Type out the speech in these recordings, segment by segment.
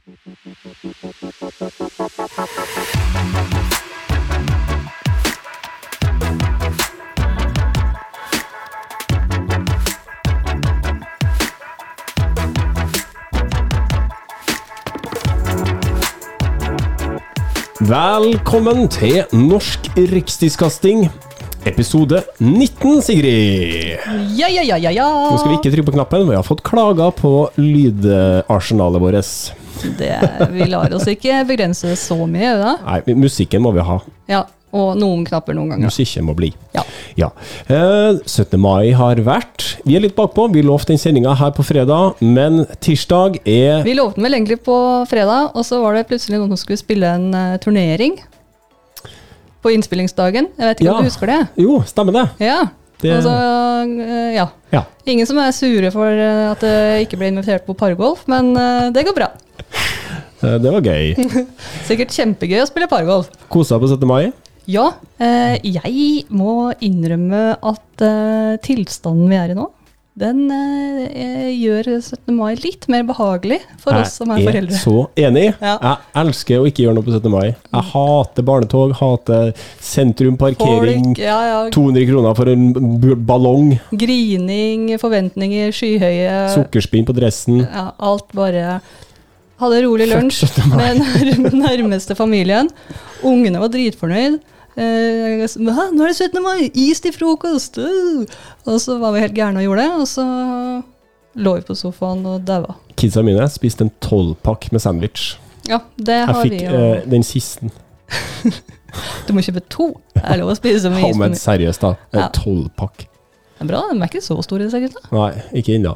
Velkommen til Norsk rikstidskasting, episode 19, Sigrid. Ja, ja, ja, ja, ja. Nå skal vi ikke trykke på knappen, vi har fått klager på lydarsenalet vårt. Det, vi lar oss ikke begrense så mye, da. Nei, musikken må vi ha. Ja, og noen knapper noen ganger. Musikken må bli. Ja. Ja. Eh, 17. mai har vært. Vi er litt bakpå. Vi lovte den sendinga her på fredag, men tirsdag er Vi lovte den vel egentlig på fredag, og så var det plutselig noen som skulle spille en uh, turnering. På innspillingsdagen. Jeg vet ikke Ja. om du husker det? Jo, stemmer det. Ja. Det- Altså, uh, ja. Ja. Ingen som er sure for eh, at det ikke ble invitert på pargolf, men uh, det går bra. Eh, det var gøy. Sikkert kjempegøy å spille pargolf. Kosa på 17. mai. Ja, eh, jeg må innrømme at eh, tilstanden vi er i nå, den gjør 17. mai litt mer behagelig for oss som er foreldre. Jeg er så enig. Ja. Jeg elsker å ikke gjøre noe på 17. mai. Jeg hater barnetog, hater sentrum, parkering. Folk, ja, ja, 200 kroner for en ballong, grining, forventninger, skyhøye sukkerspinn på dressen. ja, Alt bare Hadde rolig lunsj med den nærmeste familien. Ungene var dritfornøyd. Eh, nå er det 17. mai! Is til frokost! Uh! Og så var vi helt gærne og gjorde det, og så lå vi på sofaen og daua. Kidsa mine spiste en tolvpakk med sandwich. Ja, det Jeg har fikk vi eh, jo. den siste. Du må kjøpe to. Det er lov å spise så mye Ja, is. men Det seriøst, da. En Ja. tolvpakk. er bra, de er ikke så store sikkert. gutta. Nei, ikke ennå.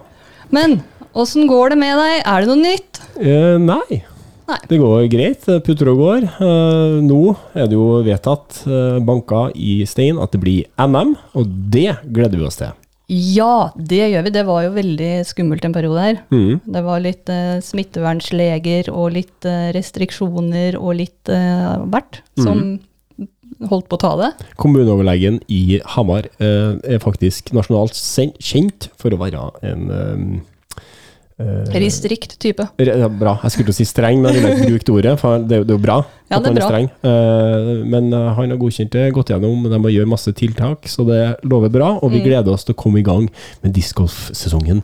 Men åssen går det med deg? Er det noe nytt? Eh, nei. Nei. Det går greit. Putter og går. Eh, nå er det jo vedtatt, eh, banka i stein, at det blir NM, og det gleder vi oss til. Ja, det gjør vi. Det var jo veldig skummelt en periode her. Mm. Det var litt eh, smittevernsleger og litt eh, restriksjoner og litt eh, hvert som holdt på å ta det. Kommuneoverlegen i Hamar eh, er faktisk nasjonalt kjent for å være en eh, eh, Restrikt type. Ja, Bra. Jeg skulle til å si streng, men jeg ville ikke brukt ordet, for det, er jo- bra Ja, at er han er bra. streng. Uh, men eh, han har godkjent det, gått gjennom, de må gjøre masse tiltak, så det lover bra. Og vi Mm. gleder oss til å komme i gang med discgolfsesongen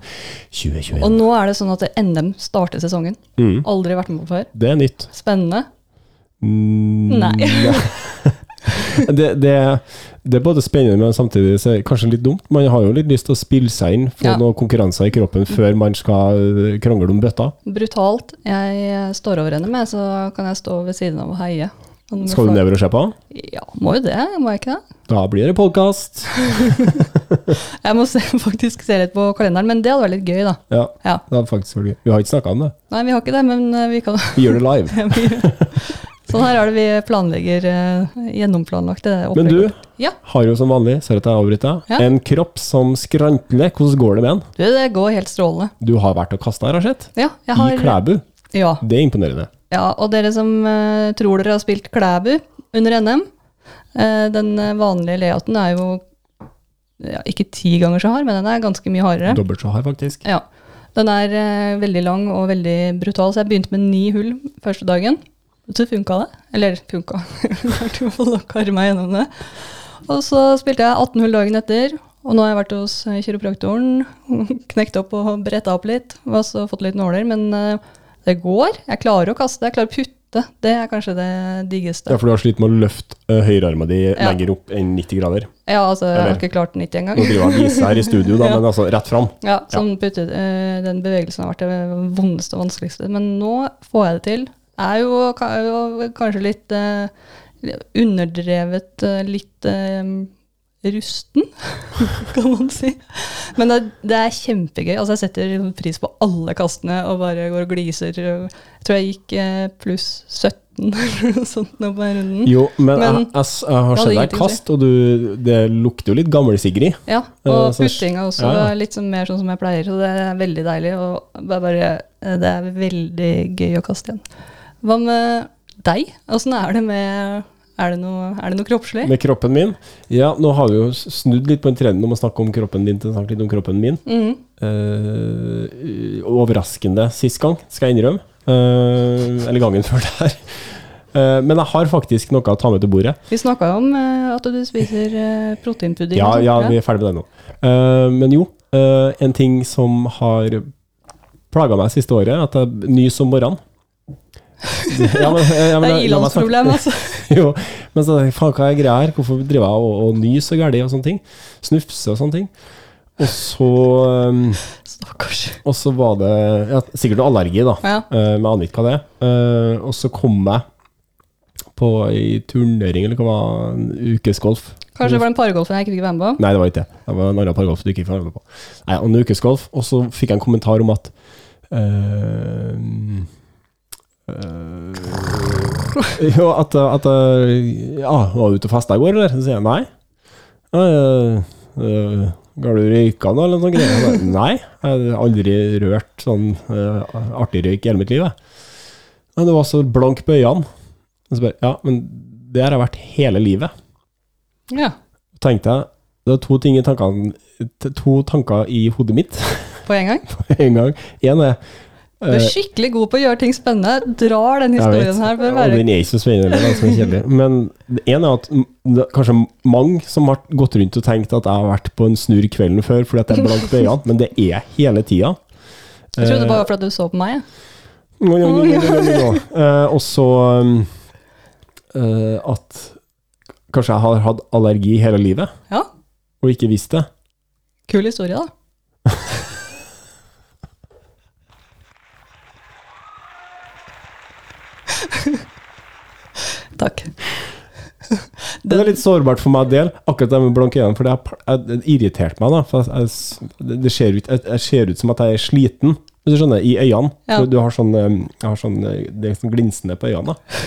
2021. Og nå er det sånn at NM starter sesongen. Mm. Aldri vært med på før. Det er nytt. Spennende. Mm, Nei. det, det, det er både spennende, men samtidig så er det kanskje litt dumt. Man har jo litt lyst til å spille seg inn, få Ja. noen konkurranser i kroppen før man skal eh, krangle om bøtta. Brutalt. Jeg står over henne med, så kan jeg stå ved siden av og heie. Skal du nedover og se på? Ja, må jo det. Må jeg ikke det? Da blir det podkast. Jeg må se, faktisk se litt på kalenderen, men det hadde vært litt gøy, da. Ja, Ja. det hadde faktisk vært gøy. Vi har ikke snakka om det. Nei, vi har ikke det, men eh, vi kan Vi gjør det live. Sånn her er det vi planlegger eh, gjennomplanlagt det Men du. Ja, har jo som vanlig, ser at jeg avbryter, Ja. en kropp som skrantler. Hvordan går det med den? du, det går helt strålende. Du har vært og kasta, har jeg sett. Ja, jeg har, I Klæbu. Ja, Det er imponerende. ja, og dere som uh, tror dere har spilt Klæbu under NM, uh, den eh, vanlige layouten er jo ja, ikke ti ganger så hard, men den er ganske mye hardere. Dobbelt så hard, faktisk. Ja, Den er uh, veldig lang og veldig brutal, så jeg begynte med ni hull første dagen. Så funka det. Eller funka. Klarte i hvert fall å meg gjennom det. Og så spilte jeg 18 hull dagen etter, og nå har jeg vært hos eh, kiropraktoren. Knekt opp og bretta opp litt, og så fått litt nåler. Men eh, det går. Jeg klarer å kaste, jeg klarer å putte. Det er kanskje det diggeste. Ja, for du har slitt med å løfte uh, høyrearma di Ja. lenger opp enn 90 grader. Ja, altså, jeg har ikke klart 90 Nå engang. driver jeg og viser her i studio, da, Ja. men altså rett fram. Ja, sånn putte, uh, den bevegelsen har vært det vondeste og vanskeligste. Men nå får jeg det til. Er jo, er jo kanskje litt eh, underdrevet, eh, litt eh, rusten, kan man si. Men det, det er kjempegøy. Altså, jeg setter pris på alle kastene og bare går og gliser. Jeg tror jeg gikk eh, pluss 17 eller noe sånt nå på den runden. Jo, men, Men- jeg, jeg, jeg har sett deg kast, og du, det lukter jo litt gammel-Sigrid. Ja, Eh, og så- puttinga også ja, ja. litt sånn mer sånn som jeg pleier, så det er veldig deilig. Og det er, bare, det er veldig gøy å kaste igjen. Hva med deg? Åssen er det med Er det noe, er det noe kroppslig? Med kroppen min. Ja, nå har vi jo snudd litt på en trend om å snakke om kroppen din til å snakke litt om kroppen min. Mm. Uh, overraskende sist gang, skal jeg innrømme. Uh, eller gangen før det her. men jeg har faktisk noe å ta med til bordet. Vi snakka jo om eh, at du spiser eh, proteinpudding. Ja, ja, vi er ferdig med det nå. Eh, men jo, eh, en ting som har plaga meg siste året, at jeg nyser om morgenen. Ja, men, ja, men, Det er ilandsproblem, altså. Jo, men så faen, hva er greia her? Hvorfor driver jeg og, og nyser og og sånne ting? Snufse og sånne ting. Og så, um, Stakkars. og så var det ja, sikkert noe allergi, da. Ja. Uh, men aner ikke hva det er. Uh, og så kom jeg på ei turnering, eller hva var det, en ukesgolf. Kanskje det var den pargolfen jeg ikke fikk være med på? Nei, det var ikke det. Det var en annen pargolf du ikke fikk være med på. Nei, og en ukesgolf, og så fikk jeg en kommentar om at øh, øh, Jo, at, at øh, Ja, var du ute og festa i går, eller? Så sier jeg nei. Har du røyka nå, eller noe greier? Nei, jeg har aldri rørt sånn uh, artig røyk i hele mitt liv. jeg. Men det var så blank på øynene. Så bare, ja, men det har jeg vært hele livet Ja. tenkte jeg Det var to ting i tankene To tanker i hodet mitt På en gang? på en gang. Én er Du er eh, skikkelig god på å gjøre ting spennende. Drar den historien her for å være Den er ikke så spennende, er ganske kjedelig. Men én er at det kanskje mange som har gått rundt og tenkt at jeg har vært på en snurr kvelden før fordi at jeg blank på øynene, men det er hele tida. Jeg trodde det bare var fordi du så på meg. jeg. No, no, no. Eh, og så um, eh, at kanskje jeg har hatt allergi hele livet, Ja, og ikke visst det. kul historie, da. Takk. Det er litt sårbart for meg del, akkurat det med blanke øyne, for det har irritert meg. da for jeg, det- ser ut, jeg, jeg ser ut som at jeg er sliten, hvis du skjønner, i øynene. Ja. For Du har sånn, eh, jeg har sånn eh, Det er sånn glinsende på øynene. da.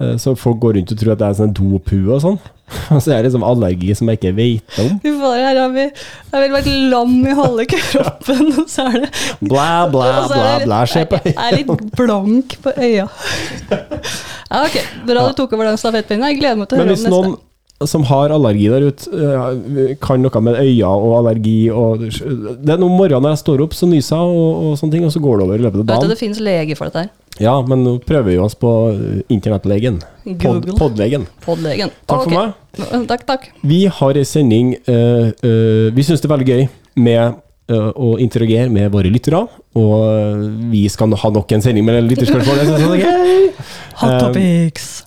Eh, Så folk går rundt og tror at det er sånn dopue og sånn. Og så er det liksom allergi som jeg ikke vet om. Fy fader, her har vi Jeg vil vært lam i halve kroppen, og så er det Blæ, blæ, blæ, blæ. skje på Jeg er litt blank på øya. Ja, ok, Bra du tok over den stafettpinnen. Jeg gleder meg til å høre om neste. Som har allergi der ute, eh, kan noe med øya og allergi og Det er noen morgener når jeg står opp, så nyser jeg og, og sånne ting, og så går det over i løpet av dagen. vet du, det finnes leger for dette her. Ja, men nå prøver vi oss på eh, internettlegen. Pod, podlegen. Podlegen. Takk for meg. Takk, takk. Vi har en sending uh, uh, Vi syns det er veldig gøy med eh, å interagere med våre lyttere. Og vi skal ha nok en sending med lytterspørsmål. Er. Hot topics.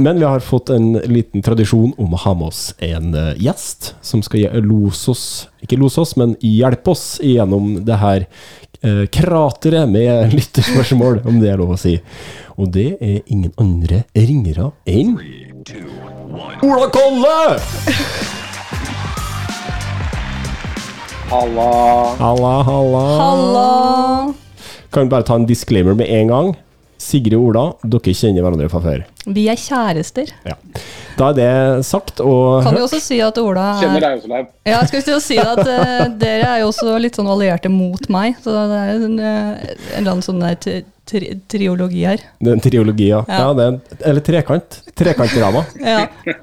Men vi har fått en liten tradisjon om å ha med oss en eh, gjest som skal lose oss Ikke lose oss, men hjelpe oss gjennom det her eh, krateret med lytterspørsmål, om det er lov å si. Og det er ingen andre ringere enn Ola Kolle! Halla. Halla, halla. Halla! Kan vi bare ta en disclaimer med en gang. Sigrid og Ola, dere kjenner hverandre fra før. Vi er kjærester. Ja. Da er det sagt, og Kan vi også si at Ola er Kjenner er deg også, Leiv. Ja, jeg skulle til å si at uh, dere er jo også litt sånn allierte mot meg. Så det er en, eh, en eller annen sånn der tri tri triologi her. det er en triologi, ja. Ja. ja det er en, eller trekant. Trekantdrama. Ja.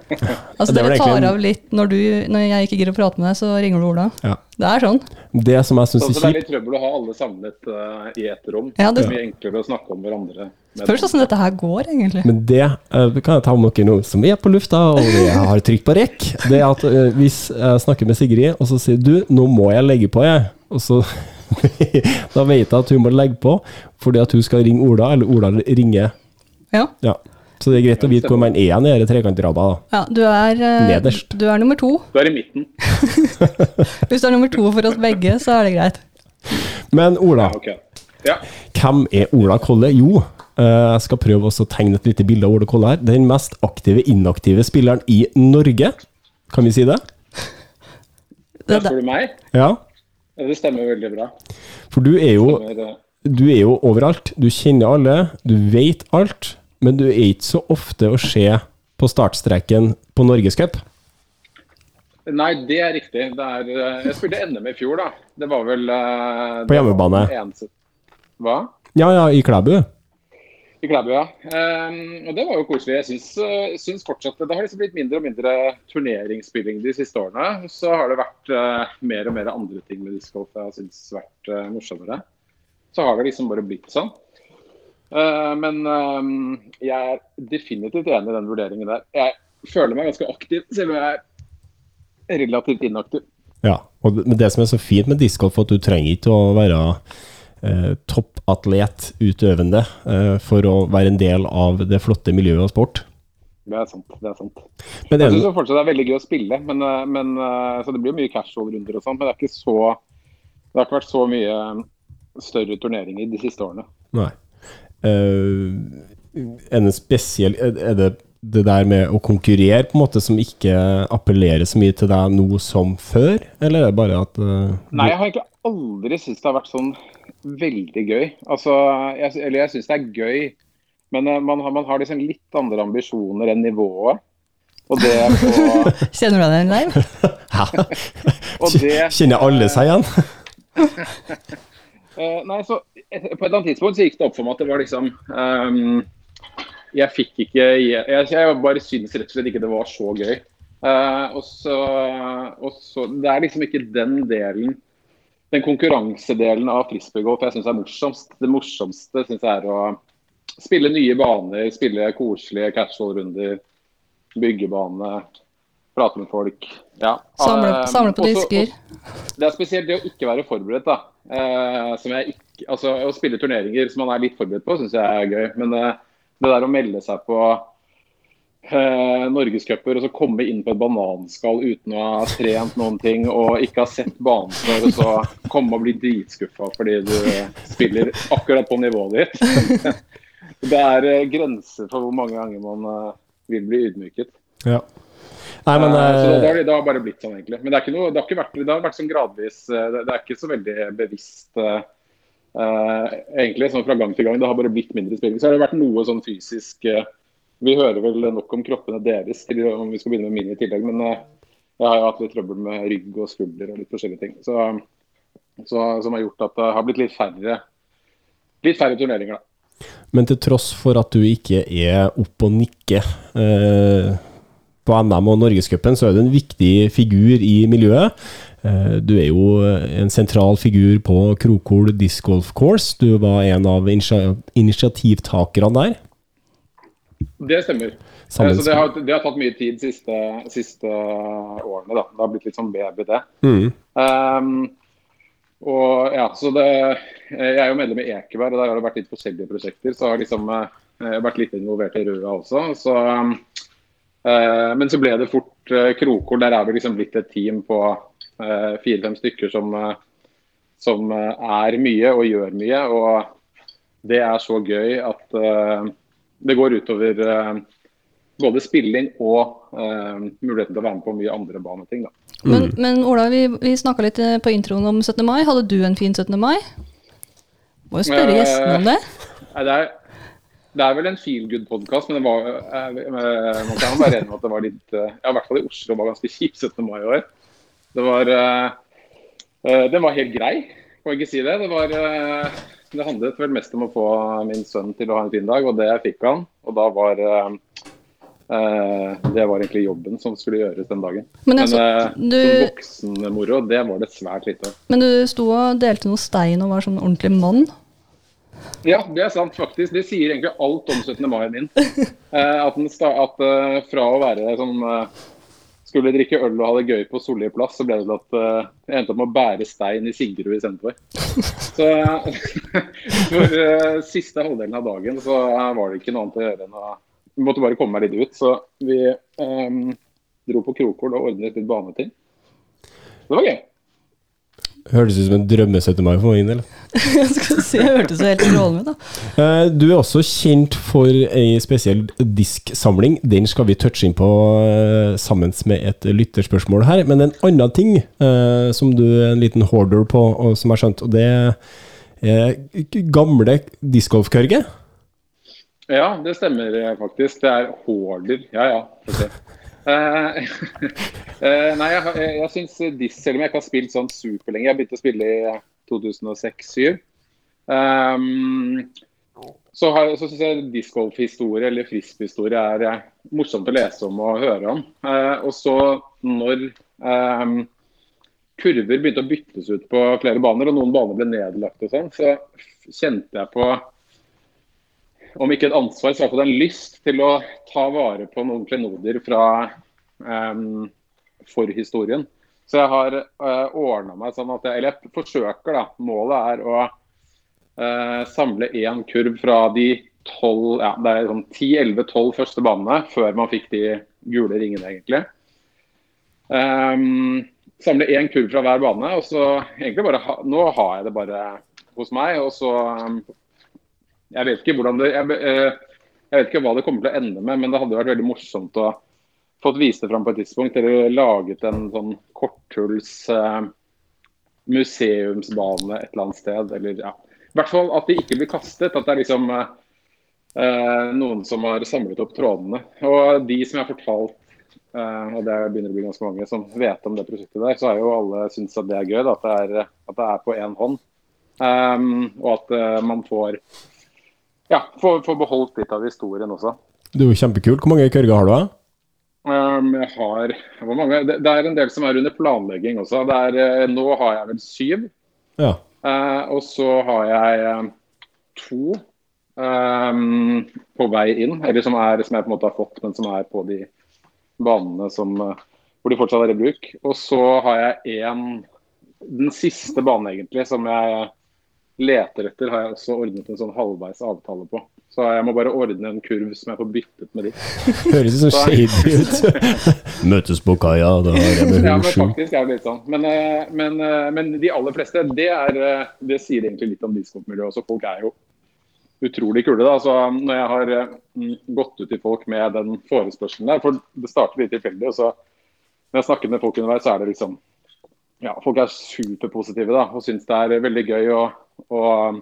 Altså er Dere egentlig tar en- av litt når, du, når jeg ikke gidder å prate med deg, så ringer du Ola. Ja. Det er sånn. Det som jeg syns er kjipt det er litt trøbbel å ha alle samlet uh, i ett rom. Ja, det- det er mye enklere å snakke om hverandre. Spørs åssen dette her går, egentlig. Men det uh, kan jeg ta med dere nå som er på lufta, og vi har trykk på rekk. Det er at uh, hvis jeg snakker med Sigrid, og så sier du 'nå må jeg legge på', jeg. Og så Da vet jeg at hun må legge på fordi at hun skal ringe Ola, eller Ola ringer. Ja. Ja. Så det er greit å vite hvor man er i denne trekantdrama. ja du, er, eh, Nederst. du er nummer to. Du er i midten. Hvis du er nummer to for oss begge, så er det greit. Men Ola, Ja, okay. Ja. hvem er Ola Kolle? Jo, jeg skal prøve også å tegne et lite bilde av Ole Kolle her. Den mest aktive, inaktive spilleren i Norge. Kan vi si det? Det, Der spør du meg. Ja. Ja, Det stemmer veldig bra. For du er jo eh, du er jo overalt. Du kjenner alle, du vet alt, men du er ikke så ofte å se på startstreken på Norgescup. Nei, det er riktig. Det er, eh, jeg spilte NM i fjor, da. Det var vel eh, På hjemmebane. var Hva? Ja, ja, i Klæbu. I Klæbu, ja. Um, og det var jo koselig. Jeg syns, uh, syns fortsatt Det har liksom blitt mindre og mindre turneringsspilling de siste årene. Så har det vært uh, mer og mer andre ting med discgolf jeg har syntes vært uh, morsommere. Så har det liksom bare blitt sånn. Men eh, jeg er definitivt enig i den vurderingen der. Jeg føler meg ganske aktiv, selv om jeg er relativt inaktiv. Ja, og det, men det som er så fint med discgolf, at du trenger ikke å være eh, toppatlet utøvende eh, for å være en del av det flotte miljøet og sport. Det er sant. det er sant. Men Jeg syns fortsatt det er veldig gøy å spille, men, eh, men, eh, så det blir mye casual-runder og sånn. Men det er ikke så Det har ikke vært så mye større turneringer de siste årene. nei. Uh, er det spesiell er det det der med å konkurrere på en måte som ikke appellerer så mye til deg nå som før, eller er det bare at uh, Nei, jeg har egentlig aldri syntes det har vært sånn veldig gøy. Altså, jeg, eller jeg syns det er gøy, men uh, man har, man har liksom litt andre ambisjoner enn nivået. Og det på Kjenner du deg igjen, Leiv? og Kjenner alle seg igjen? uh, nei, så et- På et eller annet tidspunkt så gikk det opp for meg at det var liksom ehm, Jeg fikk ikke Jeg, jeg bare syns rett og slett ikke det var så gøy. Uh, og, så, og så Det er liksom ikke den delen Den konkurransedelen av frisbeegolf jeg syns er morsomst. Det morsomste syns jeg er å spille nye baner, spille koselige casual-runder, byggebane, prate med folk. Ja. Samle, Eh, samle på disker. det er spesielt det å ikke være forberedt. da. Uh, som jeg ikke, altså Å spille turneringer som man er litt forberedt på, syns jeg er gøy. Men eh, det der å melde seg på eh, norgescuper og så komme inn på et bananskall uten å ha trent noen ting og ikke ha sett banen før, og så komme og bli dritskuffa fordi du spiller akkurat på nivået ditt. det er eh, grenser for hvor mange ganger man eh, vil bli ydmyket. Ja. Nei, men uh, så det, har, det har bare blitt sånn, egentlig. Men det, er ikke noe, det, har, ikke vært, det har vært sånn gradvis Det, er ikke så veldig bevisst eh, egentlig, sånn fra gang til gang. Det har bare blitt mindre spilling. Så har det vært noe sånn fysisk eh, Vi hører vel nok om kroppene deres til om vi skal begynne med min i tillegg. Men eh, jeg har jo hatt litt trøbbel med rygg og skulder og litt forskjellige ting. Så, så, som har gjort at det har blitt litt færre, litt færre turneringer, da. Men til tross for at du ikke er opp og nikke eh, på NM og Norgescupen, så er du en viktig figur i miljøet. Eh, du er jo en sentral figur på Krokol Disc Golf Course. Du var en av initiativtakerne der. Det stemmer. Sammen Eh, Så det har, det har tatt mye tid de siste, siste årene. da. Det har blitt litt sånn baby, det. Mm. Um, og ja, så det, Jeg er jo medlem i Ekeberg, og der har det vært litt forskjellige prosjekter. Så har liksom eh, jeg har vært litt involvert i Røa også. Så, um, eh, men så ble det fort uh, Krokol. Der er vi liksom blitt et team på eh, fire-fem stykker som, eh, som eh, er mye og gjør mye. Og det er så gøy at eh, det går utover eh, både spilling og eh, muligheten til å være med på mye andre baneting. da. Men, men Ola, vi, vi snakka litt eh, på introen om 17. mai. Hadde du en fin 17. mai? Må jo spørre Eh, gjestene om det. Det, er, det er vel en feel good-podkast, men det var, eh, eh, man kan være enig med at det var litt eh, Ja, i hvert fall i Oslo var ganske kjipt 17. mai i år. Det var Den var helt grei, kan jeg ikke si det. Det, var, det handlet vel mest om å få min sønn til å ha en fin dag, og det fikk han. Og da var Det var egentlig jobben som skulle gjøres den dagen. Men Men altså, eh, du- som voksenmoro, det var det svært lite av. Men du sto og delte noe stein og var sånn ordentlig mann. Ja, det er sant faktisk. Det sier egentlig alt om 17. mai min. Eh, at, at eh, fra å være sånn eh, Skulle drikke øl og ha det gøy på Solli plass, så ble det til at jeg endte opp med å bære stein i Sigrud istedenfor. Så for siste halvdelen av dagen så var det ikke noe annet å gjøre enn å Vi måtte bare komme meg litt ut. Så vi um, dro på Krokol og ordnet litt baneting. Det var gøy. Hørtes ut som en drømme 17. mai for min del. Skal si, jeg hørtes jo helt strålende ut, da. Eh, Du er også kjent for ei spesiell disksamling. Den skal vi touche inn på eh, sammen med et lytterspørsmål her. Men en annen ting eh, som du er en liten hoarder på, og som jeg har skjønt, og det er gamle discgolfkørger? Ja, det stemmer faktisk. Det er hoarder. Ja, ja. eh, nei, jeg, jeg, jeg syns Diss, selv om jeg ikke har spilt sånn superlenge Jeg begynte å spille i 2006-2007. Um, så har, så syns jeg discgolfhistorie eller frisbee-historie er eh, morsomt å lese om og høre om. Uh, og så når um, kurver begynte å byttes ut på flere baner, og noen baner ble nedlagt og sånn, så kjente jeg på om ikke et ansvar, så i hvert fall en lyst til å ta vare på noen klenodier fra um, forhistorien. Så jeg har uh, ordna meg sånn at jeg, eller jeg forsøker, da. Målet er å uh, samle én kurv fra de 12, ja, det er sånn 10-11-12 første banene, før man fikk de gule ringene, egentlig. Um, samle én kurv fra hver bane. og så egentlig bare ha, Nå har jeg det bare hos meg. og så um, Jeg vet ikke hvordan det jeg, uh, jeg, vet ikke hva det kommer til å ende med, men det hadde vært veldig morsomt å fått vist det fram på et tidspunkt. Eller laget en sånn korthuls uh, museumsbane et eller annet sted. eller ja. I hvert fall at de ikke blir kastet. At det er liksom uh, noen som har samlet opp trådene. Og de som jeg har fortalt Uh, og det begynner å bli ganske mange som vet om det prosjektet der, så har jo alle syntes at det er gøy. Da, at, det er, at, det er, på én hånd. Um, og at uh, man får ja, få, beholdt litt av historien også. Det er jo kjempekult. Hvor mange kørger har du? Um, jeg har hvor mange? Det, det, er en del som er under planlegging også. Er, uh, nå har jeg vel syv. Ja. og så har jeg to um, på vei inn, eller som, er, som jeg på en måte har fått, men som er på de banene som, eh, hvor de fortsatt er i bruk. Og så har jeg én Den siste banen egentlig som jeg leter etter, har jeg også ordnet en sånn halvveis avtale på. Så jeg må bare ordne en kurv som jeg får byttet med ditt. Høres som shady ut. Møtes på kaia, da har jeg med Ja, men faktisk er det litt sånn. Men, eh, men, eh, men de aller fleste, det, er, det sier egentlig litt om discgolfmiljøet også. Folk er jo utrolig kule. da, så Når jeg har gått ut til folk med den forespørselen der, for det starter litt tilfeldig, og så når jeg snakker med folk underveis, så er det liksom ja, Folk er superpositive da, og syns det er veldig gøy. Og, og,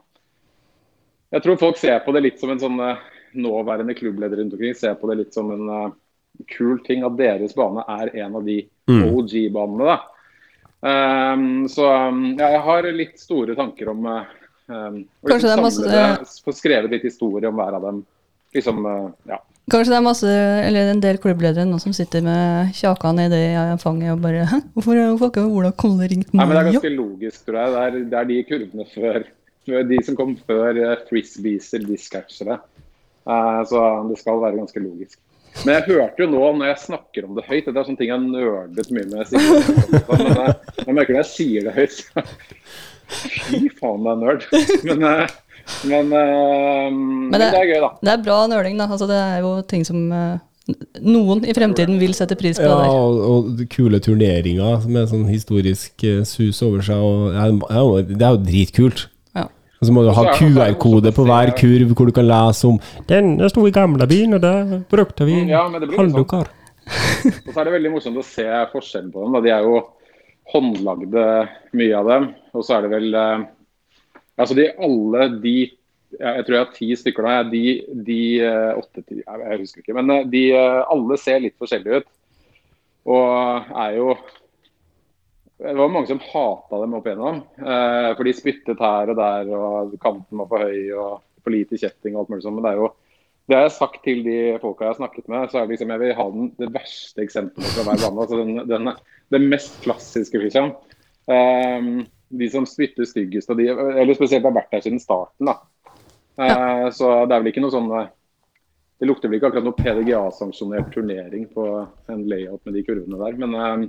jeg tror folk ser på det litt som en sånn eh, nåværende klubbleder rundt omkring ser på det litt som en uh, kul ting at deres bane er en av de mm. OG-banene. da. Um, så um, ja, jeg har litt store tanker om uh, Um, Kanskje liksom det masse Få skrevet litt historie om hver av dem. Liksom, uh, ja. Kanskje det er masse, eller en del klubbledere nå som sitter med kjaka nedi fanget og bare Hæ, hvorfor har ikke Ola Kolle ringt nå? Nei, men Det er ganske logisk, tror jeg. Det er, det er de kurvene før, de som kom før frisbeeser, frisbees eller discatchere. Uh, så det skal være ganske logisk. Men jeg hørte jo nå når jeg snakker om det høyt Dette er sånne ting jeg nerdet mye med. Men jeg, jeg merker det jeg sier det høyt, Fy faen, det er nerd. Men, eh, men, uh, men, det, det, er gøy, da. Det er bra nøling, da. Altså, det er jo ting som uh, noen i fremtiden vil sette pris på. Ja, og, og, kule turneringer med sånn historisk uh, sus over seg. Og, ja, det er jo dritkult. Ja. Og så må du ha QR-kode på hver kurv hvor du kan lese om Den sto i gamlebyen, og der brukte vi mm, ja, halvdukker'. og så er det veldig morsomt å se forskjellen på dem. Da. De er jo håndlagde, mye av dem. Og så er det vel eh, Altså de alle de Jeg tror jeg har ti stykker nå. De, de eh, åtte ti Jeg husker ikke. Men eh, de alle ser litt forskjellige ut. Og er jo Det var mange som hata dem opp igjennom. For de spyttet her og der, og kanten var for høy og for lite kjetting og alt mulig sånt. Men det er jo det har jeg sagt til de folka jeg har snakket med, så er det liksom, jeg vil ha den, det verste eksempelet fra hver bane. Altså den, den, det mest klassiske, liksom. Um, de som spytter styggest, de, eller spesielt har vært der siden starten. da. Ja. Så det er vel ikke noe sånn eh, Det lukter vel ikke akkurat noe PDGA-sanksjonert turnering på en layout med de kurvene der. Men uh,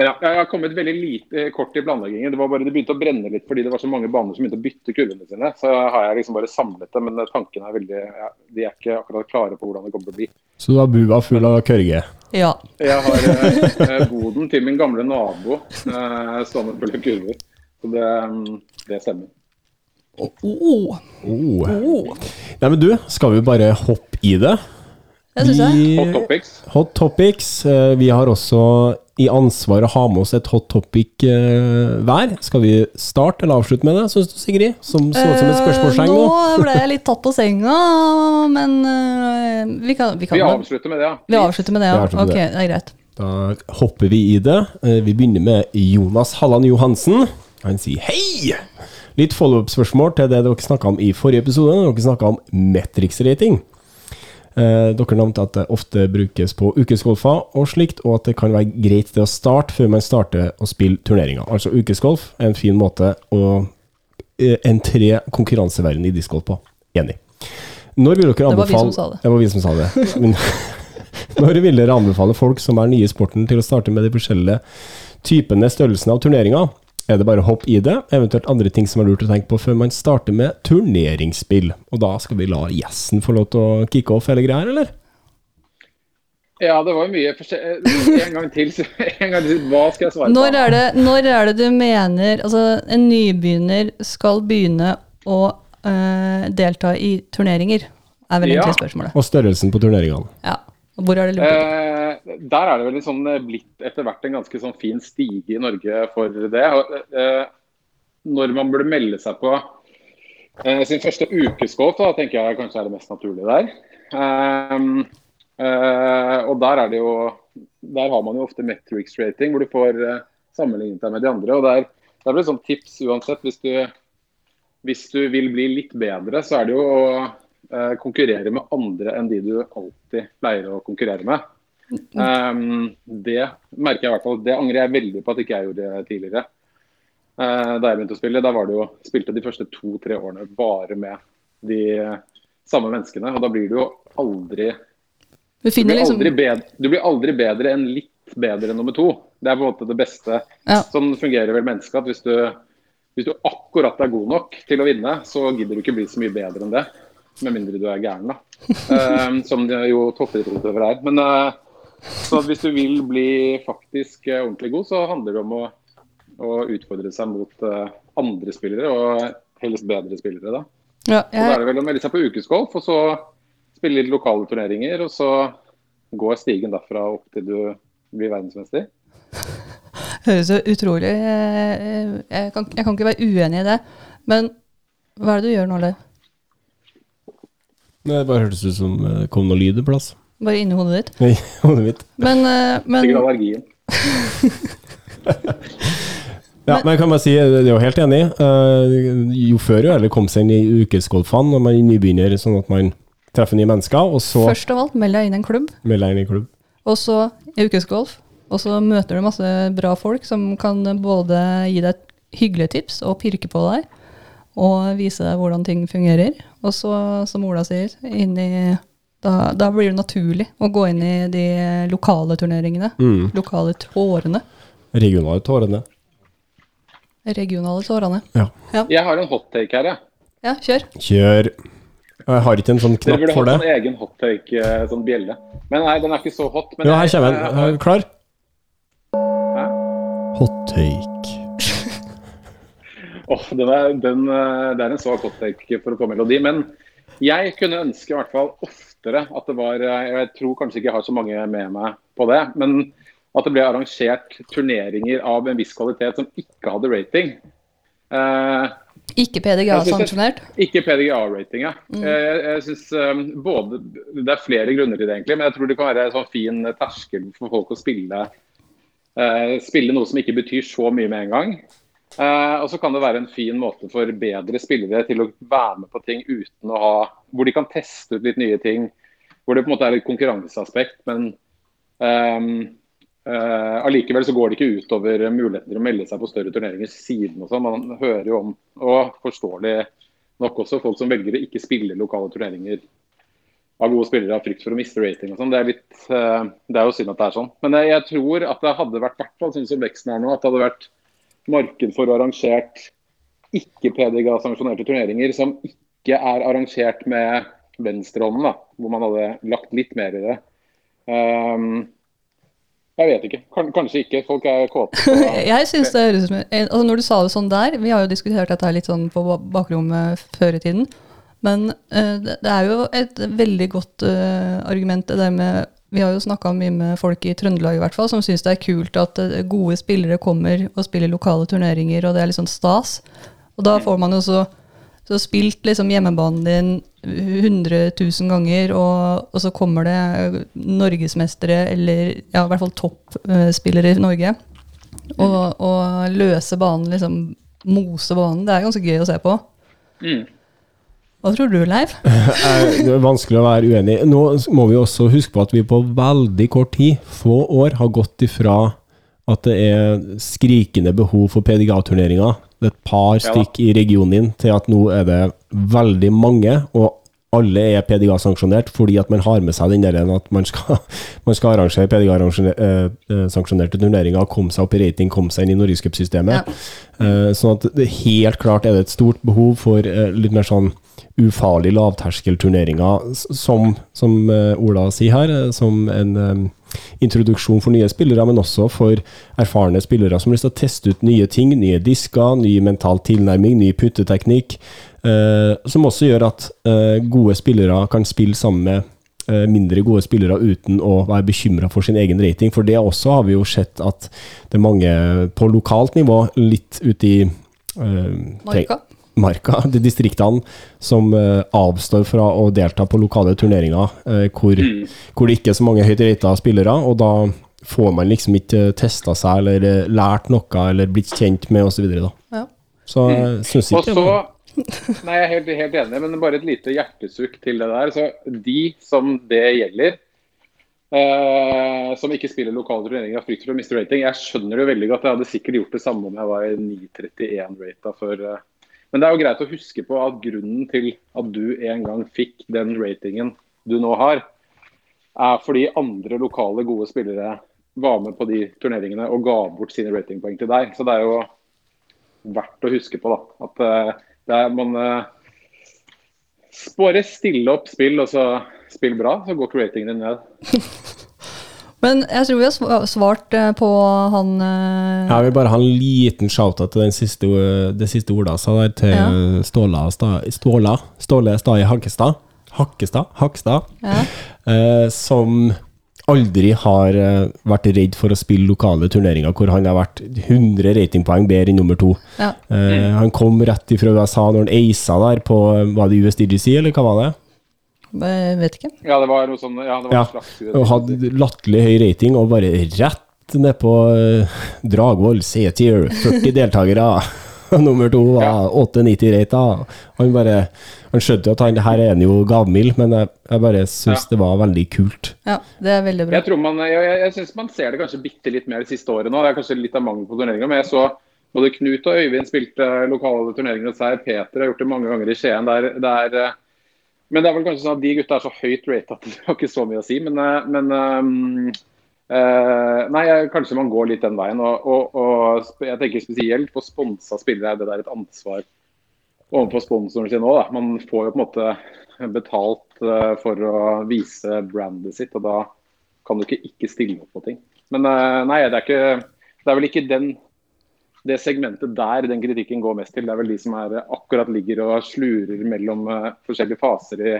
men ja, jeg har kommet veldig lite kort i planleggingen. Det var bare det begynte å brenne litt fordi det var så mange baner som begynte å bytte kurvene sine. Så har jeg liksom bare samlet det, men tankene er veldig ja, De er ikke akkurat klare på hvordan det kommer til å bli. Så du har bua full av kørge? Ja. Jeg har eh, boden til min gamle nabo eh, stående full av kurver. Så det, det stemmer. Oh. Oh. Oh. Nei, men du, skal vi bare hoppe i det? Jeg syns det. Hot topics. Hot topics. Eh, vi har også i ansvar å ha med oss et hot topic uh, hver. Skal vi starte eller avslutte med det, syns du Sigrid? Som så ut som et spørsmålstegn nå. nå ble jeg litt tatt på senga, men uh, vi kan, vi kan Vi avslutter med det, ja. Vi avslutter med det, ja. Ok, det er greit. Da hopper vi i det. Uh, vi begynner med Jonas Halland Johansen. Han sier hei! Litt follow-up-spørsmål til det dere snakka om i forrige episode. Dere snakka om Metrix-rating. Eh, dere nevnte at det ofte brukes på ukesgolfer og slikt, og at det kan være greit det å starte før man starter å spille turneringer. Altså ukesgolf er en fin måte å eh, entre konkurranseverden i discgolf på. Enig. Når vil dere Det var vi som sa det. Det var vi som sa det. Når vil dere anbefale folk som er nye i sporten til å starte med de forskjellige typene, størrelsen av turneringer? Er det bare å hoppe i det, eventuelt andre ting som er lurt å tenke på før man starter med turneringsspill? Og da skal vi la gjesten få lov til å kicke off hele greia eller? Ja, det var jo mye forskjellig En gang til. så- En gang til. Hva skal jeg svare Når på? er, det, når er det du mener Altså, en nybegynner skal begynne å øh, delta i turneringer? Er vel egentlig Ja. spørsmålet. Og størrelsen på turneringene. Ja. Hvor er det lurt? Eh, der er det vel eh, blitt etter hvert en ganske sånn fin stige i Norge for det. Eh, når man burde melde seg på eh, sin første ukeskål, da tenker jeg kanskje er det mest naturlige der. Ehm, eh, og der er det jo Der har man jo ofte metrics rating, hvor du får eh, sammenlignet deg med de andre. og der, der blir det sånn tips uansett. Hvis du, hvis du vil bli litt bedre, så er det jo å eh, konkurrere med andre enn de du alltid pleier å konkurrere med. Um, det merker jeg i hvert fall. Det angrer jeg veldig på at ikke jeg gjorde tidligere. Uh, da jeg begynte å spille, da var det jo, spilte de første to-tre årene bare med de samme menneskene. Og da blir du jo aldri Du du blir, liksom aldri bedre, du blir aldri bedre enn litt bedre enn nummer to. Det er på en måte det beste. Ja. Sånn fungerer vel mennesket. at hvis du, hvis du akkurat er god nok til å vinne, så gidder du ikke bli så mye bedre enn det. Med mindre du er gæren, da. Eh, som det jo toppidrettsutøvere er. Men uh, så hvis du vil bli faktisk eh, ordentlig god, så handler det om å, å utfordre seg mot eh, andre spillere, og helst bedre spillere. da. ja, Og da er det vel å melde seg på ukesgolf, og så spille litt lokale turneringer, og så går stigen derfra opp til du blir verdensmester. høres jo utrolig jeg kan, jeg kan ikke være uenig i det. Men hva er det du gjør nå, Leif? Nei, Det bare hørtes ut som det kom noe lyd en plass. Bare inni hodet ditt? I hodet mitt. Men, eh, men Sikkert allergien. Ja, men jeg kan bare si, jeg er jo helt enig. Eh, jo før jo heller kom seg inn i ukesgolfene når man er nybegynner, sånn at man treffer nye mennesker, og så først av alt, meld deg inn i en klubb. melder jeg inn i klubb. Og så i ukesgolf. Og så møter du masse bra folk som kan både gi deg hyggelige tips og pirke på deg. Og vise deg hvordan ting fungerer. Og så, som Ola sier, inn i, da, da blir det naturlig å gå inn i de lokale turneringene. Mm. Lokale tårene. Regionale tårene. Regionale tårene. Ja. Jeg har en hottake her, jeg. Ja, kjør. Kjør. Jeg har ikke en sånn Dere knapp burde for hatt det. en egen hottake, eh, sånn bjelle. Men nei, den er ikke så hot. Men Ja, her kommer den. Klar? Hæ? Åh, den er, den, eh, det er en svak hottake for å få melodi. Men jeg kunne ønske i hvert fall oftere at det var eh, Jeg tror kanskje ikke jeg har så mange med meg på det. Men at det ble arrangert turneringer av en viss kvalitet som ikke hadde rating. Eh, Ikke PDGA-sanksjonert. Ikke PDGA-rating, ja. Jeg, jeg synes, um, både, Det er flere grunner til det, egentlig, men jeg tror det kan være en sånn fin terskel for folk å spille, eh, spille noe som ikke betyr så mye med en gang. Eh, og så kan det være en fin måte for bedre spillere til å være med på ting uten å ha Hvor de kan teste ut litt nye ting. Hvor det på en måte er litt konkurranseaspekt, men um, eh, allikevel så går det ikke utover muligheten til å melde seg på større turneringer siden og sånn. Man hører jo om, og forståelig nok også, folk som velger å ikke spille lokale turneringer av gode spillere av frykt for å miste rating og sånn. Det, eh, det er jo synd at det er sånn. Men jeg, jeg tror at det hadde vært, hvert fall sånn som veksten er nå, at det hadde vært marked for arrangert ikke-PDGA-sanksjonerte turneringer som ikke er arrangert med venstrehånden, da, hvor man hadde lagt litt mer i det. Um, jeg vet ikke. Kan, kanskje ikke. Folk er kåte. Jeg synes det høres ut som altså Når du sa det sånn der Vi har jo diskutert dette litt sånn på bakrommet før i tiden. Men uh, det, det er jo et veldig godt uh, argument det der med Vi har jo snakka mye med folk i Trøndelag i hvert fall, som syns det er kult at eh, gode spillere kommer og spiller lokale turneringer, og det er litt sånn stas. Og da får man jo så, så spilt liksom hjemmebanen din 100 000 ganger, og, og så kommer det eh, norgesmestere, eller ja, i hvert fall toppspillere i Norge, og, og løse banen, liksom mose banen. Det er ganske gøy å se på. Mm. Hva tror du, Leif? Eh, Det er vanskelig å være uenig. Nå må vi også huske på at vi på veldig kort tid, få år, har gått ifra at det er skrikende behov for PDGA-turneringer, er et par Ja stykk i regionen din, til at nå er det veldig mange, og alle er PDA-sanksjonert fordi at man har med seg den der at man skal, man skal arrangere PDA-sanksjonerte turneringer, komme seg opp i rating, komme seg inn i Norgescupsystemet. Ja. sånn at det helt klart er det et stort behov for litt mer sånn ufarlige lavterskelturneringer, som, som uh, Ola sier her, som en um, introduksjon for nye spillere, men også for erfarne spillere som har lyst til å teste ut nye ting, nye disker, ny mental tilnærming, ny putteteknikk, som også gjør at gode spillere kan spille sammen med Eh, mindre gode spillere uten å være bekymra for sin egen rating. For det også har vi jo sett at det er mange på lokalt nivå, litt ute i uh, Marka? Marka, de distriktene som uh, avstår fra å delta på lokale turneringer uh, hvor, mm. hvor, det ikke er så mange høyt rata spillere. Og da får man liksom ikke testa seg eller lært noe eller blitt kjent med osv. Så, videre, ja. så jeg syns ikke Også, Nei, jeg er helt, helt, enig, men bare et lite hjertesukk til det der. Så de som det gjelder, Uh, som ikke spiller lokale turneringer av frykt for å miste rating, jeg skjønner det veldig godt. Jeg hadde sikkert gjort det samme om jeg var i 9.31-rata for Eh. Men det er jo greit å huske på at grunnen til at du en gang fikk den ratingen du nå har, er fordi andre lokale gode spillere var med på de turneringene og ga bort sine ratingpoeng til deg. Så det er jo verdt å huske på da, at det er man Bare stille opp spill, og så spill bra, så går ikke din ned. Men jeg tror vi har svart eh, på han uh... Jeg vil bare ha en liten shout-out til den siste, det siste ordet sa der, til ja. Ståla, Ståla Ståle Stai Hakkestad. Hakkestad? Hakkestad. Ja. Uh, som aldri har uh, vært redd for å spille lokale turneringer hvor han har vært 100 ratingpoeng bedre enn nummer to. Ja. Uh, han kom rett ifra USA når han eisa der på Var det USDGC, eller hva var det? Jeg vet ikke. Ja, det var noe sånn ja, det var ja. slags Og hadde latterlig høy rating, og bare rett ned på uh, Dragvoll C-tier. 40 deltakere. nummer to var 8,90 rata. Han bare Han skjønte jo at han her er han jo gavmild, men jeg, jeg bare syns ja. det var veldig kult. Ja, det er veldig bra. Jeg tror man, jeg, jeg, jeg synes man ser det kanskje bitte litt mer de siste årene nå. Det er kanskje litt av mangel på turneringer. Men jeg så både Knut og Øyvind spilte lokale turneringer hos seg. Peter har gjort det mange ganger i Skien. Der, der, eh, men det er vel kanskje sånn at de gutta er så høyt rata at det har ikke så mye å si. Men, eh, men um, nei, kanskje man går litt den veien. Og, og, og jeg tenker spesielt på sponsa spillere er det der et ansvar overfor sponsoren sin òg. Man får jo på en måte betalt for å vise brandet sitt, og da kan du ikke ikke stille opp på ting. Men nei, det er, ikke, det er vel ikke den, det segmentet der den kritikken går mest til. Det er vel de som er, akkurat ligger og slurer mellom forskjellige faser i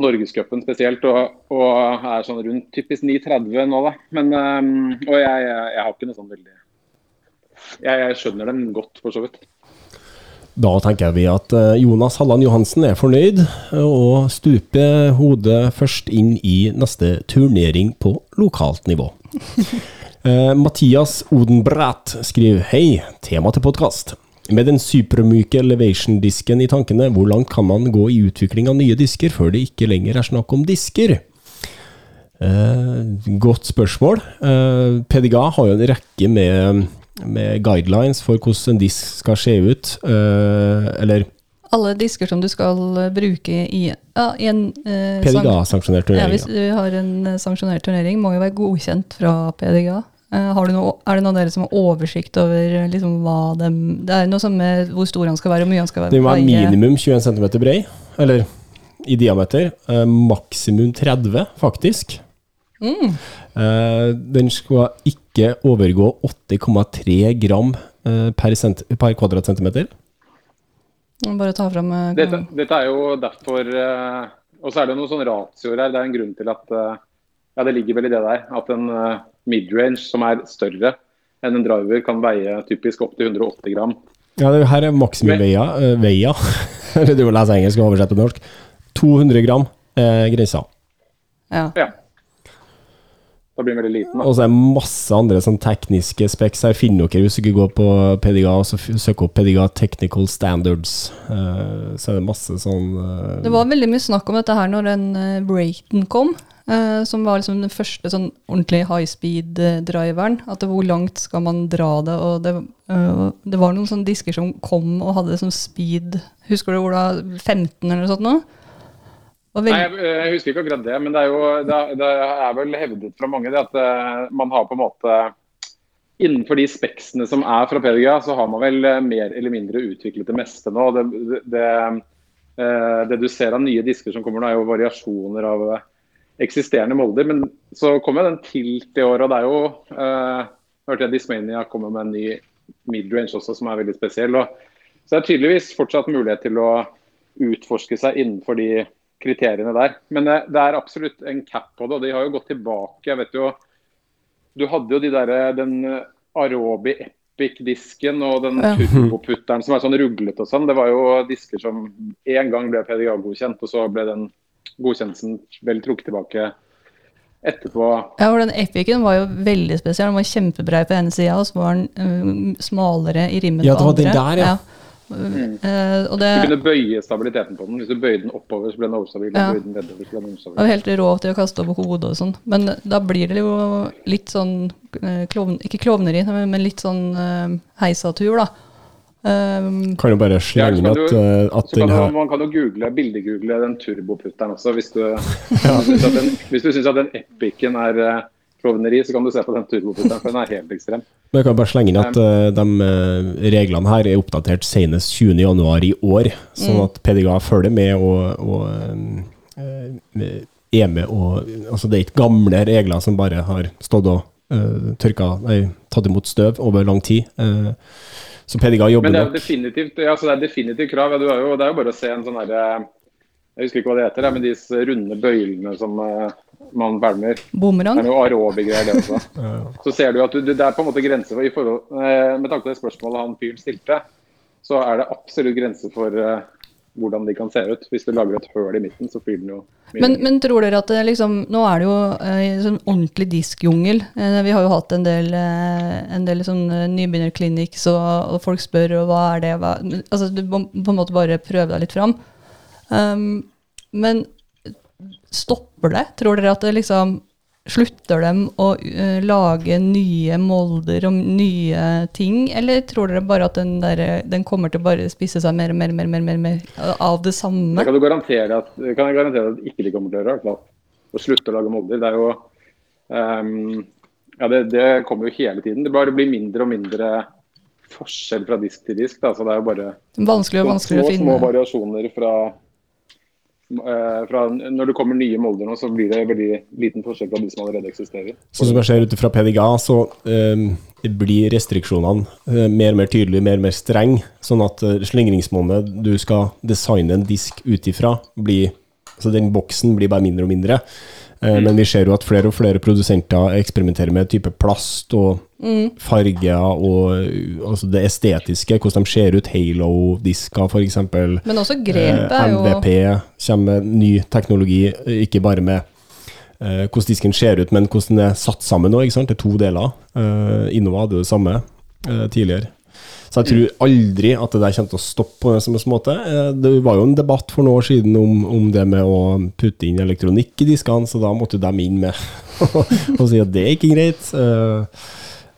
Norgescupen spesielt, og, og, er sånn rundt typisk 9,30 nå, da. Men, um, og jeg, jeg, har ikke noe sånn veldig jeg, jeg, skjønner den godt, for så vidt. Da tenker vi at uh, Jonas Halland Johansen er fornøyd, og stuper hodet først inn i neste turnering på lokalt nivå. uh, Mathias Odenbræt skriver Hei, tema til podkast. Med den supermyke elevation-disken i tankene, hvor langt kan man gå i utvikling av nye disker før det ikke lenger er snakk om disker? Eh, godt spørsmål. Eh, PDGA har jo en rekke med, med, guidelines for hvordan en disk skal se ut. Eh, eller alle disker som du skal bruke i, ja, i en eh, PDGA-sanksjonert turnering. Ja, hvis du har en sanksjonert turnering, må jo være godkjent fra PDGA. Uh, noe, er det noen av dere som har oversikt over liksom, hva de, Det er noe sånn med hvor stor han skal være, hvor mye han skal være. Det må være minimum 21 cm brei, eller i diameter. Uh, maksimum 30, faktisk. Mm. Den skal ikke overgå 8,3 gram per, per kvadratcentimeter. Bare ta fram dette, dette, er jo derfor Og så er det noen sånne ratioer her. Det er en grunn til at Ja, det ligger vel i det der. At en midrange som er større enn en driver, kan veie typisk opptil 180 gram. Ja, det her er maksimumveia. Uh, veia. Eller du må lese engelsk og oversette på norsk. 200 gram er grensa. Ja. ja. Da blir den veldig liten. Da. Og så er det masse andre sånn tekniske specs her. Finner dere hvis dere går på PDGA og så søker opp PDGA Technical Standards. Uh, så er det masse sånn uh, Det var veldig mye snakk om dette her når den uh, Brayton kom. Uh, som var liksom den første sånn ordentlig high speed-driveren. At det, Hvor langt skal man dra det? Og det, uh, det var noen sånne disker som kom og hadde sånn speed Husker du hvor det var 15 eller noe sånt? Nå? Nei, jeg, jeg husker ikke akkurat det, men det er jo det det er vel hevdet fra mange det at eh, man har på en måte Innenfor de speksene som er fra PDGA, så har man vel eh, mer eller mindre utviklet det meste nå. Det, det, det, eh, det du ser av nye disker som kommer nå, er jo variasjoner av eh, eksisterende molder. Men så kommer den Tilt i år, og det er jo eh, hørte jeg Dismania kommer med en ny midrange også, som er veldig spesiell. Og, så det er tydeligvis fortsatt mulighet til å utforske seg innenfor de kriteriene der. Men det, det er absolutt en cap på det, og de har jo gått tilbake. Jeg vet jo, Du hadde jo de der, den Arobi Epic-disken og den Ja. turboputteren som er sånn ruglete og sånn. Det var jo disker som en gang ble PDA-godkjent, og så ble den godkjennelsen vel trukket tilbake etterpå. ja, for den Epicen var jo veldig spesiell. Den var kjempebrei på ene sida, og så var den smalere i rimmet Ja, på det var den andre. der, ja. Eh, og det Du kunne bøye stabiliteten på den. Hvis du bøyde den oppover, så ble den overstabil. Ja. Ja. Bøyde den nedover, så ble den var helt rå til å kaste over hodet og sånn. Men da blir det jo litt sånn eh, klovn, Ikke klovneri, men litt sånn uh, heisatur, da. Um, Kan jo bare slenge Ja, at, du- at kan den her man kan jo google, bildegoogle den turboputteren også, hvis du, hvis at den, hvis du syns at den Epicen er uh, klovneri, så kan du se på den turboputteren, for den er helt ekstrem. Men jeg kan bare slenge inn at uh, de eh, reglene her er oppdatert senest 20.1 i år, sånn Mm. at PDGA følger med og, og eh, eh, er med og Altså det er ikke gamle regler som bare har stått og uh, tørka Nei, tatt imot støv over lang tid. Eh, så PDGA jobber Men det er jo definitivt, ja, det er definitivt krav. Ja, du er jo, det er jo bare å se en sånn herre Jeg husker ikke hva det heter, men disse runde bøylene som man pælmer. Det er noe aerobi-greier, det også. Så ser du at du, det er på en måte grenser for, i forhold, eh, Med tanke på det spørsmålet han fyren stilte, så er det absolutt grenser for eh, hvordan de kan se ut. Hvis du lager et høl i midten, så flyr den jo mye. Men, men tror dere at det liksom Nå er det jo eh, sånn ordentlig diskjungel. Eh, vi har jo hatt en del, eh, en del sånn eh, nybegynnerkliniks, og, og folk spør og hva er det hva, Altså du må på en måte bare prøve deg litt fram. Um, men stopper det? Tror dere at det liksom Slutter dem å uh, lage nye molder og nye ting, eller tror dere bare at den, der, den kommer til å bare spisse seg mer og mer, mer, mer, mer, av det samme? Det kan du garantere at, kan jeg garantere at ikke de kommer til å gjøre. i hvert fall. Å slutte å lage molder. Det er jo um, Ja, det, det kommer jo hele tiden. Det bare blir mindre og mindre forskjell fra disk til disk. Da. Så det er jo bare Vanskelig og små, å finne. små variasjoner fra, fra Når det kommer nye molder nå, så blir det veldig liten forskjell fra de som allerede eksisterer. Sånn som jeg ser ut fra PDGA, så eh, blir restriksjonene eh, mer og mer tydelige, mer og mer streng, sånn at uh, slingringsmonnet du skal designe en disk ut ifra, blir Altså den boksen blir bare mindre og mindre. Eh, Men vi ser jo at flere og flere produsenter eksperimenterer med type plast og farger og altså det estetiske, hvordan de ser ut. Halo-disker, f.eks. Men også grepet er jo MVP kommer med ny teknologi, eh, ikke bare med eh, hvordan disken ser ut, men hvordan den er satt sammen nå. ikke sant? Det er to deler. Eh, Innova hadde det samme eh, tidligere. Så jeg tror aldri at det der kommer til å stoppe på en sånn måte. Eh, det var jo en debatt for noen år siden om, om det med å putte inn elektronikk i diskene, så da måtte de inn med og si at det er ikke greit. Eh,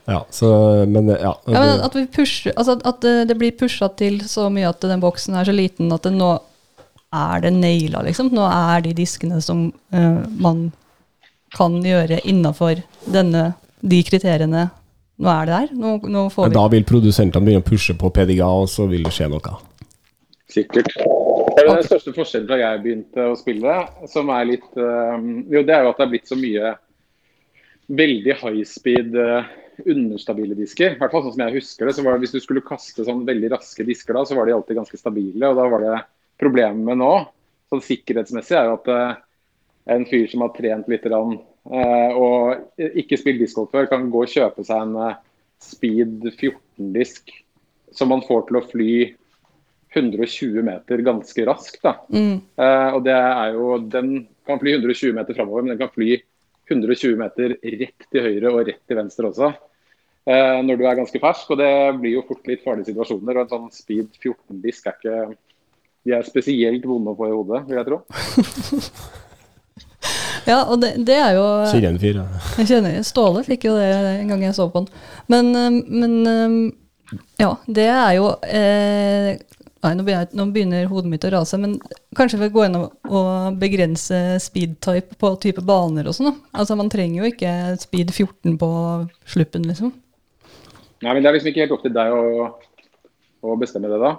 ja, så, men ja. ja, men At, pusher, altså at det, blir pusha til så mye at den boksen er så liten at nå er det naila, liksom. Nå er de diskene som uh, man kan gjøre innafor de kriteriene. Nå er det der. Nå, nå får vi da vil produsentene begynne å pushe på PDGA, og så vil det skje noe. Sikkert. Det er den største forskjellen fra jeg begynte å spille, som er litt eh, Jo, det er jo at det er blitt så mye veldig high speed eh, understabile disker. I hvert fall sånn som jeg husker det, så var det hvis du skulle kaste sånn veldig raske disker da, så var de alltid ganske stabile. Og da var det problemet med nå, sånn sikkerhetsmessig, er jo at eh, en fyr som har trent litt rann, og ikke spilt diskgolf før, kan gå og kjøpe seg en eh, Speed 14-disk som man får til å fly 120 meter ganske raskt. mm, Eh, og det er jo, Den kan fly 120 meter framover, men den kan fly 120 meter rett til høyre og rett til venstre også. Eh, når du er ganske fersk, og det blir jo fort litt farlige situasjoner. og En sånn speed 14-disk er ikke De er spesielt vonde å få i hodet, vil jeg tro. Ja, og det, det er jo Sirenefyr, en fyr, ja. Jeg kjenner Ståle fikk jo det en gang jeg så på den. Men, men ja, det er jo eh, Nei, nå begynner, nå begynner hodet mitt å rase, men kanskje vi går inn og, og begrense speed type på type baner og sånn. Altså, Man trenger jo ikke speed 14 på sluppen, liksom. Nei, men Det er liksom ikke helt opp til deg å, å bestemme det, da.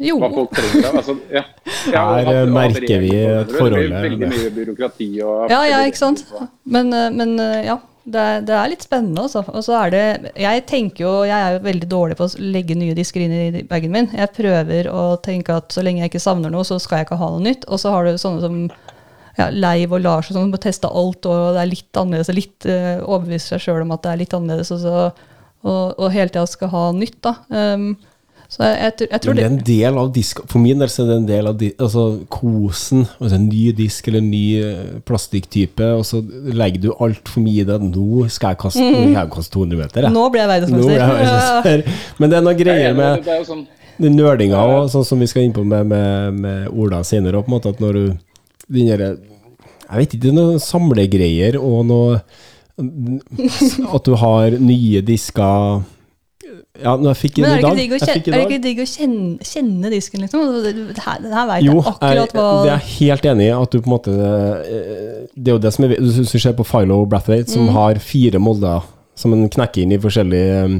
Jo. Hva folk trenger. av. Altså, ja. Ja, Her, eh, merker vi et Det forhold, blir veldig mye byråkrati og Ja, ja, ikke sant. Men, eh, men eh, ja, det er, det er litt spennende, altså. Og så er det Jeg tenker jo Jeg er jo veldig dårlig på å legge nye disker inn i bagen min. Jeg prøver å tenke at så lenge jeg ikke savner noe, så skal jeg ikke ha noe nytt. Og så har du sånne som ja, Leiv og Lars og sånn, må teste alt, og det er litt annerledes. og Litt uh, overbevise seg sjøl om at det er litt annerledes, og, så, og, og hele tida skal ha nytt, da. Um, så jeg, jeg, tror- jeg tror Men det er en del av disk For min del så er det en del av disk, altså kosen. Altså en ny disk eller en ny eh, plastikktype, og så legger du altfor mye i det. Nå skal jeg kaste, mm. jeg kaste 200 meter, jeg. Nå ble jeg verdensmester. Ja. Men det er noen er greier med det er jo sånn den nerdinga òg, sånn som vi skal innpå med, med, med Ola senere, på en måte at når du den derre Jeg vet ikke, noen samlegreier og noe At du har nye disker Ja, men jeg fikk Men er i dag kjenne, er det ikke digg å kjenne, kjenne disken, liksom? Det, det her, det her vet Jo, jeg akkurat hva jeg, det er jeg helt enig i. At du på en måte eh, Det er jo det som Hvis du ser på Philo Brathwaite, som Mm. har fire molder som en knekker inn i forskjellige um,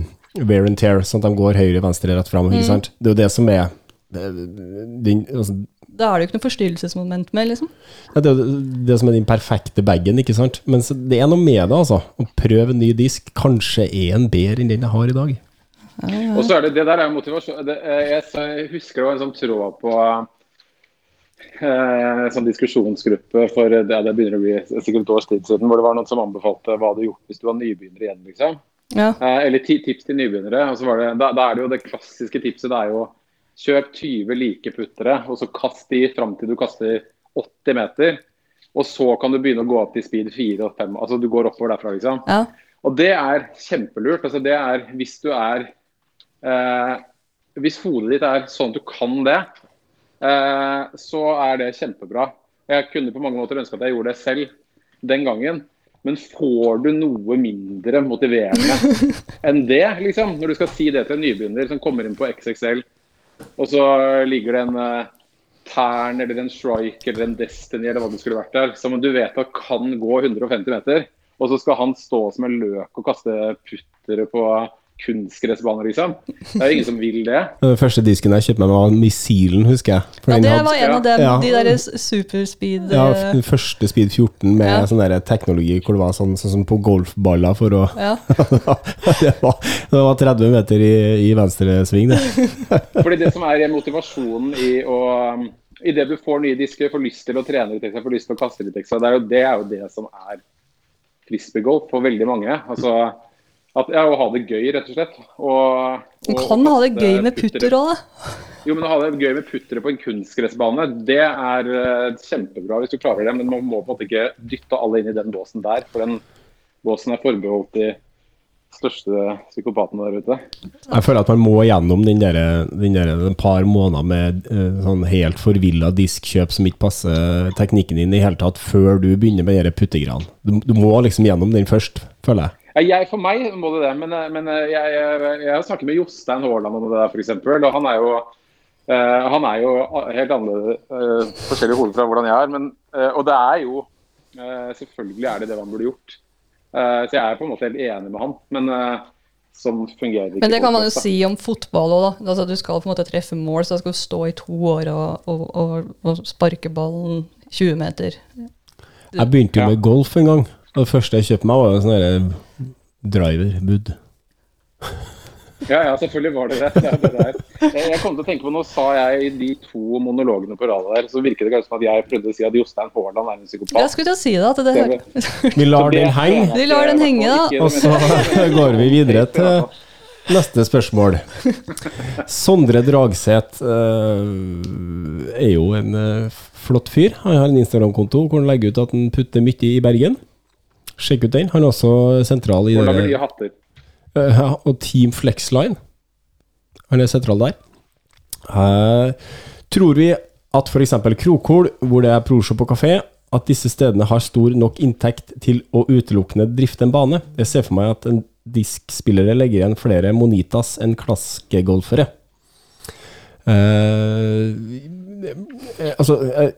wear and tear, sånn at de går høyre, venstre, rett fram. Mm. Ikke sant? Det er jo det som er din, altså, Da er det jo ikke noe forstyrrelsesmoment med, liksom. ja, det, er jo det som er din perfekte bagen, ikke sant? Men så, det er noe med det, altså. Å prøve en ny disk. Kanskje er en bedre enn den jeg har i dag. Og så er det det der er jo motivasjon. Det, eh, jeg, jeg husker det var en sånn tråd på eh, sånn diskusjonsgruppe for det, det begynner å bli sikkert et års tid siden, hvor det var noen som anbefalte hva du hadde gjort hvis du var nybegynner igjen. liksom. Ja. Eh, eller ti, tips til nybegynnere. og så var det, da, da er det jo det klassiske tipset det er jo kjøp 20 like puttere, og så kast de fram til du kaster 80 meter. Og så kan du begynne å gå opp til speed 4 og 5. Altså du går oppover derfra, liksom. ja. Og det er kjempelurt. Altså det er hvis du er eh, Hvis hodet ditt er sånn at du kan det, eh, så er det kjempebra. Jeg kunne på mange måter ønske at jeg gjorde det selv den gangen. Men får du noe mindre motiverende enn det, liksom? Når du skal si det til en nybegynner som kommer inn på XXL, og så ligger det en uh, Tern eller en Strike eller en Destiny eller hva det skulle vært der, som du vet at kan gå 150 meter. Og så skal han stå som en løk og kaste puttere på kunstgressbaner, liksom. Det er jo ingen som vil det. Den første disken jeg kjøpte meg, var Missilen, husker jeg. For ja, det hadde- var en av dem, Ja. de der superspeed Ja, eh, den første Speed 14 med Ja. sånn der teknologi hvor det var sånn, sånn som på golfballer for å ja. det, var, det var 30 meter i, i venstresving, det. Fordi det som er motivasjonen i å Idet du får nye disker, får lyst til å trene litt ekstra, får lyst til å kaste litt ekstra, det er jo det, er jo det som er frisbeegolf for veldig mange. Altså at, ja, å ha det gøy, rett og slett. Og, Du og- kan ha det gøy med putter òg, da. Jo, men å ha det gøy med puttere på en kunstgressbane, det er eh, kjempebra hvis du klarer det. Men man må på en måte ikke dytte alle inn i den båsen der, for den båsen er forbeholdt de største psykopatene der ute. Jeg føler at man må gjennom den der, den der en par måneder med eh, sånn helt forvilla diskkjøp som ikke passer teknikken din i hele tatt, før du begynner med de puttegreiene. Du, du må liksom gjennom den først, føler jeg. Ja, jeg, for meg må det det, men, eh, men eh, jeg, jeg, jeg har snakket med Jostein Haaland om det der, f.eks. Og han er jo, eh, han er jo helt annerledes, uh, forskjellig hode fra hvordan jeg er. Men, eh, og det er jo eh, Selvfølgelig er det det man burde gjort. Eh, så jeg er på en måte helt enig med han. Men eh, sånn fungerer ikke Men det kan man jo si om fotball òg, da. Altså, du skal på en måte treffe mål, så du skal stå i to år og, og, og, og sparke ballen 20 meter. Jeg begynte jo med golf en gang. Og det første jeg kjøpte meg, var en sånn driver-bud. Ja, ja, selvfølgelig var det det. det, det der. Jeg, kom til å tenke på, Nå sa jeg i de to monologene på radet der, så virket det kanskje som at jeg prøvde å si at Jostein Haaland er en psykopat. Jeg skulle til å si det. At det, Det- Vi lar den henge, Vi lar den henge, da. Og så går vi videre til neste spørsmål. Sondre Dragseth eh, er jo en eh, flott fyr. Han har en Instagram-konto hvor han legger ut at han putter mye i Bergen. Sjekk ut den. Han er også sentral i Og lager de hatter. Ja, og Team Flexline. Han er sentral der. Uh, tror vi at f.eks. Krokol, hvor det er proshop og kafé, at disse stedene har stor nok inntekt til å utelukkende drifte en bane? Jeg ser for meg at en diskspillere legger igjen flere Monitas enn klaskegolfere. Eh, altså, eh,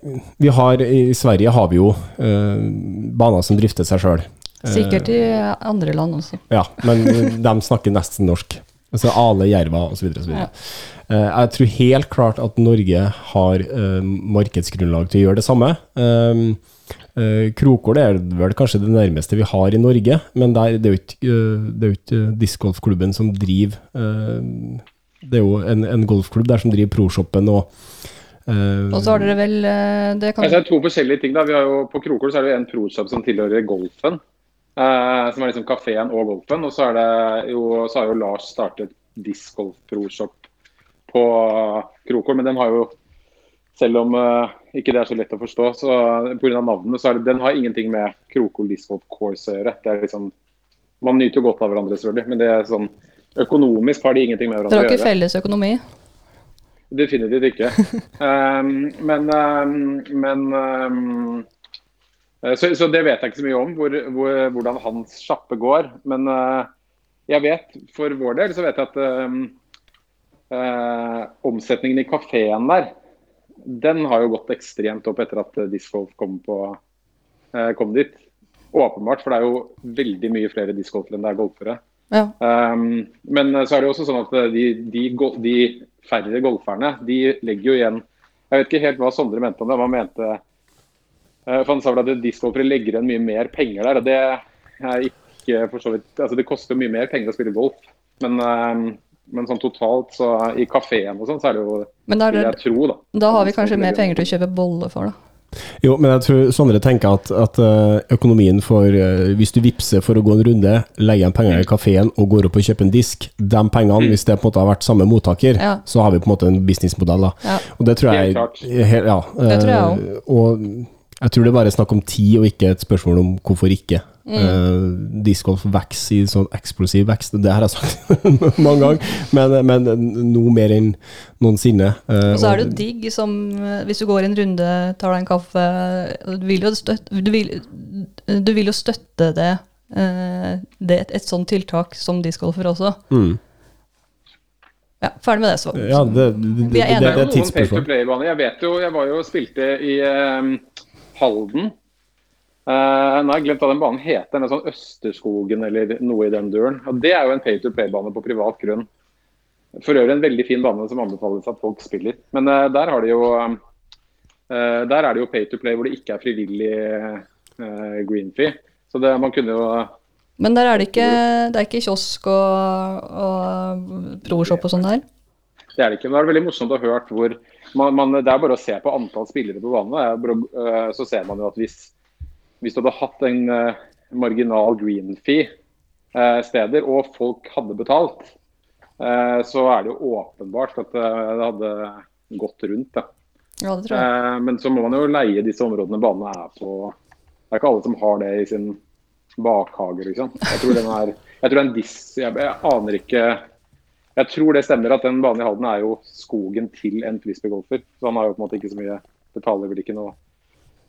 vi har I Sverige har vi jo eh, baner som drifter seg sjøl. Sikkert i andre land også. Ja, men de snakker nesten norsk. Altså Ale, Jerva osv. Ja. Uh, jeg tror helt klart at Norge har uh, markedsgrunnlag til å gjøre det samme. Uh, Krokål er vel kanskje det nærmeste vi har i Norge, men det er jo ikke, ikke discgolfklubben som driver Det er jo en, en golfklubb der som driver proshoppen og og så har dere vel det kan... Det er to forskjellige ting. da. Vi har jo, på Krokol så er det jo en proshop som tilhører golfen. Uh, som er liksom kafeen og golfen. Og så, er det jo, så har jo Lars startet discgolf pro-shop på Krokol. men den har jo selv om uh, ikke det er så lett å forstå, så pga. navnet, så er det, den har ingenting med Krokol Discgolf Course å gjøre. Det er liksom, man nyter jo godt av hverandre, selvfølgelig, men det er sånn, økonomisk har de ingenting med hverandre å gjøre. Dere har ikke felles økonomi? Definitivt ikke. um, men, um, men um, så, så, det vet jeg ikke så mye om, hvor, hvor, hvordan hans sjappe går. Men uh, jeg vet, for vår del, så vet jeg at eh, omsetningen i kafeen der, den har jo gått ekstremt opp etter at discgolf kom, uh, kom dit. Åpenbart, for det er jo veldig mye flere discgolfere enn det er golfere. Ja. Um, men så er det jo også sånn at de, de, de, færre golferne, de legger jo igjen Jeg vet ikke helt hva Sondre mente om det. man mente uh, for Han sa vel at discgolfere legger igjen mye mer penger der. og Det er ikke for så vidt Altså det koster mye mer penger å spille golf, men um, men sånn totalt, så i kafeen og sånn, så er det jo Men da, vil jeg tro, da. Da har vi kanskje mer penger til å kjøpe boller for, da. Jo, men jeg tror Sondre tenker at, at eh, økonomien for uh, Hvis du vippser for å gå en runde, legger igjen penger i kafeen og går opp og kjøper en disk, de pengene, mm. hvis det på en måte har vært samme mottaker, ja. så har vi på en måte en businessmodell. da. Ja. Og det tror jeg, helt ja, det tror jeg òg. Uh, og jeg tror det er bare snakk om tid, og ikke et spørsmål om hvorfor ikke. Mm. Uh, discgolf vokser i sånn eksplosiv vekst, det har jeg sagt mange ganger, men, men noe mer enn noensinne. Uh, og så er det jo digg som hvis du går en runde, tar deg en kaffe Du vil jo støtte, du vil, du vil jo støtte det, uh, det et, et sånt tiltak som discgolfer også. Mm. Ja, ferdig med det, så. Ja, det, det, vi er enige. Det er noen pay to play-baner. Jeg vet jo, jeg var jo og spilte i um Halden. Uh, nå har jeg glemt hva den banen heter. Den er sånn Østerskogen eller noe i den duren. Og Det er jo en pay to play-bane på privat grunn. For øvrig en veldig fin bane som anbefales at folk spiller. Men uh, der, har de jo, uh, der er det jo pay to play hvor det ikke er frivillig green fee. Så det, man kunne jo Men der er det ikke, det er ikke kiosk og, og proshop og sånn der? Det er det ikke. Men det er veldig morsomt å ha hørt hvor man, man, Det er bare å se på antall spillere på banen. Bare, uh, så ser man jo at hvis, hvis du hadde hatt en uh, marginal green fee uh, steder, og folk hadde betalt, så er det jo åpenbart at det hadde gått rundt. Da. Ja, det tror jeg. men så må man jo leie disse områdene banene er på. Det er ikke alle som har det i sin bakhage, liksom. Jeg tror den er, jeg tror en diss, jeg, jeg aner ikke jeg tror det stemmer at den banen i Halden er jo skogen til en frisbeegolfer. Så han har jo på en måte ikke så mye Betaler vel ikke noe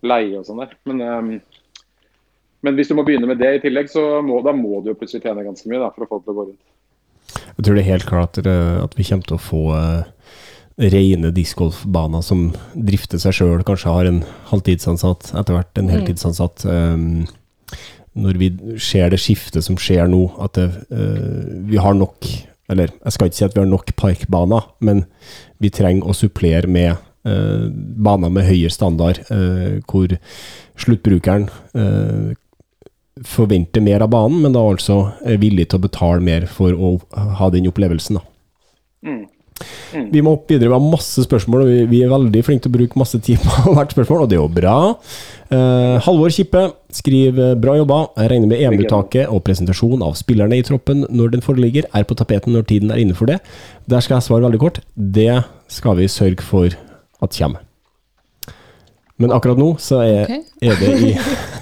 leie og sånn der. Men, um, men, hvis du må begynne med det i tillegg, så må, da må du jo plutselig tjene ganske mye da, for å få det til å gå rundt. Jeg tror det er helt klart eh, at vi kommer til å få uh, rene discgolfbaner som drifter seg sjøl, kanskje har en halvtidsansatt, etter hvert en mm. heltidsansatt. Um, når vi ser det skiftet som skjer nå, at det, uh, vi har nok eller jeg skal ikke si at vi har nok parkbaner, men vi trenger å supplere med uh, baner med høyere standard, uh, hvor sluttbrukeren eh, forventer mer av banen, men da altså er villig til å betale mer for å ha den opplevelsen. Da. Mm. Mm. Vi må opp videre. Vi har masse spørsmål, og vi, er veldig flinke til å bruke masse tid på hvert spørsmål, og det er jo bra. Uh, Halvor Kippe skriver bra jobba. Jeg regner med EM-uttaket og presentasjon av spillerne i troppen når den foreligger, er på tapeten når tiden er inne for det. Der skal jeg svare veldig kort. Det skal vi sørge for at kommer. Men akkurat nå så er, okay. er det i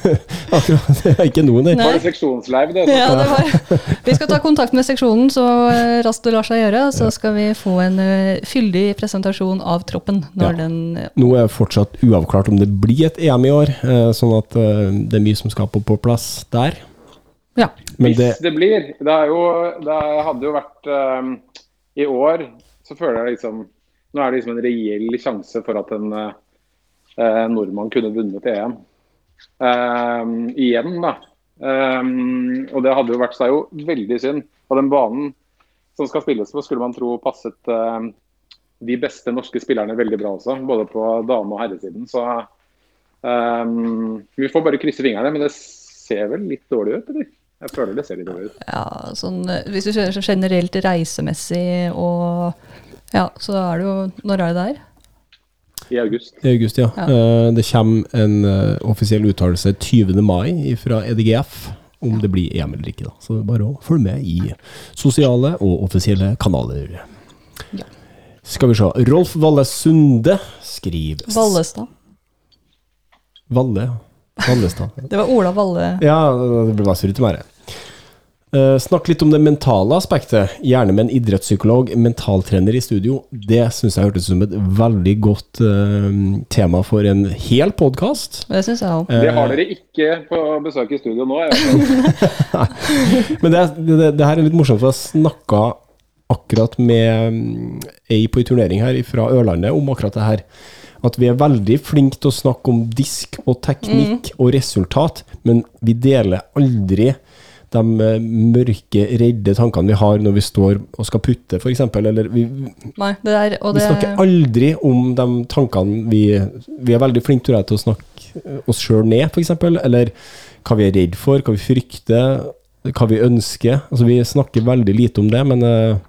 Akkurat det er ikke noen, det. Var det seksjonsleiv, det? Ja, det var. Vi skal ta kontakt med seksjonen så eh, raskt det lar seg gjøre. Så skal vi få en uh, fyldig presentasjon av troppen. Når ja. den uh, Nå er det fortsatt uavklart om det blir et EM i år, uh, sånn at det er mye som skal på, på plass der. Ja. Men Hvis det, det blir. Det, jo, det hadde jo vært um, I år så føler jeg liksom Nå er det liksom en reell sjanse for at en eh, nordmann kunne vunnet EM. Eh, igjen, da. Eh, og det hadde jo vært seg jo veldig synd. Og den banen som skal spilles på, skulle man tro passet eh, de beste norske spillerne veldig bra også. Både på dame- og herresiden. Så eh, vi får bare krysse fingrene. Men det ser vel litt dårlig ut, eller? Jeg føler det ser litt dårlig ut. Ja, sånn, hvis du kjører så generelt reisemessig og Ja, så er det jo Når er det der? I august. I august, ja. Ja. Eh, det kommer en eh, offisiell uttalelse 20. mai fra EDGF om det blir EM eller ikke. da. Så det er bare å følge med i sosiale og offisielle kanaler. Ja. Skal vi se. Rolf Valle Sunde skriver Vallestad. Valle, ja. Vallestad. Det var Ola Valle. Ja, det ble surret til meg. Uh, snakk litt om det mentale aspektet, gjerne med en idrettspsykolog, mentaltrener i studio. Det syns jeg hørtes ut som et veldig godt uh, tema for en hel podkast. Det syns jeg òg. Det har dere ikke på besøk i studio nå. Men det, det, det her er litt morsomt, for jeg snakka akkurat med mm, ei på ei turnering her fra Ørlandet om akkurat det her. At vi er veldig flinke til å snakke om disk og teknikk og resultat, men vi deler aldri de eh, mørke, redde tankene vi har når vi står og skal putte, f.eks. Eller vi, Nei, der og vi snakker aldri om de tankene vi Vi er veldig flinke jeg, til å snakke oss sjøl ned, f.eks. Eller hva vi er redd for, hva vi frykter, hva vi ønsker. Altså Vi snakker veldig lite om det, men eh,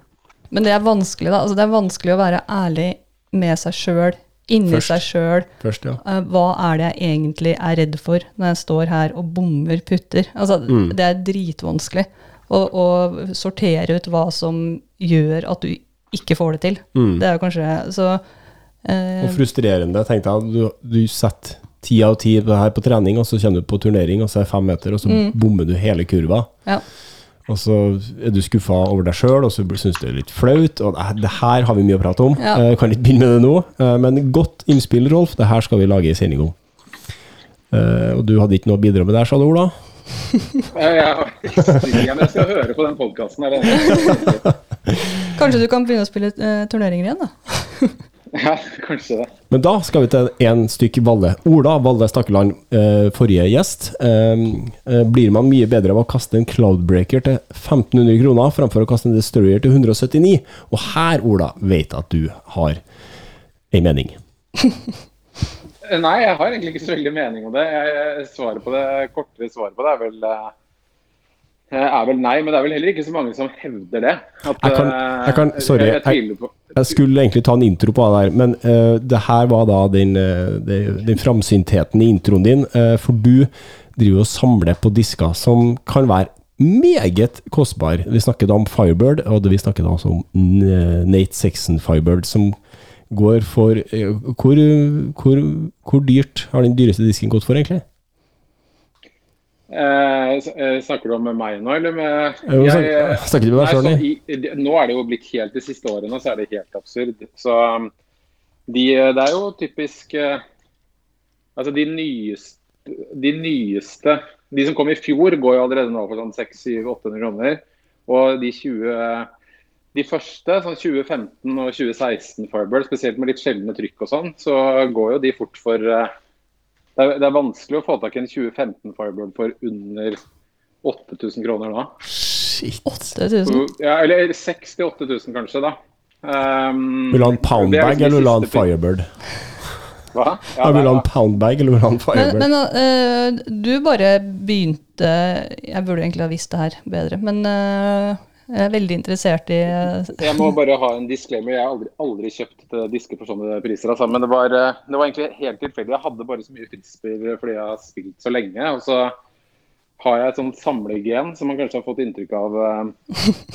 Men det er vanskelig, da. Altså, det er vanskelig å være ærlig med seg sjøl, inni Først. seg sjøl. ja. Eh, hva er det jeg egentlig er redd for når jeg står her og bommer putter? Altså, Mm. Det er dritvanskelig å, å sortere ut hva som gjør at du ikke får det til. Mm. Det er jo kanskje Så eh, Og frustrerende, tenkte jeg. Du, du setter ti av ti her på trening, og så kommer du på turnering, og så er det fem meter, og så bommer du hele kurva. ja. Og så er du skuffa over deg sjøl, og så syns du det er litt flaut. Og det- her har vi mye å prate om. Ja. Jeg kan ikke begynne med det nå. Eh, Men godt innspill, Rolf. Det her skal vi lage en sending om. Eh, Og du hadde ikke noe å bidra med der, sa du, Ola? Jeg, skal høre på den podkasten. Kanskje du kan begynne å spille eh, turneringer igjen, da? Ja, kanskje det. Men da skal vi til én stykk Valle. Ola Valle Stakkeland, eh, forrige gjest. Eh, eh, blir man mye bedre av å kaste en Cloudbreaker til 1500 kroner framfor å kaste en Destroyer til 179? Og her, Ola, vet at du har ei mening. Nei, jeg har egentlig ikke så veldig mening om det. Jeg, svarer svaret på det, kortere svaret på det er vel er vel nei, men det er vel heller ikke så mange som hevder det. At, Jeg kan- eh, jeg kan- sorry, Jeg, jeg Jeg skulle egentlig ta en intro på det der, men uh, det her var da den, eh, den framsyntheten i introen din. Uh, for du driver og samler på disker som kan være meget kostbar. Vi snakker da om Firebird, og vi snakker da også om Nate Sexton Firebird, som går for uh, hvor, hvor, hvor dyrt har den dyreste disken gått for, egentlig? Eh, eh, Snakker du om meg nå, eller med Jo, Jeg- snak- snakker du med deg sjøl? selv, så nei? i, de- Nå er det jo blitt helt de siste årene, så er det helt absurd. Så um, de, det er jo typisk eh, Altså de nyeste, de nyeste De som kom i fjor, går jo allerede nå for sånn 600-800 kroner. Og de 20 de første, sånn 2015 og 2016 Firebird, spesielt med litt sjeldne trykk og sånn, så går jo de fort for eh, det er, det er vanskelig å få tak i en 2015 Firebird for under 8000 kroner nå. Shit. 8000? Ja, eller 6000-8000 kanskje, da. Um, Vil du ha en poundbag, eller vil du ha en Firebird? Hva? Ja, vil du ha en poundbag, eller vil du ha en Firebird? men eh, du bare begynte Jeg burde egentlig ha visst det her bedre, men eh, jeg er veldig interessert i Jeg må bare ha en disclaimer. Jeg har aldri, aldri kjøpt eh, disker for sånne priser. Altså. Men det var, eh, det var egentlig helt tilfeldig. Jeg hadde bare så mye frisbeer fordi jeg har spilt så lenge. Og så har jeg et sånt samlegen som man kanskje har fått inntrykk av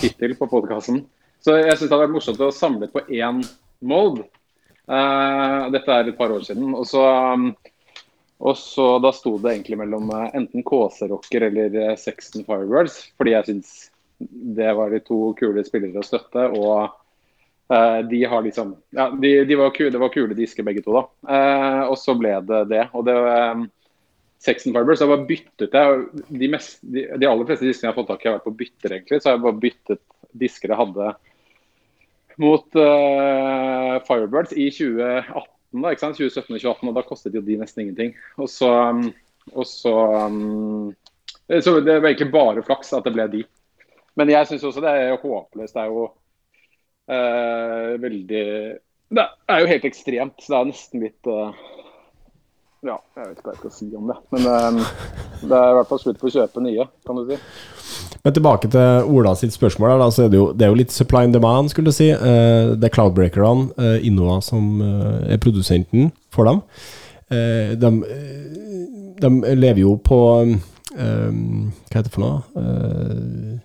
hittil på podkasten. Så jeg syns det hadde vært morsomt å samle på én mold. Uh, dette er et par år siden. Og så, og så da sto det egentlig mellom eh, enten KC Rocker eller eh, Sexton Firebirds, fordi jeg syns det var de to kule spillere å støtte. Og eh, de har liksom Ja, de, de var kule, det var kule disker begge to, da. Eh, og så ble det det. Og det um, Sexton Fibers, jeg bare byttet jeg, de, mest, de, de aller fleste diskene jeg har fått tak i, har vært på bytter, egentlig. Så jeg bare byttet disker jeg hadde mot eh, Firebirds i 2018, da, ikke sant? 2017 og 2018, og da kostet jo de nesten ingenting. Og så, um, og så, um, så det var egentlig bare flaks at det ble de. Men jeg syns også det er håpløst. Det er jo eh, veldig Det er jo helt ekstremt. Så det er nesten litt eh, Ja, jeg vet ikke hva jeg skal si om det. Men eh, det er i hvert fall slutt på å kjøpe nye, kan du si. Men tilbake til Ola sitt spørsmål. Da, så er det, jo, det er jo litt supply and demand, skulle du si. Eh, det er cloudbreakerne, eh, Innova, som eh, er produsenten for dem. De, de lever jo på Hva heter det for noe?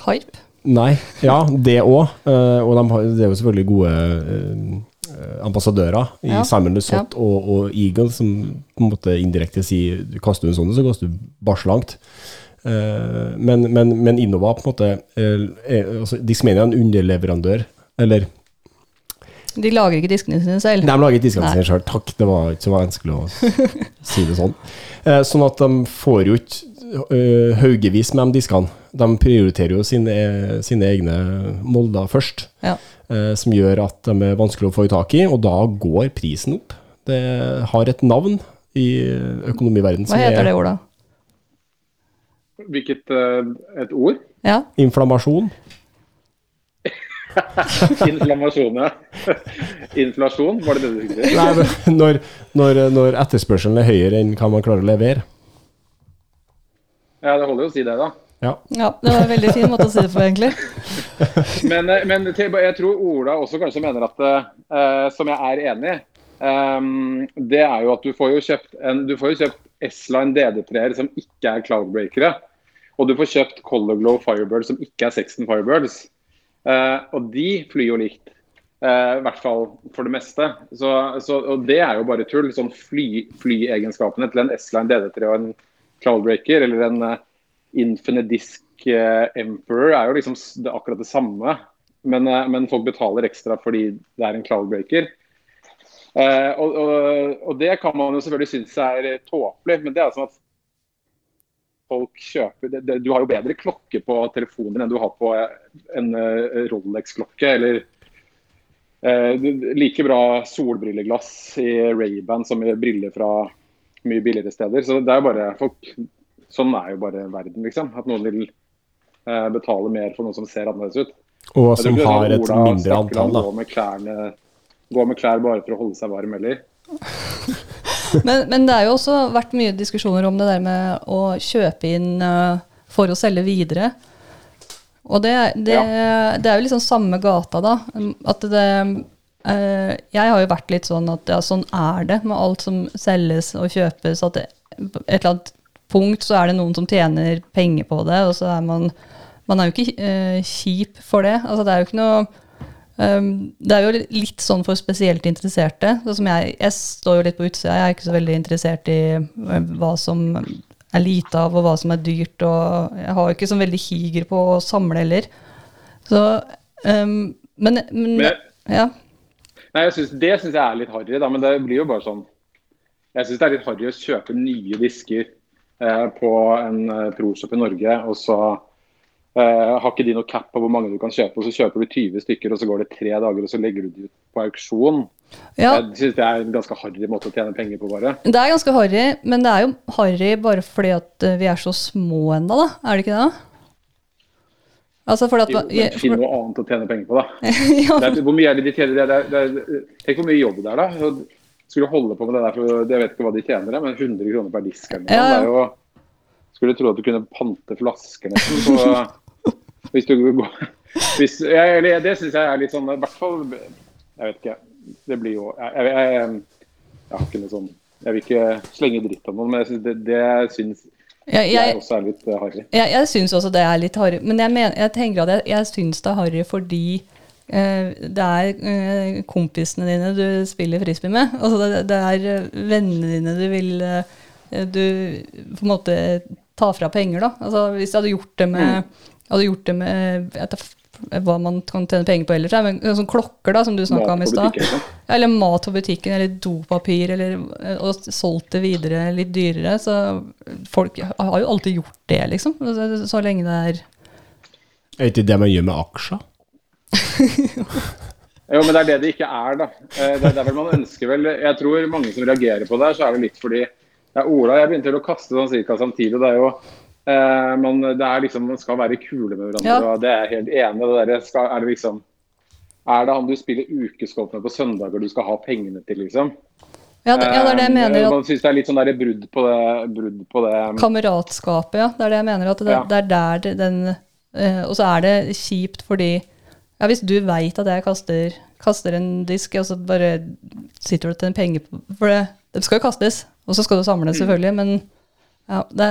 Eh, Hype. Nei, ja, det òg. og de har, det er jo selvfølgelig gode eh, ambassadører i Ja, Simon ja. og, og Eagle, som på en måte indirekte sier du kaster du en sånn, så kaster du barslangt. Uh, men, men, men Innova på en måte Diskmenia er, altså, er en underleverandør. Eller De lager ikke diskene sine selv. de lager ikke diskene sine selv, Takk, det var ikke så vanskelig å si det sånn. Uh, sånn at de får jo ikke eh, haugevis med de diskene. De prioriterer jo sine, sine egne molder først, Ja. eh, som gjør at de er vanskelig å få i tak i, og da går prisen opp. Det har et navn i økonomiverdenen Hva heter er det ordet? Hvilket eh, et ord? Ja. inflammasjon. Inflammasjon, ja. Inflasjon, var det det du skulle si? Nei, men når, når, når etterspørselen er høyere enn hva man klarer å levere. Ja, det holder jo å si det, da. Ja. ja, det var en veldig fin måte å si det på, egentlig. Men, eh, men jeg tror Ola også kanskje mener at uh, Som jeg er enig i. um, det er jo at du får jo kjøpt en, du får jo kjøpt S-Line DD3-er som ikke er cloudbreakere. Og du får kjøpt Color Glow Firebird som ikke er Sexton Firebirds. Uh, og de flyr jo likt. Uh, I hvert fall for det meste. Så, så, og det er jo bare tull. Sånn fly, flyegenskapene til en S-Line DD3 og en cloudbreaker, eller en uh, Infinite Disk eh, Emperor, er jo liksom det, akkurat det samme. Men, eh, men folk betaler ekstra fordi det er en cloudbreaker. Eh, og, og, og det kan man jo selvfølgelig synes er eh, tåpelig, men det er sånn at folk kjøper det, det, Du har jo bedre klokke på telefoner enn du har på eh, en eh, Rolex-klokke. Eller eh, like bra solbrilleglass i Ray-Ban som i briller fra mye billigere steder. Så det er jo bare folk Sånn er jo bare verden, liksom. At noen vil eh, betale mer for noe som ser annerledes ut. Og som ikke det har et Ola mindre antall, da. Gå med, klærne, gå med klær bare for å holde seg varm, eller? Men, men det er jo også vært mye diskusjoner om det der med å kjøpe inn uh, for å selge videre. Og det, det, det er jo liksom samme gata, da. At det Jeg har jo vært litt sånn at ja, sånn er det med alt som selges og kjøpes. At det, et eller annet punkt så er det noen som tjener penger på det, og så er man Man er jo ikke eh, kjip for det. Altså det er jo ikke noe Um, det er jo litt sånn for spesielt interesserte. så som jeg, jeg står jo litt på utsida. Jeg er ikke så veldig interessert i eh, hva som er lite av, og hva som er dyrt. Og jeg har jo ikke så veldig higer på å samle heller. Så um, Men, men Men- ja. Nei, jeg synes, Det syns jeg er litt harry, da, men det blir jo bare sånn Jeg syns det er litt harry å kjøpe nye disker eh, på en eh, ProShop i Norge, og så eh, har ikke de noe cap på hvor mange du kan kjøpe, og så kjøper du 20 stykker, og så går det tre dager, og så legger du de ut på auksjon. ja. Jeg syns det er en ganske harry måte å tjene penger på, bare. Det er ganske harry, men det er jo harry bare fordi at eh, vi er så små ennå, da. Er det ikke det? Altså at Jo, men Finn noe annet å tjene penger på, da. ja, er, hvor mye er det de tjener? Det er, det er, tenk hvor mye jobb det er, da. Skulle holde på med det der, for jeg vet ikke hva de tjener, men 100 kroner per disk eller noe. Ja, jo, skulle tro at du kunne pante flasker nesten. Så, hvis du går hvis, jeg, Det syns jeg er litt sånn I hvert fall Jeg vet ikke. Det blir jo Jeg, jeg, jeg, jeg har ikke noe sånn Jeg vil ikke slenge dritt om noen, men jeg synes det, det syns jeg, jeg er også litt eh, harry. Jeg, jeg syns også det er litt harry, men jeg, mener, jeg tenker at jeg, jeg syns det er harry fordi eh, det er eh, kompisene dine du spiller frisbee med. Altså det, det er vennene dine du vil Du på en måte ta fra penger, da. Altså Hvis jeg hadde gjort det med, hadde gjort det med hva man kan tjene penger på ellers, er, men sånn klokker da, som du snakka om i stad. Eller mat på butikken, eller dopapir, eller eh, og solgt det videre litt dyrere. Så folk har jo alltid gjort det, liksom. Så, så lenge det er Er ikke det man gjør med aksjer? Jo, men det er det det ikke er, da. Eh, Det, det er vel man ønsker vel Jeg tror mange som reagerer på det, så er det litt fordi ja, Ola jeg begynte å kaste sånn cirka samtidig. og Det er jo eh, men det er liksom, man skal være kule med hverandre, Ja. og det er jeg helt enig. Det der skal, er det liksom Er det han du spiller ukesgolf med på søndager du skal ha pengene til, liksom? Ja, det, ja, det er det jeg Eh, mener. Man syns det er litt sånn der brudd på det, brudd på det kameratskapet, ja. Det er det jeg mener. At det, Ja. det er der det- den eh, Og så er det kjipt fordi ja, Hvis du veit at jeg kaster, kaster en disk, og så bare sitter du til en penge på For det, det skal jo kastes, og så skal du samle, selvfølgelig, men ja, det,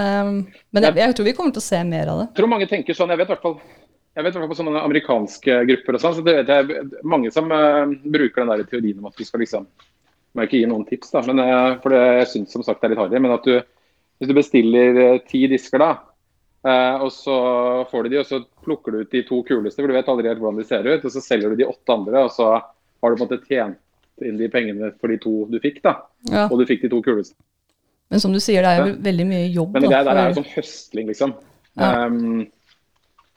Men jeg, jeg tror vi kommer til å se mer av det. Jeg tror mange tenker sånn, jeg vet i hvert fall jeg vet på sånne amerikanske grupper og sånn, så det vet jeg mange som uh, bruker den der teorien om at du skal liksom Må ikke gi noen tips, da, men, uh, for det, jeg syns som sagt det er litt harry. Men at du hvis du bestiller uh, ti disker, da, og så får du de, og så plukker du ut de to kuleste, for du vet aldri helt hvordan de ser ut, og så selger du de åtte andre, og så har du på en måte tjent inn de pengene for de to du fikk, da. Ja. Og du fikk de to kuleste. Men som du sier, det er jo veldig mye jobb. Men det da, der er jo sånn høstling, liksom. Ja. Um,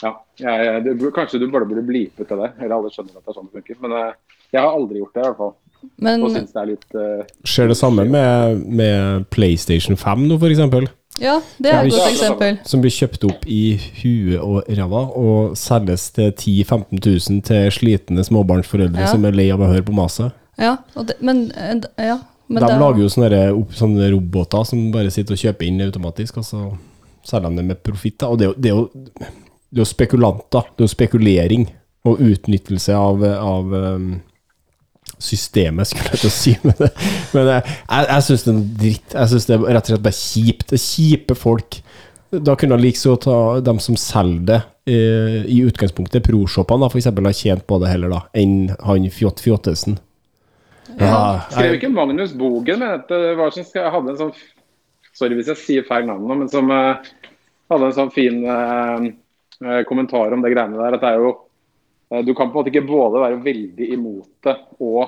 ja, jeg, det, kanskje du bare burde blipet det. Eller alle skjønner at det er sånn det funker. Men uh, jeg har aldri gjort det, i hvert fall. men Og syns det er litt uh, Skjer det samme med, med PlayStation 5 nå, f.eks.? ja, det er et godt eksempel. Som blir kjøpt opp i huet og ræva og selges til 10 000-15 000 til slitne småbarnsforeldre Ja. som er lei av å høre på maset. Ja, og det, men, eh, ja, men de er- lager jo sånne, sånne roboter som bare sitter og kjøper inn automatisk, og så selger de det med profitt. Og det er jo, det er jo, det er jo spekulanter. Det er jo spekulering og utnyttelse av, av um, systemet, skulle jeg til å si. Men, det, men jeg, jeg, syns det er dritt. Jeg syns det er rett og slett bare kjipt. Det er kjipe folk. Da kunne jeg like så ta dem som selger det eh, i utgangspunktet, proshoppene, for eksempel, har tjent på det heller, da, enn han Fjott Fjottesen. Ja, Skrev ikke Magnus Bogen, men det var som skal, hadde en sånn Sorry hvis jeg sier feil navn nå, men som uh, hadde en sånn fin eh, eh, kommentar om det greiene der. At det er jo uh, Du kan på en måte ikke både være veldig imot det og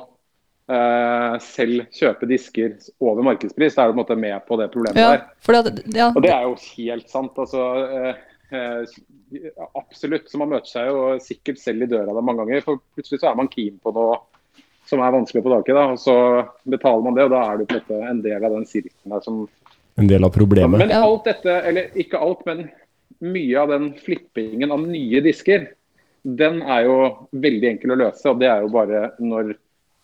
eh, selv kjøpe disker over markedspris. Da er du på en måte med på det problemet ja, der. for det, ja, Og det er jo helt sant. altså Absolutt. Så man møter seg jo sikkert selv i døra der mange ganger. For plutselig så er man keen på noe som er vanskelig å få tak i. da, og Så betaler man det, og da er du på en måte en del av den sirkelen der som En del av problemet. Men alt dette, eller ikke alt, men mye av den flippingen av nye disker, den er jo veldig enkel å løse. Og det er jo bare når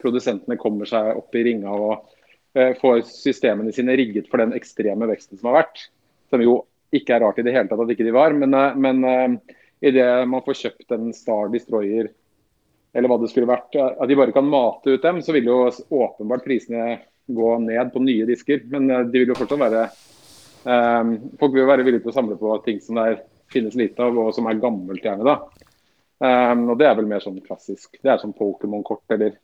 produsentene kommer seg opp i ringa og eh, får systemene sine rigget for den ekstreme veksten som har vært. Som jo ikke er rart i det hele tatt at ikke de var. Men, eh, men eh, idet man får kjøpt en Star Destroyer eller hva det skulle vært, at de bare kan mate ut dem, så vil jo åpenbart prisene gå ned på nye disker. Men eh, de vil jo fortsatt være um, Folk vil jo være villige til å samle på ting som det finnes lite av, og som er gammelt gjerne. da. Um, og det er vel mer sånn klassisk. Det er som Pokémon-kort eller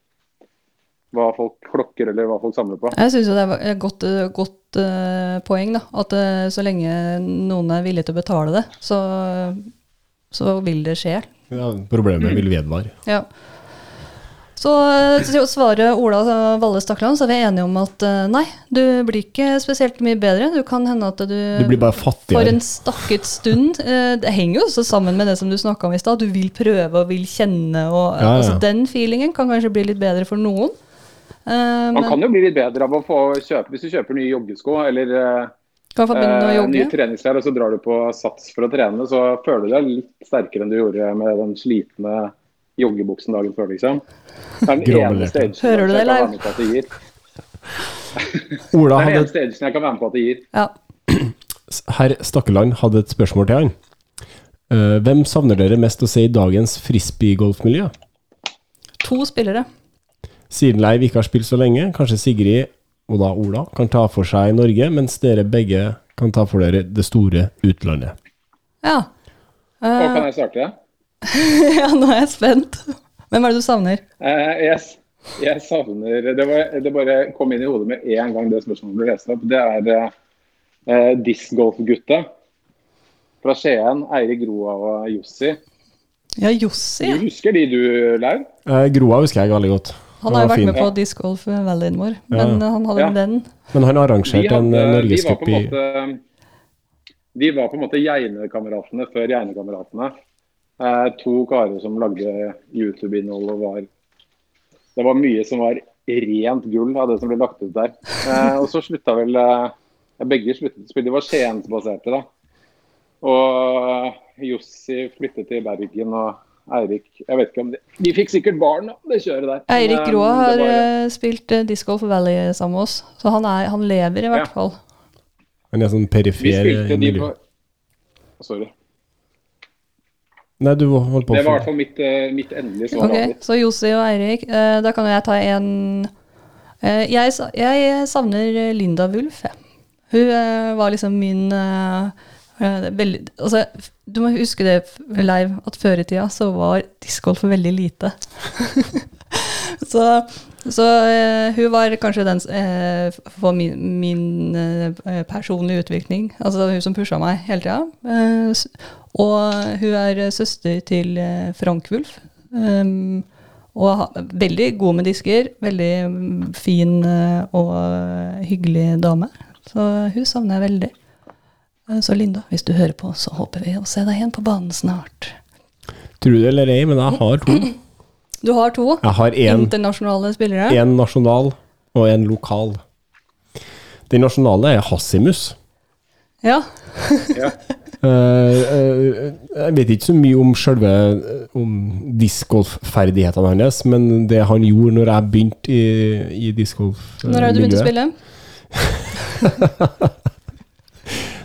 hva folk klokker eller hva folk samler på. Jeg syns det er et godt, godt uh, poeng, da. At uh, så lenge noen er villig til å betale det, så, så vil det skje. Ja, problemet vil vedvare. Ja. Så eh, til å svare Ola Valle Stakland, så er vi enige om at eh, nei, du blir ikke spesielt mye bedre. Du kan hende at du, Du blir bare for en stakket stund eh, Det henger jo også sammen med det som du snakka om i stad. Du vil prøve og vil kjenne. Og, Ja, ja. Altså, den feelingen kan kanskje bli litt bedre for noen. Eh, Man kan jo bli litt bedre av å få kjøpe hvis du kjøper nye joggesko eller eh, har fått begynne å jogge? nye treningsklær, og så drar du på sats for å trene, så føler du deg litt sterkere enn du gjorde med den slitne joggebuksen dagen før, liksom. Det er den ene eneste edgen Hører du det, Leif? med på at det er den hadde, eneste edgen jeg kan være med på at det gir. Ja. herr Stakkeland hadde et spørsmål til han. Eh, hvem savner dere mest å se i dagens frisbeegolfmiljø? To spillere. Siden Leiv ikke har spilt så lenge, kanskje Sigrid og da Ola kan ta for seg Norge, mens dere begge kan ta for dere det store utlandet. Ja. Og Eh, kan jeg starte? ja, nå er jeg spent. Hvem er det du savner? Uh, jeg, jeg savner det, var, det bare kom inn i hodet med en gang det spørsmålet ble lest opp. Det er eh, discgolf-gutta fra Skien. Eirik Groa og Jossi. Ja, Jossi. Du husker de du, Laur? Eh, Groa husker jeg veldig godt. Han har jo vært fin. med på Disc discgolf Valleyen vår, men eh, han hadde Ja. den. Men han arrangerte en eh, norgescup i måte De var på en måte Geine-kameratene før Geine-kameratene. Eh, to karer som lagde YouTube-innhold og var Det var mye som var rent gull av det som ble lagt ut der. Eh, og så slutta vel eh, Begge sluttet å spille. De var skiensbaserte, da. Og Jossi flyttet til Bergen, og Eirik Jeg vet ikke om de De fikk sikkert barn, da, det kjøret der. Eirik Roa eh, har det var- eh, spilt uh, Disc Golf Valley sammen med oss, så han, er, han lever i hvert Ja. fall. Han er sånn Vi perifer miljø. på Sorry. Nei, du holdt på Det var i hvert fall mitt, mitt endelige svar. Ok, Så Jossi og Eirik, uh, da kan jo jeg ta en uh, jeg, jeg savner Linda Wulf, jeg. Hun var liksom min eh, veldig, altså, Du må huske det, Leiv, at før i tida så var discgolf veldig lite. så så eh, hun var kanskje den eh, for min, min eh, personlige utvikling. Altså hun som pusha meg hele tida. Eh, og hun er søster til eh, Frank Wulf. Um, og ha, veldig god med disker. Veldig mm, fin eh, og hyggelig dame. Så hun savner jeg veldig. Eh, Så Linda, hvis du hører på, så håper vi å se deg igjen på banen snart. Tro det eller ei, men jeg har to. Du har to Jeg har en, internasjonale spillere. En nasjonal og en lokal. Den nasjonale er Hassimus. Ja. Ja. Eh, eh, jeg vet ikke så mye om selve om discgolfferdighetene hans, men det han gjorde når jeg begynte i, i discgolf Når har du begynt å spille?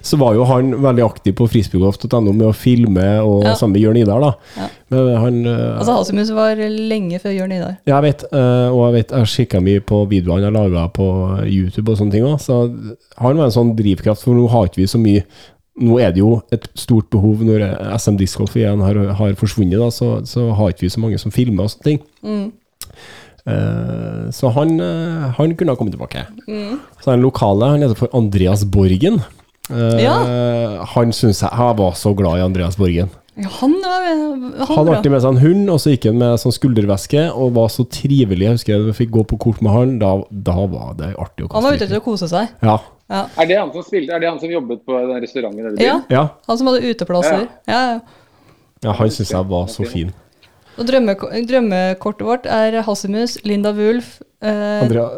Så var jo han veldig aktiv på frisbeegolf.no med å filme, og Ja. sammen med Jørn Idar, da. Ja. Men han eh, Altså Hasimus var lenge før Jørn Idar. Jeg vet, eh, og jeg vet, jeg kikka mye på videoene jeg laga på YouTube og sånne ting òg, så han var en sånn drivkraft, for nå har ikke vi så mye Nå er det jo et stort behov når SM Discgolf igjen har, har forsvunnet, da, så, så har ikke vi så mange som filmer og sånne ting. Mm. Uh, så han, han kunne ha kommet tilbake. Mm. Så den lokale, han heter for Andreas Borgen. Eh, Ja. Han syns jeg Jeg var så glad i Andreas Borgen. Ja, han var, han Han var alltid med seg en hund, og så gikk han med sånn skulderveske, og var så trivelig. Jeg husker vi fikk gå på kort med han, da, da var det artig å Han var ute etter å kose seg. Ja. Ja. Er det han som spilte? Er det han som jobbet på den restauranten? ja. ja. Han som hadde uteplasser. Ja. Ja, ja han syns jeg var så fin. Og drømmeko drømmekortet vårt er Hassemus, Linda Wulf, eh, Andrea,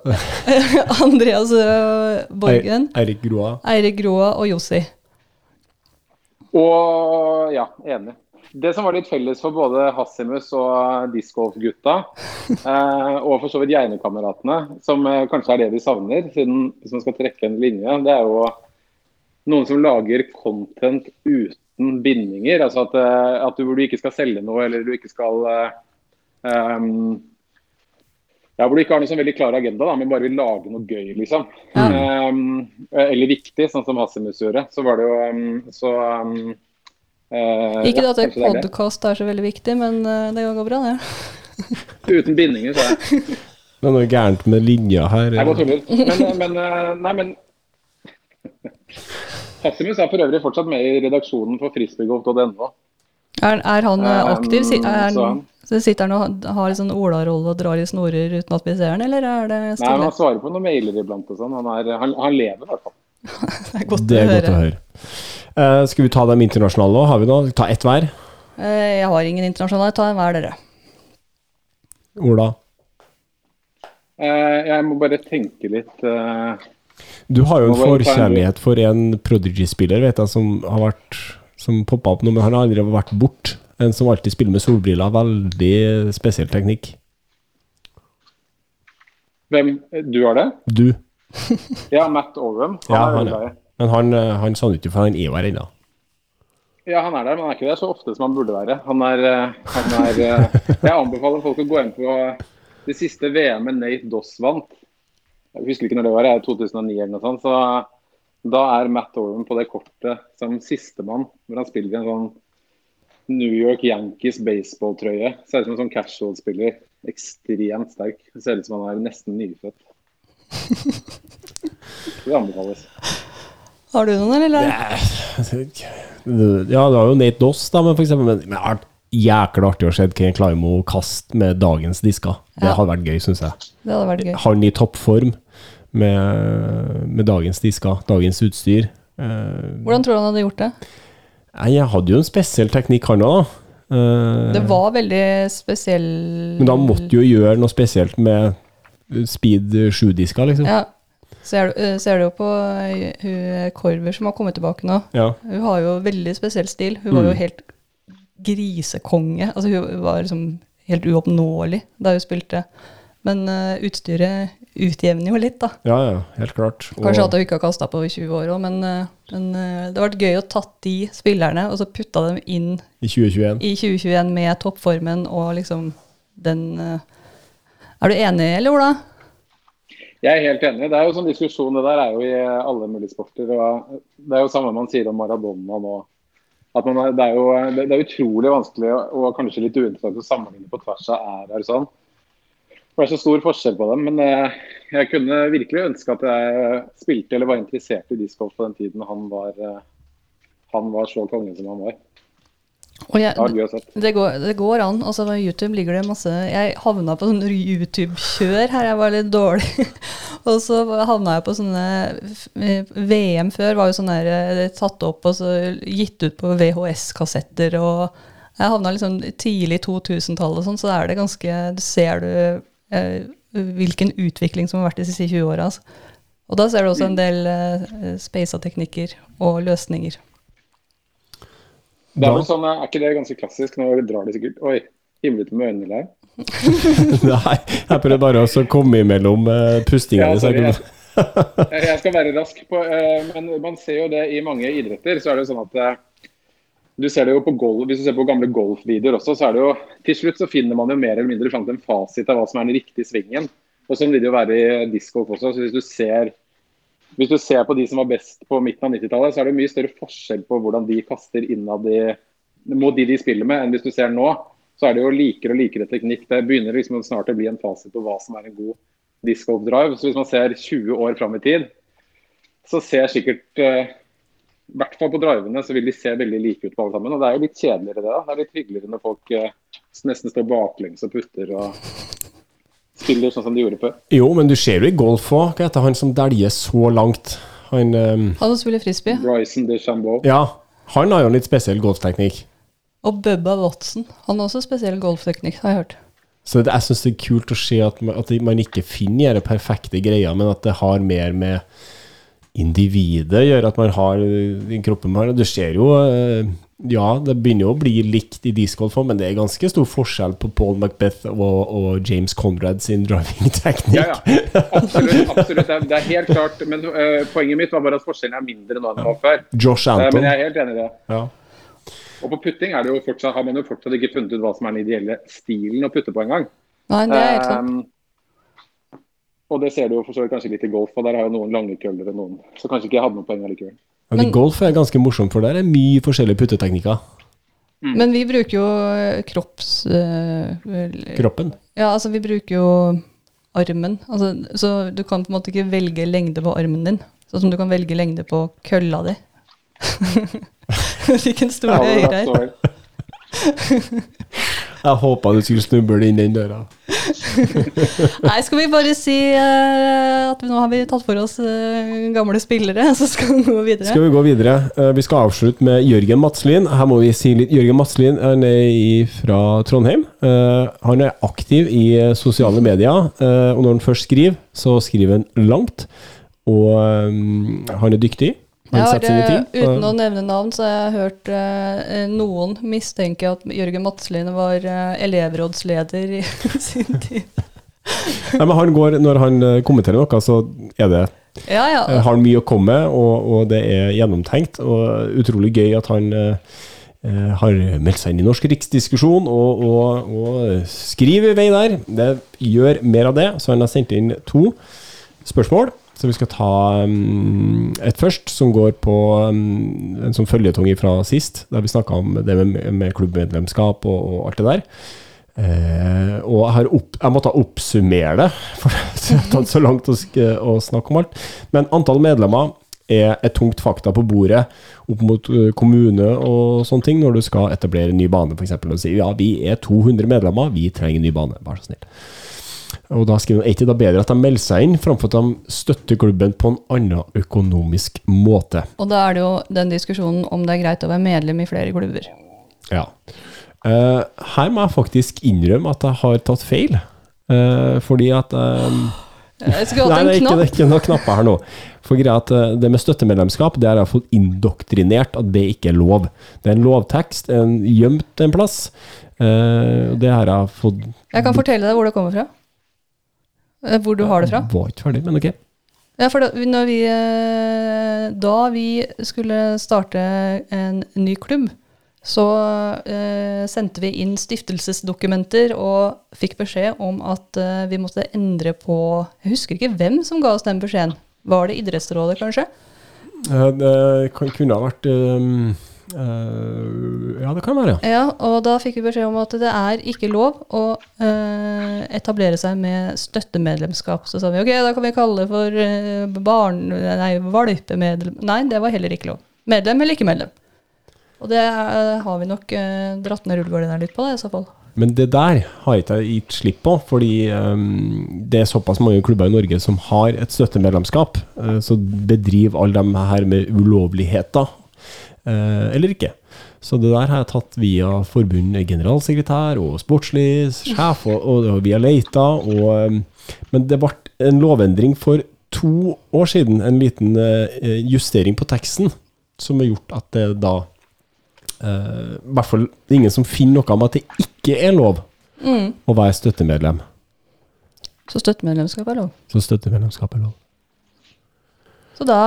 Andreas eh, Borgen, Eirik Groa. Eirik Groa og Jossi. Og ja, enig. Det som var litt felles for både Hassimus og discgolf-gutta, eh, og for så vidt Gjeinekameratene, som eh, kanskje er det de savner, siden hvis man skal trekke en linje, det er jo noen som lager content uten bindinger. Altså at, eh, at du, hvor du ikke skal selge noe, eller du ikke skal um, ja, Hvor du ikke har noe sånn veldig klar agenda, da, men bare vil lage noe gøy, liksom. Ja. Um, eller viktig, sånn som Hassimus gjorde. Så var det jo um, så eh, Ikke ja, at en podkast er så veldig viktig, men det går bra, det. Uten bindinger, sa jeg. Det er noe gærent med linja her. Jeg bare tuller. Men, men Nei, men Hassimus er for øvrig fortsatt med i redaksjonen for frisbeegolf.no. Er, er han eh, aktiv? Si- Er Um, så han, han- så sitter han og har en sånn Ola-rolle og drar i snorer uten at vi ser han, eller er det stille? Nei, men? Han svarer på noen mailer iblant. og sånn. Han, han, han lever i hvert fall. Det er godt Det er å godt å høre. høre. Eh, skal vi ta dem internasjonale nå? Har vi noe? Ta ett hver. Uh, Jeg har ingen internasjonale, ta en hver dere. Ola. Uh, jeg må bare tenke litt. eh, Du har jo en forkjærlighet for en Prodigy-spiller, vet jeg, som har vært Som poppa opp nå, men han har aldri vært bort. En som alltid spiller med solbriller. Veldig spesiell teknikk. hvem? Du har det? Du. Ja, Matt. Han Ja, han er. Men han, eh, han sa det ikke, for han er jo her ennå. Ja, han er der, men han er ikke der så ofte som han burde være. Han er, eh, han er eh, Jeg anbefaler folk å gå inn på det siste VM-et Nate Doss vant. Jeg husker ikke når det var, det er 2009 eller noe sånt. Så da er Matt Oram på det kortet som sistemann, hvor han spiller i en sånn New York Yankees baseballtrøye. Ser ut som en sånn casual-spiller. Ekstremt sterk. Ser ut som han er nesten nyfødt. Det anbefales. Har du noen, eller? Ja, det var jo Nate Doss, da, men for eksempel. Men men har vært jækla artig å se Ken Climo kaste med dagens disker. Det Ja. hadde vært gøy, syns jeg. Det hadde vært gøy. Han i toppform med, med dagens disker, dagens utstyr. Eh, Hvordan tror du han hadde gjort det? Nei, Jeg hadde jo en spesiell teknikk, han òg. Eh, Det var veldig spesiell Men da måtte du jo gjøre noe spesielt med speed 7-disker, liksom. Ja. Ser du, eh, ser du jo på hun Korver som har kommet tilbake nå. Ja. Hun har jo veldig spesiell stil. Hun var jo Mm. helt grisekonge. Altså hun var liksom helt uoppnåelig da hun spilte. Men uh, utstyret utjevner jo litt, da. ja, ja, helt klart. Og- Kanskje at hun ikke har kasta på i 20 år òg, men, eh, men eh, det har vært gøy å tatt de spillerne og så putta dem inn I 2021. i 2021 med toppformen og liksom den eh, Er du enig, eller Ola? Jeg er helt enig. Det er jo sånn diskusjon, det der er jo i alle mulige sporter. og Det er jo samme man sier om Maradona nå. At man, det, er jo, det er utrolig vanskelig og kanskje litt uinteressant å sammenligne på tvers av æraer sånn. Det er så stor forskjell på dem. Men eh, jeg kunne virkelig ønske at jeg spilte eller var interessert i discgolf på den tiden han var, eh, han var så konge som han var. Jeg, Det går, det går an. Altså På YouTube ligger det masse Jeg havna på sånn YouTube-kjør her, jeg var litt dårlig. og så havna jeg på sånne VM før var jo sånn der eh, tatt opp og så gitt ut på VHS-kassetter og Jeg havna liksom tidlig 2000-tallet og sånn, så er det ganske Du ser du eh, hvilken utvikling som har vært de siste 20 åra. Altså. Og da ser du også en del eh, speisa teknikker og løsninger. Det er, vel sånn, er ikke det ganske klassisk? Nå drar de sikkert Oi, himlete med øynene der. Nei, jeg prøvde bare å komme imellom uh, pustinga Ja, di. jeg Jeg skal være rask på, uh, men man ser jo det i mange idretter. så er det jo sånn at eh, du ser det jo på golf, Hvis du ser på gamle golfvideoer også, så er det jo til slutt så finner man jo mer eller mindre fram til en fasit av hva som er den riktige svingen. Og Sånn vil det jo være i discgolf også. så hvis du ser hvis du ser på de som var best på midten av 90-tallet, så er det mye større forskjell på hvordan de kaster innad mot de de spiller med, enn hvis du ser nå. Så er det jo likere og likere teknikk. Det begynner liksom snart å bli en fasit på hva som er en god discgolf drive. Så hvis man ser 20 år fram i tid, så ser sikkert eh, I hvert fall på drivene så vil de se veldig like ut på alle sammen. Og det er jo litt kjedeligere det. da. Det er litt hyggeligere når folk eh, nesten står baklengs og putter og spiller sånn som de gjorde før. Jo, men du ser jo i golf òg. Hva heter han som dæljer så langt? Han ehm, Han som spiller frisbee. Bryson DeChambeau. Ja, han har jo en litt spesiell golfteknikk. Og Bubba Watson. Han har også spesiell golfteknikk, har jeg hørt. Så det, jeg syns det er kult å se at man, at man ikke finner de perfekte greia, men at det har mer med individet gjør at man har den kroppen man har. Det ser jo eh, Ja, det begynner jo å bli likt i discgolf, men det er ganske stor forskjell på Paul Macbeth og, og James Conrad sin driving-teknikk. Ja, ja. Absolutt. absolutt. Det er helt klart. Men uh, poenget mitt var bare at forskjellen er mindre nå enn den var før. Josh Anton. Uh, men jeg er helt enig i det. Ja. Og på putting er det jo fortsatt, har man jo fortsatt ikke funnet ut hva som er den ideelle stilen å putte på engang. Nei, det er helt sant. Um, og det ser du jo for så vidt kanskje litt i golf, og der har jo noen lange køller og noen Så kanskje ikke jeg hadde noe poeng allikevel. Men, Men- golf er ganske morsomt, for der er mye forskjellige putteteknikker. Men vi bruker jo eh, kropps... Øh, Kroppen. ja, altså vi bruker jo armen. Altså, så du kan på en måte ikke velge lengde på armen din. Sånn som du kan velge lengde på kølla di. Hvilken stor Ja, øyre er her. Jeg håpa du skulle snuble inn den døra. Nei, skal vi bare si uh, at nå har vi tatt for oss uh, gamle spillere, så skal vi gå videre? Skal vi gå videre? Uh, Vi skal avslutte med Jørgen Madslien. Her må vi si litt Jørgen Madslien er nede fra Trondheim. Han er aktiv i sosiale medier, og når han først skriver, så skriver han langt. Og um, han er dyktig. Jeg har, eh, uten å nevne navn, så har jeg hørt eh, noen mistenke at Jørgen Madslien var eh, elevrådsleder i sin tid. Nei, men han går, når han eh, kommenterer noe, så er det Ja, ja. eh, har han mye å komme med, og, og det er gjennomtenkt. Og utrolig gøy at han eh, eh, har meldt seg inn i Norsk riksdiskusjon og, og, og skriver i vei der. Det gjør mer av det, så han har sendt inn to spørsmål. Så vi skal ta um, et først, som går på um, en sånn føljetong fra sist, der vi snakka om det med, med klubbmedlemskap og, og alt det der. Uh, og jeg, opp, jeg måtte oppsummere det, for det har tatt så langt å, å snakke om alt. Men antall medlemmer er et tungt fakta på bordet opp mot eh, kommune og sånne ting, når du skal etablere en ny bane, f.eks. Og si ja, vi er 200 medlemmer, vi trenger en ny bane, vær så snill. Og da skriver han er ikke da bedre at de melder seg inn, framfor at de støtter klubben på en annen økonomisk måte. Og da er det jo den diskusjonen om det er greit å være medlem i flere klubber. Ja. Uh, her må jeg faktisk innrømme at jeg har tatt feil. uh, fordi at eh, Jeg skulle hatt en knapp. Nei, det er ikke noen knapper her nå. For greia at eh, Det med støttemedlemskap det har jeg fått indoktrinert at det ikke er lov. Det er en lovtekst, en gjemt en plass. Uh, det har jeg fått Jeg kan fortelle deg hvor det kommer fra. Eh, Hvor du har det fra. Var ikke ferdig, men ok. Ja, for da, når vi, eh, da vi skulle starte en ny klubb, så eh, sendte vi inn stiftelsesdokumenter og fikk beskjed om at eh, vi måtte endre på Jeg husker ikke hvem som ga oss den beskjeden. Var det Idrettsrådet, kanskje? Eh, det kunne ha vært eh, eh, Ja, det kan være, ja. Ja, og da fikk vi beskjed om at det er ikke lov å uh, etablere seg med støttemedlemskap. Så sa vi ok, da kan vi kalle det for uh, barn... Nei, valpemedlem... Nei, det var heller ikke lov. Medlem eller ikke medlem. Og det har vi nok dratt ned rullegardina litt på, det, i så fall. Men det der har ikke jeg gitt slipp på, fordi um, det er såpass mange klubber i Norge som har et støttemedlemskap. Uh, så bedriver alle de her med ulovligheter, eller ikke. Så det der har jeg tatt via forbund generalsekretær og sportslig sjef, og, og, via Leita. Og, ehm, men det ble en lovendring for to år siden, en liten eh, justering på teksten, som har gjort at det da eh, I hvert fall ingen som finner noe om at det ikke er lov Mm. å være støttemedlem. Så støttemedlemskap er lov. Så støttemedlemskap er lov. Så da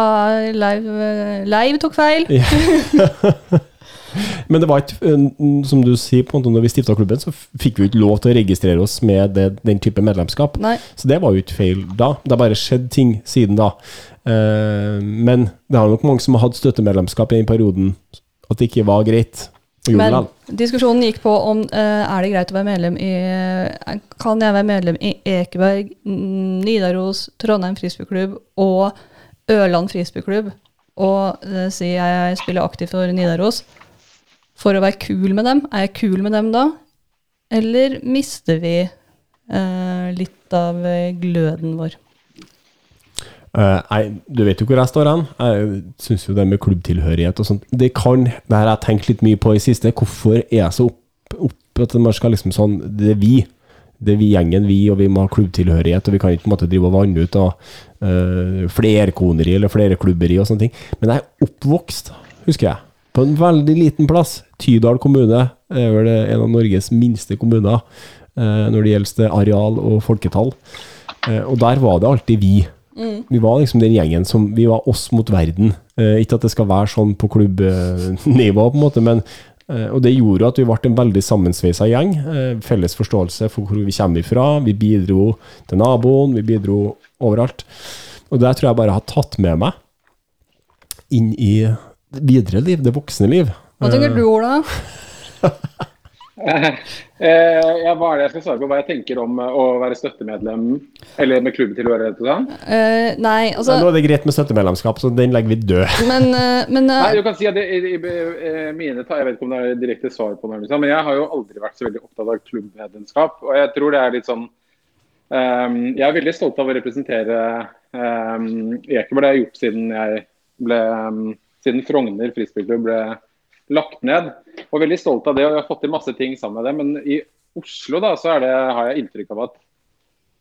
live, eh, tok feil. Men det var ikke, eh, som du sier, på en måte når vi stifta klubben, så fikk vi ikke lov til å registrere oss med det, den type medlemskap. Nei. Så det var jo ikke feil da. Det har bare skjedd ting siden da. Eh, men det har nok mange som har hatt støttemedlemskap i den perioden at det ikke var greit. Men diskusjonen gikk på om uh, er det greit å være medlem i Kan jeg være medlem i Ekeberg, Nidaros, Trondheim frisbeeklubb og Ørland frisbeeklubb og eh, si jeg spiller aktivt for Nidaros for å være kul med dem? Er jeg kul med dem da? Eller mister vi eh, litt av eh, gløden vår? Nei, du vet jo hvor jeg står hen. Jeg syns jo det med klubbtilhørighet og sånt Det kan Det her har jeg tenkt litt mye på i siste. Hvorfor er jeg så opp, opp at man skal liksom sånn Det er vi. Det er vi gjengen, vi, og vi må ha klubbtilhørighet. Og vi kan ikke på en måte drive og vanne ut av uh, flerkoneri eller flerklubberi og sånne ting. Men jeg er oppvokst, husker jeg, på en veldig liten plass. Tydal kommune er vel en av Norges minste kommuner uh, når det gjelder areal og folketall. Uh, og der var det alltid vi. Vi var liksom den gjengen som Vi var oss mot verden. Eh, ikke at det skal være sånn på klubbnivå, på en måte, men eh, Og det gjorde at vi ble en veldig sammensveisa gjeng. Eh, felles forståelse for hvor vi kommer ifra. Vi bidro til naboen, vi bidro overalt. Og det tror jeg bare har tatt med meg inn i videre liv, det voksne liv. Hva tenker du, Ola? Eh, ja, hva er det jeg skal svare på? Hva jeg tenker om eh, å være støttemedlem eller med klubbtilhørighet og sånn? Eh, nei, altså Nå er det greit med støttemedlemskap, så den legger vi død. Men, uh, men uh, Nei, du kan si at det, i, i, mine Jeg vet ikke om det er direkte svar på det, liksom, men jeg har jo aldri vært så veldig opptatt av klubbmedlemskap. Og jeg tror det er litt sånn um, Jeg er veldig stolt av å representere um, Ekeberg. Det har jeg gjort siden jeg ble um, Siden Frogner frisbeeklubb ble lagt ned. Og veldig stolt av det, og jeg har fått til masse ting sammen med det. Men i Oslo da, så det, har jeg inntrykk av at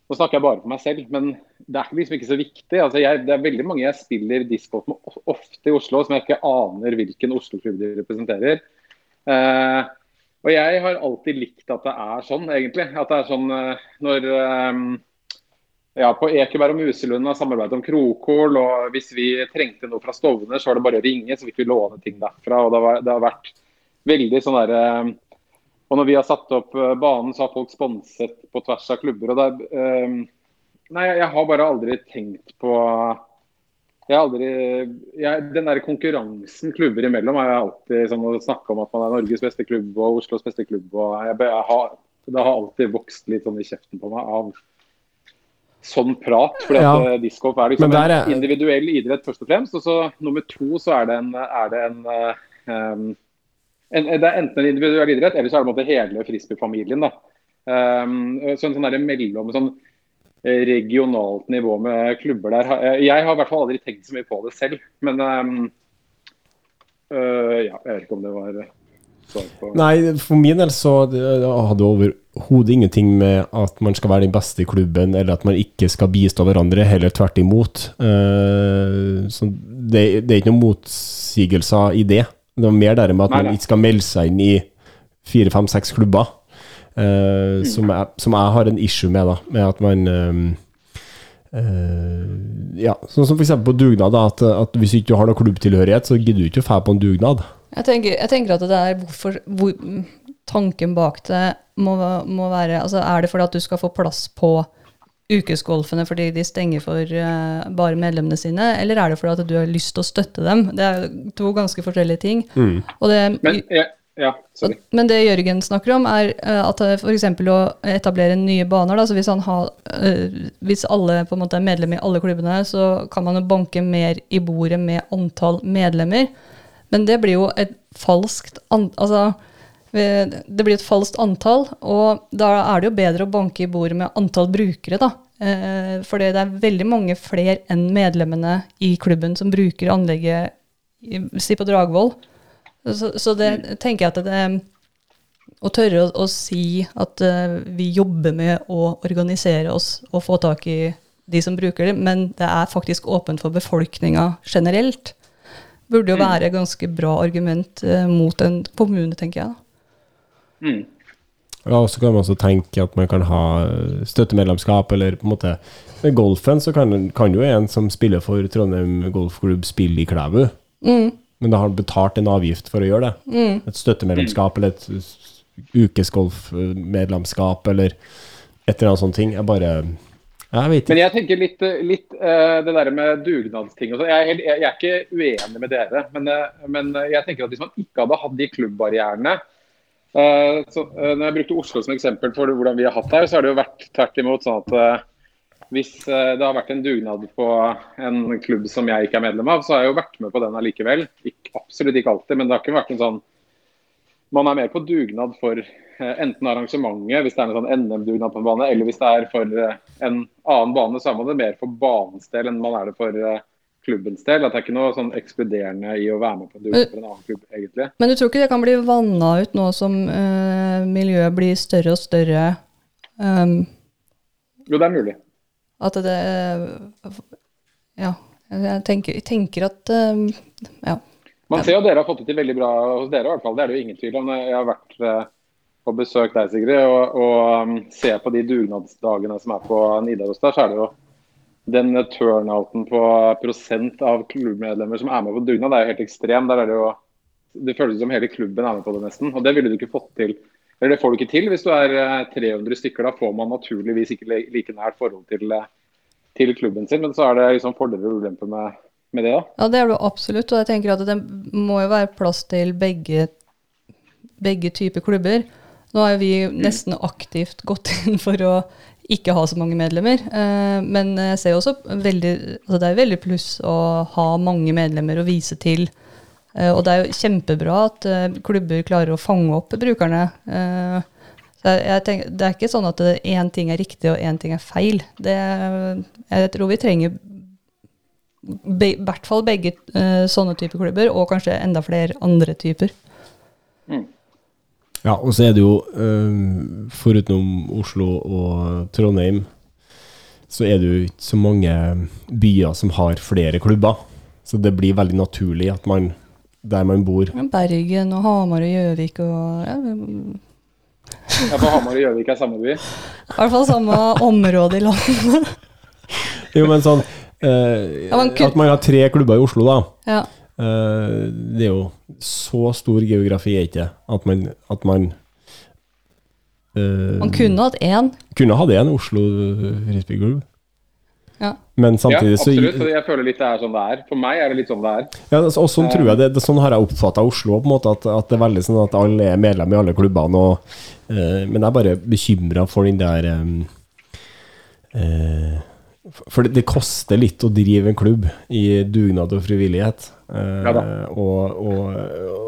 Nå snakker jeg bare for meg selv, men det er liksom ikke så viktig. Altså jeg, det er veldig mange jeg spiller discgolf med ofte i Oslo, som jeg ikke aner hvilken Oslo-klubb de representerer. Eh, og jeg har alltid likt at det er sånn, egentlig. At det er sånn eh, når eh, ja, På Ekeberg og Muselund har samarbeidet om Krokål, og hvis vi trengte noe fra Stovner, så var det bare å ringe, så fikk vi låne ting derfra. og Det, var, det har vært veldig sånn derre Og når vi har satt opp eh, banen, så har folk sponset på tvers av klubber. og det er, eh, Nei, jeg har bare aldri tenkt på jeg har aldri, jeg, Den der konkurransen klubber imellom er jeg alltid sånn å snakke om at man er Norges beste klubb og Oslos beste klubb. og jeg, jeg har, Det har alltid vokst litt sånn i kjeften på meg av sånn prat. fordi Ja. at diskgolf er liksom er- en individuell idrett først og fremst. Og så nummer to så er det en, er det en, eh, um, en Det er enten en individuell idrett, eller så er det på en måte hele frisbeefamilien. Um, så en sånn der mellom sånn eh, regionalt nivå med klubber der. eh, Jeg har i hvert fall aldri tenkt så mye på det selv, men um, uh, ja, jeg vet ikke om det var. Nei, for min del så hadde det overhodet ingenting med at man skal være den beste i klubben, eller at man ikke skal bistå hverandre, heller tvert imot. Eh, så det, det er ikke noen motsigelser i det. Det var mer det med at man ikke skal melde seg inn i fire, fem, seks klubber. eh, som, jeg, som jeg har en issue med, da. Med at man eh, Ja, sånn som f.eks. på dugnad. Da, at, at hvis du ikke har noe klubbtilhørighet, så gidder du ikke å dra på en dugnad. Jeg tenker, jeg tenker at det er hvorfor hvor, Tanken bak det må, må være altså Er det fordi at du skal få plass på ukesgolfene fordi de stenger for uh, bare medlemmene sine, eller er det fordi at du har lyst til å støtte dem? Det er to ganske forskjellige ting. Og det, Men ja, ja men det Jørgen snakker om, er uh, at f.eks. å etablere nye baner. Da, så hvis, han har, eh, hvis alle på en måte er medlem i alle klubbene, så kan man jo banke mer i bordet med antall medlemmer. Men det blir jo et falskt an, altså, eh, Det blir et falskt antall, og da er det jo bedre å banke i bordet med antall brukere, da. For det er veldig mange flere enn medlemmene i klubben som bruker anlegget si på Dragvoll. Så, så det tenker jeg at det Å tørre å, å si at eh, vi jobber med å organisere oss og få tak i de som bruker det, men det er faktisk åpent for befolkninga generelt, burde jo være et ganske bra argument eh, mot en kommune, tenker jeg. Mm. Ja, og så kan man også tenke at man kan ha støttemedlemskap, eller på en måte Med golfen så kan, kan jo en som spiller for Trondheim Golfklubb, spille i Klæbu. Mm. Men da har han betalt en avgift for å gjøre det. Et støttemedlemskap eller et ukesgolfmedlemskap eller et eller annet sånt ting. Jeg bare Jeg vet Men jeg tenker litt, litt uh, det der med dugnadsting og sånn. Jeg, jeg, jeg er ikke uenig med dere, men, uh, men jeg tenker at hvis man ikke hadde hatt de klubbbarrierene uh, så, eh, Når jeg brukte Oslo som eksempel for hvordan vi har hatt her, så har det jo vært tvert imot sånn at eh, hvis eh, det har vært en dugnad på en klubb som jeg ikke er medlem av, så har jeg jo vært med på den allikevel. Ikke, absolutt ikke alltid, men det har ikke vært en sånn Man er mer på dugnad for eh, enten arrangementet, hvis det er en sånn NM-dugnad på en bane, eller hvis det er for eh, en annen bane, så er man det mer for banens del enn man er det for eh, klubbens del. At det er ikke noe sånn ekspederende i å være med på en dugnad for en annen klubb, egentlig. Men du tror ikke det kan bli vanna ut nå som eh, miljøet blir større og større? Um, Jo, det er mulig. at det Ja. Jeg tenker, jeg tenker at um, Ja. Man ser jo dere har fått det til veldig bra hos dere, i hvert fall. Det er det jo ingen tvil om. Jeg har vært eh, på besøk der, Sigrid, og, og um, ser på de dugnadsdagene som er på Nidaros der, så er det jo den turnouten på prosent av klubbmedlemmer som er med på dugnad, det er jo helt ekstrem. Der er det jo Det føles som hele klubben er med på det, nesten. Og det ville du ikke fått til. Eller det får du ikke til hvis du er eh, 300 stykker. Da får man naturligvis ikke like nært forhold til, eh, til klubben sin. Men så er det liksom fordeler og ulemper med, med det, da. Ja, det er det absolutt, og jeg tenker at det må jo være plass til begge, begge typer klubber. Nå har vi nesten aktivt gått inn for å ikke ha så mange medlemmer, eh, men jeg ser også veldig, altså det er veldig pluss å ha mange medlemmer å vise til. Eh, og det er jo kjempebra at eh, klubber klarer å fange opp brukerne. Så jeg, tenker, det er ikke sånn at én ting er riktig og én ting er feil. Det, jeg tror vi trenger i hvert fall begge uh, sånne typer klubber, og kanskje enda flere andre typer. Ja, og så er det jo, uh, foruten Oslo og Trondheim, så er det jo ikke så mange byer som har flere klubber. Så det blir veldig naturlig at man, der man bor Bergen og Hamar og Gjøvik og ja, Ja, for Hamar og Gjøvik er samme by. I hvert fall samme område i landet. Jo, men sånn eh, kun- At man har tre klubber i Oslo, da. Ja. Eh, det er jo så stor geografi er ikke det, at man, at man eh, Man kunne hatt én. kunne hatt en Oslo frisbeegulv. Ja. Men samtidig så absolutt. Jeg føler litt det er sånn det er. For meg er det litt sånn det er. ja, altså, Og sånn tror jeg det, det Sånn har jeg oppfatta Oslo, på en måte, at, at det er veldig sånn at alle er medlem i alle klubbene. Og, eh, men jeg er bare bekymra for den der eh, eh, For det, koster litt å drive en klubb i dugnad og frivillighet. Eh, Ja og, og,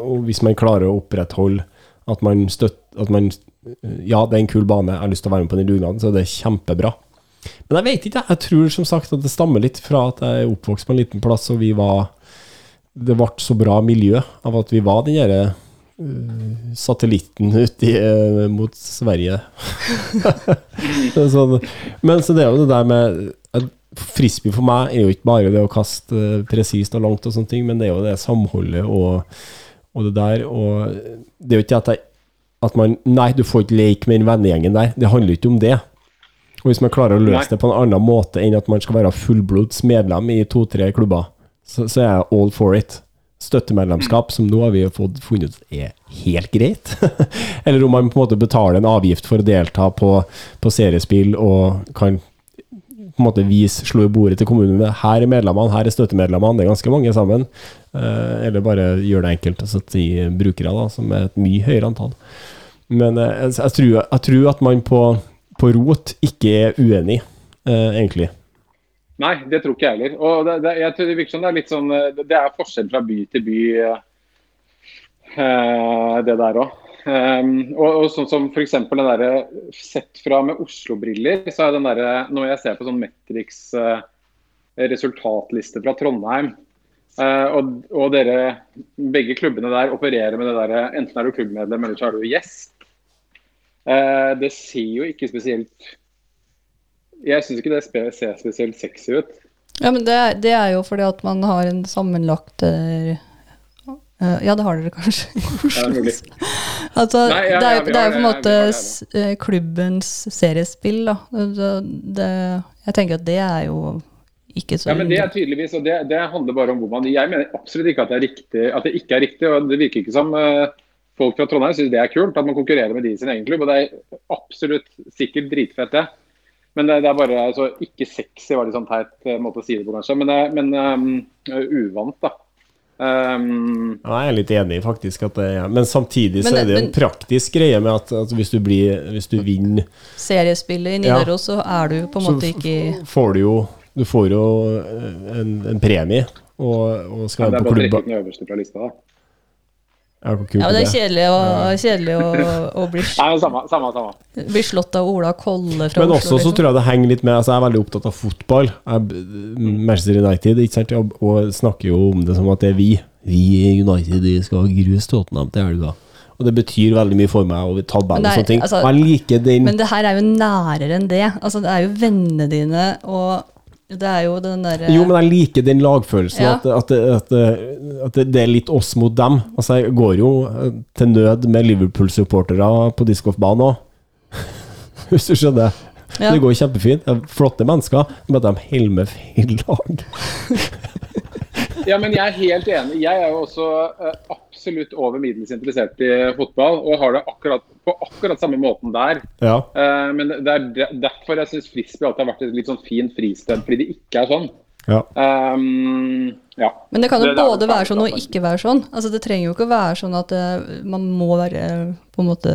og hvis man klarer å opprettholde at man støtter at man, Ja, det er en kul bane, jeg har lyst til å være med på den dugnaden, så det er kjempebra. Men jeg vet ikke, jeg. Tror som sagt at det stammer litt fra at jeg er oppvokst på en liten plass, og vi var Det ble så bra miljø av at vi var den derre eh, satellitten ute eh, mot Sverige. Er sånn. Men så det er jo det der med Frisbee for meg er jo ikke bare det å kaste eh, presist og langt, og sånne ting, men det er jo det samholdet og, og det der. Og det er jo ikke at, jeg, at man Nei, du får ikke leke med den vennegjengen der. Det handler ikke om det. Og hvis man klarer å løse Nei. det på en annen måte enn at man skal være fullblods medlem i to-tre klubber, så, så er jeg all for it. Støttemedlemskap, som nå har vi fått funnet ut er helt greit. Eller om man på en måte betaler en avgift for å delta på, på seriespill og kan på en måte vise, slå i bordet til kommunen her er medlemmene, her er støttemedlemmene, det er ganske mange sammen. Eh, eller bare gjøre det enkelt og sette i brukere, da, som er et mye høyere antall. Men eh, jeg, jeg, tror, jeg tror at man på, på rot ikke er uenig, eh, egentlig. Nei, det tror ikke jeg heller. Og det, det, jeg tror det virker som det er litt sånn Det er forskjell fra by til by, det der òg. Um, og, og sånn som f.eks. den derre Sett fra med Oslo-briller, så er den derre Når jeg ser på sånn Metrix uh, resultatliste fra Trondheim, uh, og, og dere begge klubbene der opererer med det derre Enten er du klubbmedlem, eller så er du gjest. uh, det ser jo ikke spesielt Jeg syns ikke det ser spesielt sexy ut. Ja, men det, det er jo fordi at man har en sammenlagt eh, eh, Ja, det har dere kanskje. Det. Altså, Nei, ja, det, er, jo- det på en måte det, eh, klubbens seriespill, da. Det, det, jeg tenker at det er jo ikke så Ja, men Det er tydeligvis, og det, det handler bare om hvor man Jeg mener absolutt ikke at det riktig, at det ikke er riktig. og Det virker ikke som eh, folk fra Trondheim syns det er kult at man konkurrerer med de i sin egen klubb. og Det er absolutt sikkert dritfett, det. Men det, det er bare altså, ikke sexy, var litt sånn teit eh, måte å si det på, kanskje. Men, det- men um, uvant, da. Um, Ja, jeg er litt enig, faktisk. At det, er- men samtidig så Men så er det men, en praktisk greie med at, at hvis, du blir, hvis du vinner seriespillet i Ja. Så er du på en måte ikke får du jo Du får jo en, en premie, og, og skal ja, det være er på bare å trekke klubba. den øverste fra lista. da. Ja, hvor kult Ja, men det er kjedelig å, kjedelig å, å bli, Nei, samme, samme, samme. bli slått av Ola Kolle fra Men Oslo. også så liksom. tror jeg det henger litt med altså Jeg er veldig opptatt av fotball. Jeg, Manchester United ikke sant? Og, og snakker jo om det som at det er vi. Vi i United skal gruse Tottenham til helga. Og det betyr veldig mye for meg og det er- sånne ting. altså- jeg liker den Men det her er jo nærere enn det. Altså, det er jo vennene dine, og det er jo den derre Jo, men jeg liker den lagfølelsen. Ja. At, at, at, at det, er litt oss mot dem. Altså, jeg går jo eh, til nød med Liverpool-supportere på discgolfbanen òg. Hvis du skjønner. Ja. Det går kjempefint. Det er flotte mennesker, men de holder med feil lag. Ja, men jeg er helt enig. Jeg er jo også eh, absolutt over middels interessert i fotball, og har det akkurat, på akkurat samme måten der. Ja. Eh, men det er derfor jeg syns frisbee alltid har vært et litt sånn fint fristed, fordi det ikke er sånn. ja. Um, ja. Men det kan jo Det- både det være sånn og ikke være sånn. Altså Det trenger jo ikke å være sånn at man må være på en måte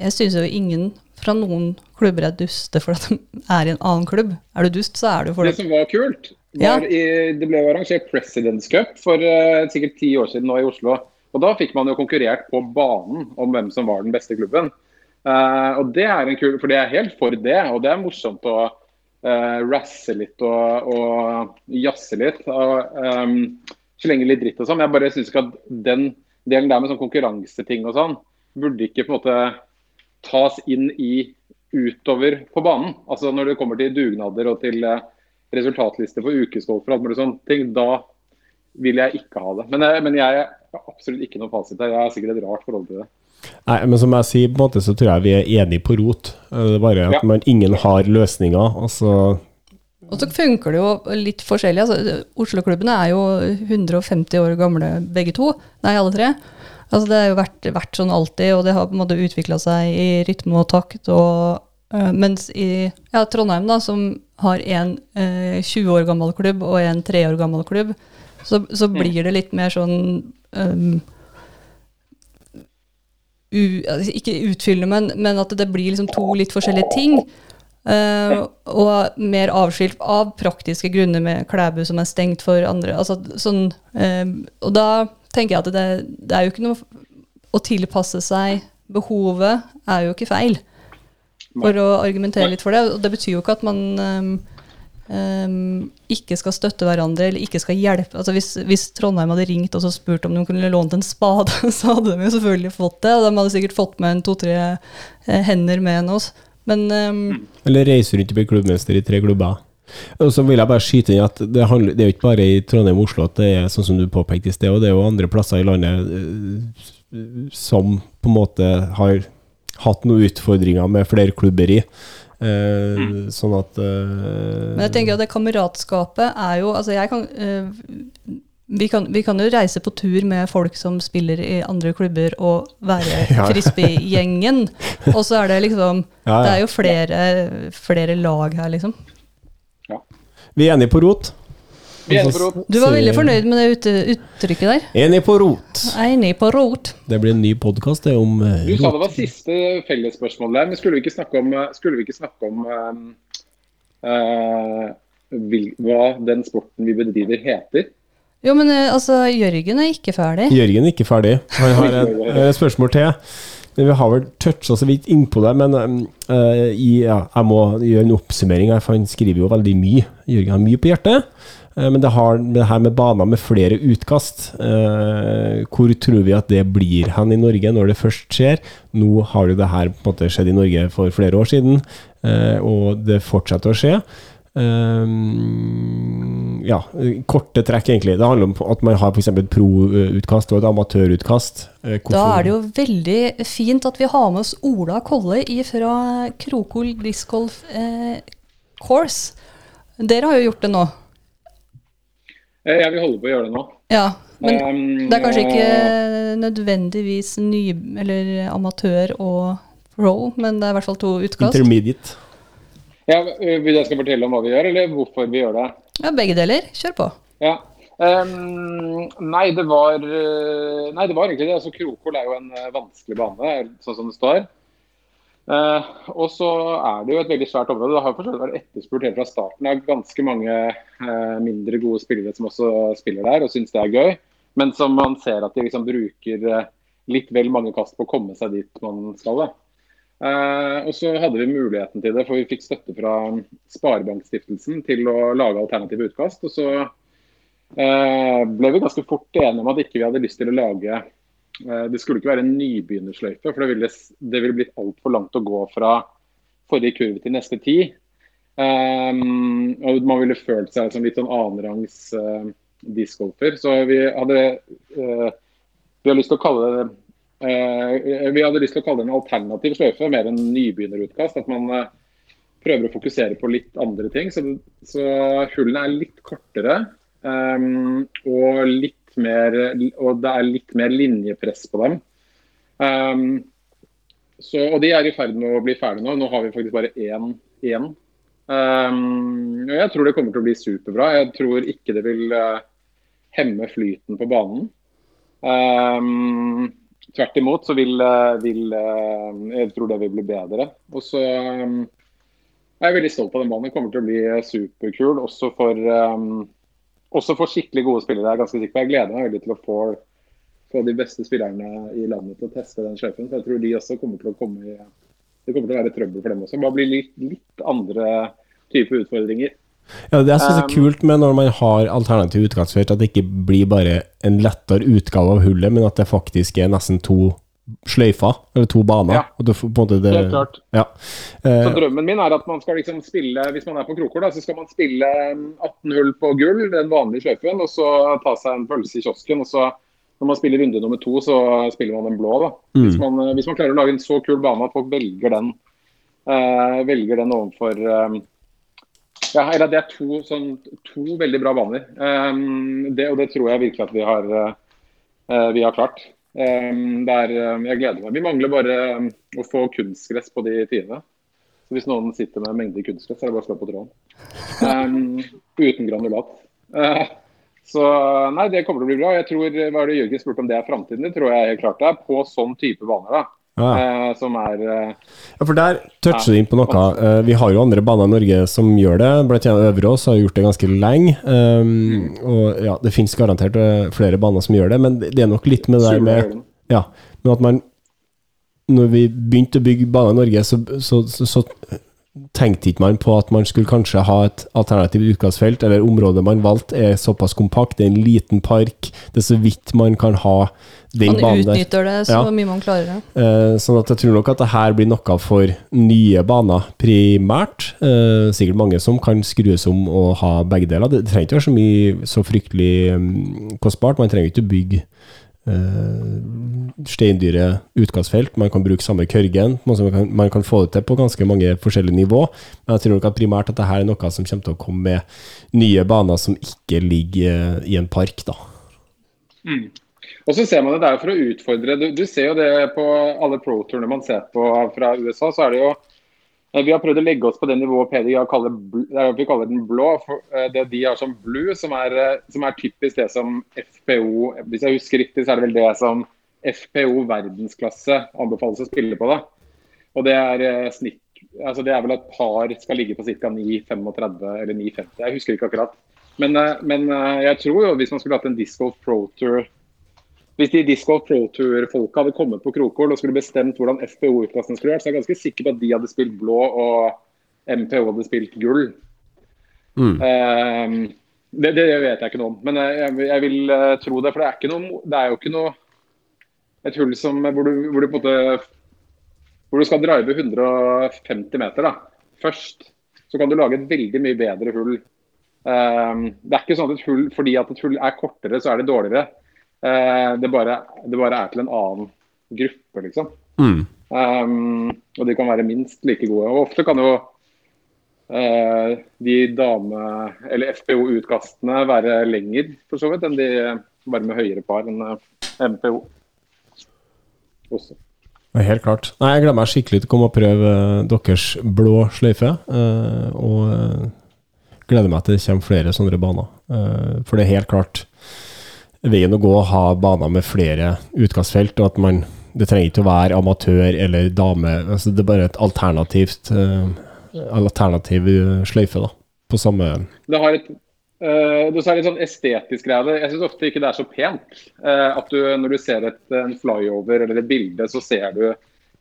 Jeg syns jo ingen fra noen klubber er duste for at de er i en annen klubb. Er du dust, så er du for Det det. som var kult, Ja. i, det ble arrangert Presidents Cup for uh, sikkert ti år siden nå i Oslo. Og Da fikk man jo konkurrert på banen om hvem som var den beste klubben. Uh, og det er en kul, For det er helt for det, og det er morsomt å uh, rasse litt og, og jazze litt. Og, um, slenge litt dritt og sånn. Jeg bare syns ikke at den delen der med sånn konkurranseting og sånn, burde ikke på en måte tas inn i utover på banen. Altså når det kommer til dugnader og til resultatliste resultatlister for ukesgolf og alt mulig sånne ting, da vil jeg ikke ha det. Men, jeg- men jeg har absolutt ikke noe fasit her. Jeg har sikkert et rart forhold til det. Nei, men som jeg sier, på en måte så tror jeg vi er enige på rot. Eh, Det er bare at Ja. man, ingen har løsninger. Altså, Og så funker det jo litt forskjellig. Altså, Oslo-klubbene er jo 150 år gamle begge to. Nei, alle tre. Altså, det har jo vært, vært sånn alltid, og det har på en måte utvikla seg i rytme og takt. Og, uh, mens i ja, Trondheim, da, som har en uh, 20 år gammel klubb og en 3 år gammel klubb, så, så blir det litt mer sånn um, u, Ikke utfyllende, men, men at det blir liksom to litt forskjellige ting. Uh, og mer avskilt av praktiske grunner med Klæbu som er stengt for andre. Altså, sånn, uh, og da tenker jeg at det, det er jo ikke noe Å tilpasse seg behovet er jo ikke feil, for å argumentere litt for det. Og det betyr jo ikke at man um, um, ikke skal støtte hverandre eller ikke skal hjelpe. Altså hvis, hvis Trondheim hadde ringt og spurt om de kunne lånt en spade, så hadde de jo selvfølgelig fått det. Og de hadde sikkert fått med en to-tre eh, hender med enn oss. Men um, Eller reise rundt og bli klubbmester i tre klubber. Og så vil jeg bare skyte inn at det, handler, det er jo ikke bare i Trondheim og Oslo at det er sånn som du påpekte i sted, og det er jo andre plasser i landet eh, som på en måte har hatt noen utfordringer med flerklubberi. Eh, Sånn at eh, Men jeg tenker at det kameratskapet er jo Altså, jeg kan eh, vi kan, vi kan jo reise på tur med folk som spiller i andre klubber, og være Ja. frisbee-gjengen. Og så er det liksom Ja, ja. Det er jo flere, flere lag her, liksom. Vi er enige på rot. Vi er enige på rot. Du var veldig fornøyd med det ute, uttrykket der. Enig på rot. Enig på rot. Det blir en ny podkast om rot. Du sa det var siste fellesspørsmål der, men skulle vi ikke snakke om, vi ikke snakke om uh, eh, vil, hva den sporten vi bedriver, heter? Jo, men eh, altså, Jørgen er ikke ferdig. Jørgen er ikke ferdig. Han har et eh, spørsmål til. Vi har vel toucha så vidt innpå det, men uh, i, ja, jeg må gjøre en oppsummering, for han skriver jo veldig mye. Jørgen har mye på hjertet. Uh, men det har det her med baner med flere utkast. uh, hvor tror vi at det blir hen i Norge når det først skjer? Nå har jo det her på en måte skjedd i Norge for flere år siden, og det fortsetter å skje. Um, ja, korte trekk, egentlig. Det handler om at man har f.eks. et pro-utkast og et amatørutkast. Eh, Da er det jo veldig fint at vi har med oss Ola Kolle fra Krokol discgolf eh, course. Dere har jo gjort det nå. Ja, Jeg vil holde på å gjøre det nå. Ja, men Um, det er kanskje ikke nødvendigvis ny, eller amatør og pro, men det er i hvert fall to utkast. Intermediate. Ja, eh, Vil jeg skal fortelle om hva vi gjør, eller hvorfor vi gjør det? Ja, begge deler. Kjør på. Ja. Um, nei, det var eh, Nei, det var egentlig det. Altså, Krokol er jo en eh, vanskelig bane, sånn som det står. Uh, og så er det jo et veldig svært område. Det har fortsatt vært etterspurt helt fra starten. Det er ganske mange uh, mindre gode spillere som også spiller der og syns det er gøy. Men som man ser at de liksom bruker litt vel mange kast på å komme seg dit man skal. da. Eh, og så hadde vi muligheten til det, for vi fikk støtte fra Sparebankstiftelsen til å lage alternative utkast. Og så eh, ble vi ganske fort enige om at ikke vi hadde lyst til å lage eh, Det skulle ikke være en nybegynnersløype, for det ville, det ville blitt altfor langt å gå fra forrige kurve til neste ti. Eh, og man ville følt seg som litt sånn annenrangs uh, discgolfer. Så vi hadde eh, vi har lyst til å kalle det Eh, vi hadde lyst til å kalle det en alternativ sløyfe, mer enn nybegynnerutkast. At man eh, prøver å fokusere på litt andre ting. Så, så hullene er litt kortere um, og, litt mer, og det er litt mer linjepress på dem. Um, så, og de er i ferd med å bli ferdige nå. Nå har vi faktisk bare én igjen. Um, og jeg tror det kommer til å bli superbra. Jeg tror ikke det vil uh, hemme flyten på banen. Um, tvert imot så vil, eh, vil eh, Jeg tror det vil bli bedre. Og så jeg er veldig stolt av den banen. Den kommer til å bli eh, superkul. Også for, um, også for skikkelig gode spillere. Jeg er ganske sikker på. Jeg gleder meg veldig til å få, få de beste spillerne i landet til å teste den sløyfen. For jeg tror de også kommer til å komme i Det kommer til å være trøbbel for dem også. Bare bli litt, litt andre type utfordringer. Ja, det jeg synes er Um, kult med når man har alternativ utgangsfelt, at det ikke blir bare en lettere utgave av hullet, men at det faktisk er nesten to sløyfer, eller to baner. Ja. Du på en måte det, Helt klart. Ja. Så Eh, drømmen min er at man skal liksom spille, hvis man er på Krokor, da, så skal man spille um, 18 hull på gull, den vanlige sløyfen, og så ta seg en pølse i kiosken. og så når man spiller runde nummer to, så spiller man den blå. da. Mm. Hvis, man, eh, hvis man klarer å lage en så kul bane at folk velger den, eh, velger den overfor um, ja, eller Det er to, sånn, to veldig bra baner. Um, det, og det tror jeg virkelig at vi har, uh, vi har klart. Um, det er, um, jeg gleder meg. Vi mangler bare å få kunstgress på de tidene. Så Hvis noen sitter med mengde kunstgress, er det bare å slå på tråden. Uten granulat. Uh, så nei, det kommer til å bli bra. Jeg tror, hva er det Jørgen spurte om det er framtiden? Det tror jeg helt klart det er. På sånn type baner. da. Ja. Eh, som er eh, Ja, for der toucher du inn på noe. Eh, vi har jo andre baner i Norge som gjør det. Blant annet Øverås har gjort det ganske lenge. Um, og ja, det finnes garantert eh, flere baner som gjør det, men det er nok litt med det der med. Ja, men at man Når vi begynte å bygge baner i Norge, så, så, så, så tenkte ikke man på at man skulle kanskje ha et alternativt utgangsfelt, eller området man valgte er såpass kompakt, det er en liten park, det er så vidt man kan ha den Man banen der. utnytter det så Ja. mye man klarer. Eh, sånn at jeg tror nok at det her blir noe for nye baner primært. Eh, sikkert mange som kan skrues om og ha begge deler. Det trenger ikke være så mye så fryktelig um, kostbart. Man trenger ikke bygge steindyre utgangsfelt. Man kan bruke samme kørgen. Man kan, man kan få det til på ganske mange forskjellige nivå. Men jeg tror nok at primært at dette er noe som kommer til å komme med nye baner som ikke ligger eh, i en park, da. Og så ser man det der for å utfordre Du, du ser jo det på alle pro-turene man ser på fra USA. så er det jo eh, Vi har prøvd å legge oss på det nivået PDI kaller, er vi kaller den blå. Eh, det de har som blue, som er, eh, som er typisk det som FPO Hvis jeg husker riktig, så er det vel det som FPO verdensklasse anbefales å spille på. da. Og det er eh, snitt altså Det er vel at par skal ligge på ca. 9,35 eller 9,50. Jeg husker ikke akkurat. Men, eh, men eh, jeg tror jo hvis man skulle hatt en Disc Golf Pro Tour Hvis de Disco Pro Tour-folka hadde kommet på Krokål og skulle bestemt hvordan FPO-utklassen skulle vært, så er jeg ganske sikker på at de hadde spilt blå og MPO hadde spilt gull. Mm. Um, det, det vet jeg ikke noe om, men jeg, jeg, jeg vil eh, tro det. For det er, ikke noe, det er jo ikke noe et hull som, hvor, du, hvor, du på en måte, hvor du skal drive 150 meter da, først. Så kan du lage et veldig mye bedre hull. Um, det er ikke sånn at et hull, fordi at et hull er kortere, så er det dårligere. Eh, det, bare, det bare er til en annen gruppe, liksom. Mm. Um, og de kan være minst like gode. Og ofte kan jo uh, de dame- eller FPO-utkastene være lenger for så vidt enn de bare med høyere par enn eh, MPO. Også. Helt klart. Nei, Jeg gleder meg skikkelig til å komme og prøve deres blå sløyfe. og gleder meg til det kommer flere sånne baner. Eh, for det er helt klart veien å gå å ha baner med flere utkastfelt, og at man Det trenger ikke å være amatør eller dame. altså Det er bare et alternativt uh, alternativ eh, sløyfe, da. På samme Det har et Uh, det er litt sånn estetisk greie. Jeg syns ofte ikke det er så pent. Uh, at du, når du ser et, en flyover eller et bilde, så ser du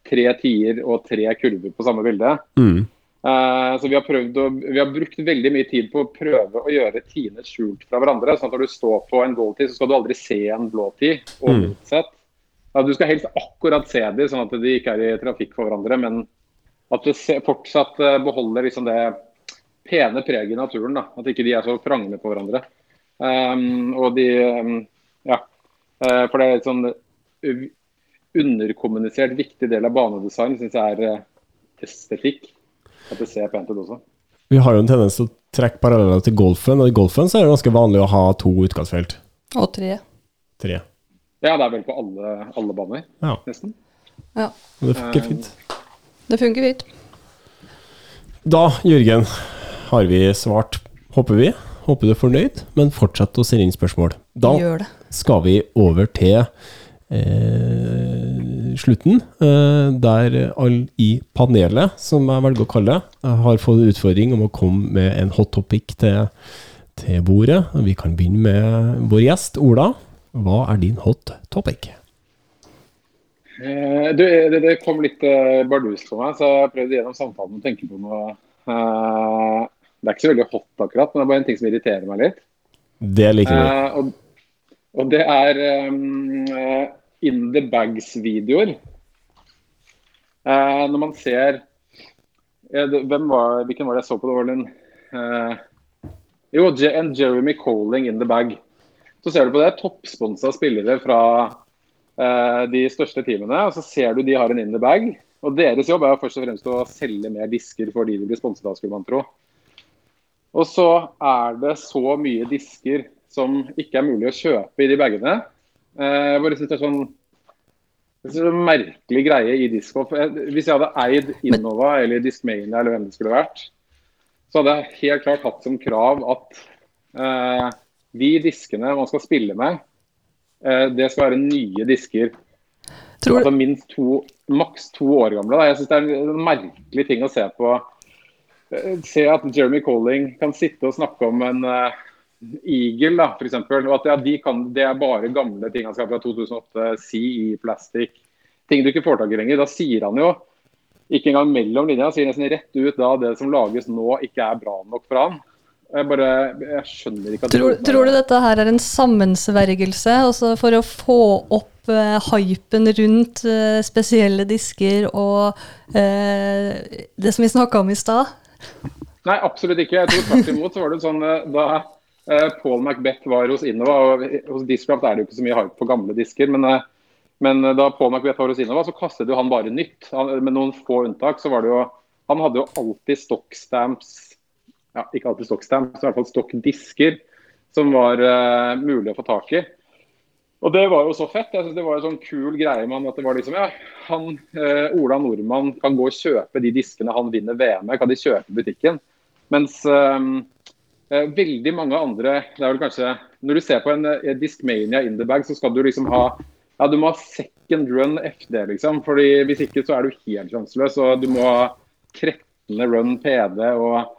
tre tier og tre kurver på samme bilde. mm. Eh, så vi har, å, vi har brukt veldig mye tid på å prøve å gjøre tiene skjult fra hverandre. sånn at Når du står på en blå tid, så skal du aldri se en blå-tid. Og Mm. motsatt. Du skal helst akkurat se dem, sånn at de ikke er i trafikk for hverandre. Men at du fortsatt eh, beholder liksom det pene preget i naturen. da, At ikke de er så prangende på hverandre. Um, og de um, Ja. Eh, for det er et sånn underkommunisert viktig del av banedesign, syns jeg er estetikk. At det ser pent ut også. Vi har jo en tendens til å trekke paralleller til golfen, og i golfen så er det ganske vanlig å ha to utgangsfelt. Og tre. Tre. Ja, det er vel på alle, alle baner, Ja, nesten. Ja. det funker fint. Det funker fint. Da, Jørgen, har vi svart, håper vi. Håper du er fornøyd, men fortsett å sende inn spørsmål. Da Gjør det. skal vi over til eh, slutten, eh, der alle i panelet, som jeg velger å kalle det, har fått utfordring om å komme med en hot topic til, til bordet. Vi kan begynne med vår gjest, Ola. Hva er din hot topic? Eh, du, det, det kom litt eh, bardus for meg, så jeg prøvde gjennom samtalen å tenke på noe eh, Det er ikke så veldig hot akkurat, men det er bare en ting som irriterer meg litt. Det liker vi. Eh, og, og det er eh, In the Bags-videoer. Eh, når man ser eh, det, var, Hvilken var det jeg så på? Det var den en eh, Jo, en Jeremy Colling in the bag. Så ser du på det, toppsponsa spillere fra eh, de største teamene. og Så ser du de har en in the bag. Og deres jobb er først og fremst å selge mer disker for de de blir sponset av, skulle man tro. Og så er det så mye disker som ikke er mulig å kjøpe i de bagene. Eh, Jeg bare synes det er sånn det er en merkelig greie i Discgolf. Hvis jeg hadde eid Innova eller Discmania eller hvem det skulle vært, så hadde jeg helt klart hatt som krav at eh, de diskene man skal spille med, eh, det skal være nye disker. Tror Altså minst to, maks to år gamle. Da. Jeg synes det er en merkelig ting å se på. Eh, Se at Jeremy Colling kan sitte og snakke om en uh, Eagle, da, for eksempel, og at ja, de kan, det er bare gamle ting han skal fra 2008. CE Plastic. Ting du ikke får tak i lenger. Da sier han jo ikke engang mellom linja, sier nesten rett ut da det som lages nå, ikke er bra nok for han. Jeg bare, jeg skjønner ikke at Tror, tror du dette her er en sammensvergelse altså for å få opp uh, hypen rundt uh, spesielle disker og uh, det som vi snakka om i stad? Nei, absolutt ikke. Jeg tror tvert imot så var det sånn da Paul Macbeth var hos Innova, og hos Discraft er det jo ikke så mye hype på gamle disker, men, eh, men da Paul Macbeth var hos Innova, så kastet jo han bare nytt. Han, med noen få unntak så var det jo Han hadde jo alltid stockstamps ja, ikke alltid stockstamps, i hvert fall stokkdisker som var uh, mulig å få tak i. Og det var jo så fett. Jeg synes Det var en sånn kul greie med at det var liksom, ja, han, uh, Ola Nordmann kan gå og kjøpe de diskene han vinner VM med, kan de kjøpe i butikken. Mens um, veldig mange andre det er vel kanskje, Når du ser på en uh, Discmania in the bag, så skal du liksom ha ja, du må ha second run FD, liksom. fordi Hvis ikke så er du helt sjanseløs. Og du må ha 13. run PD. og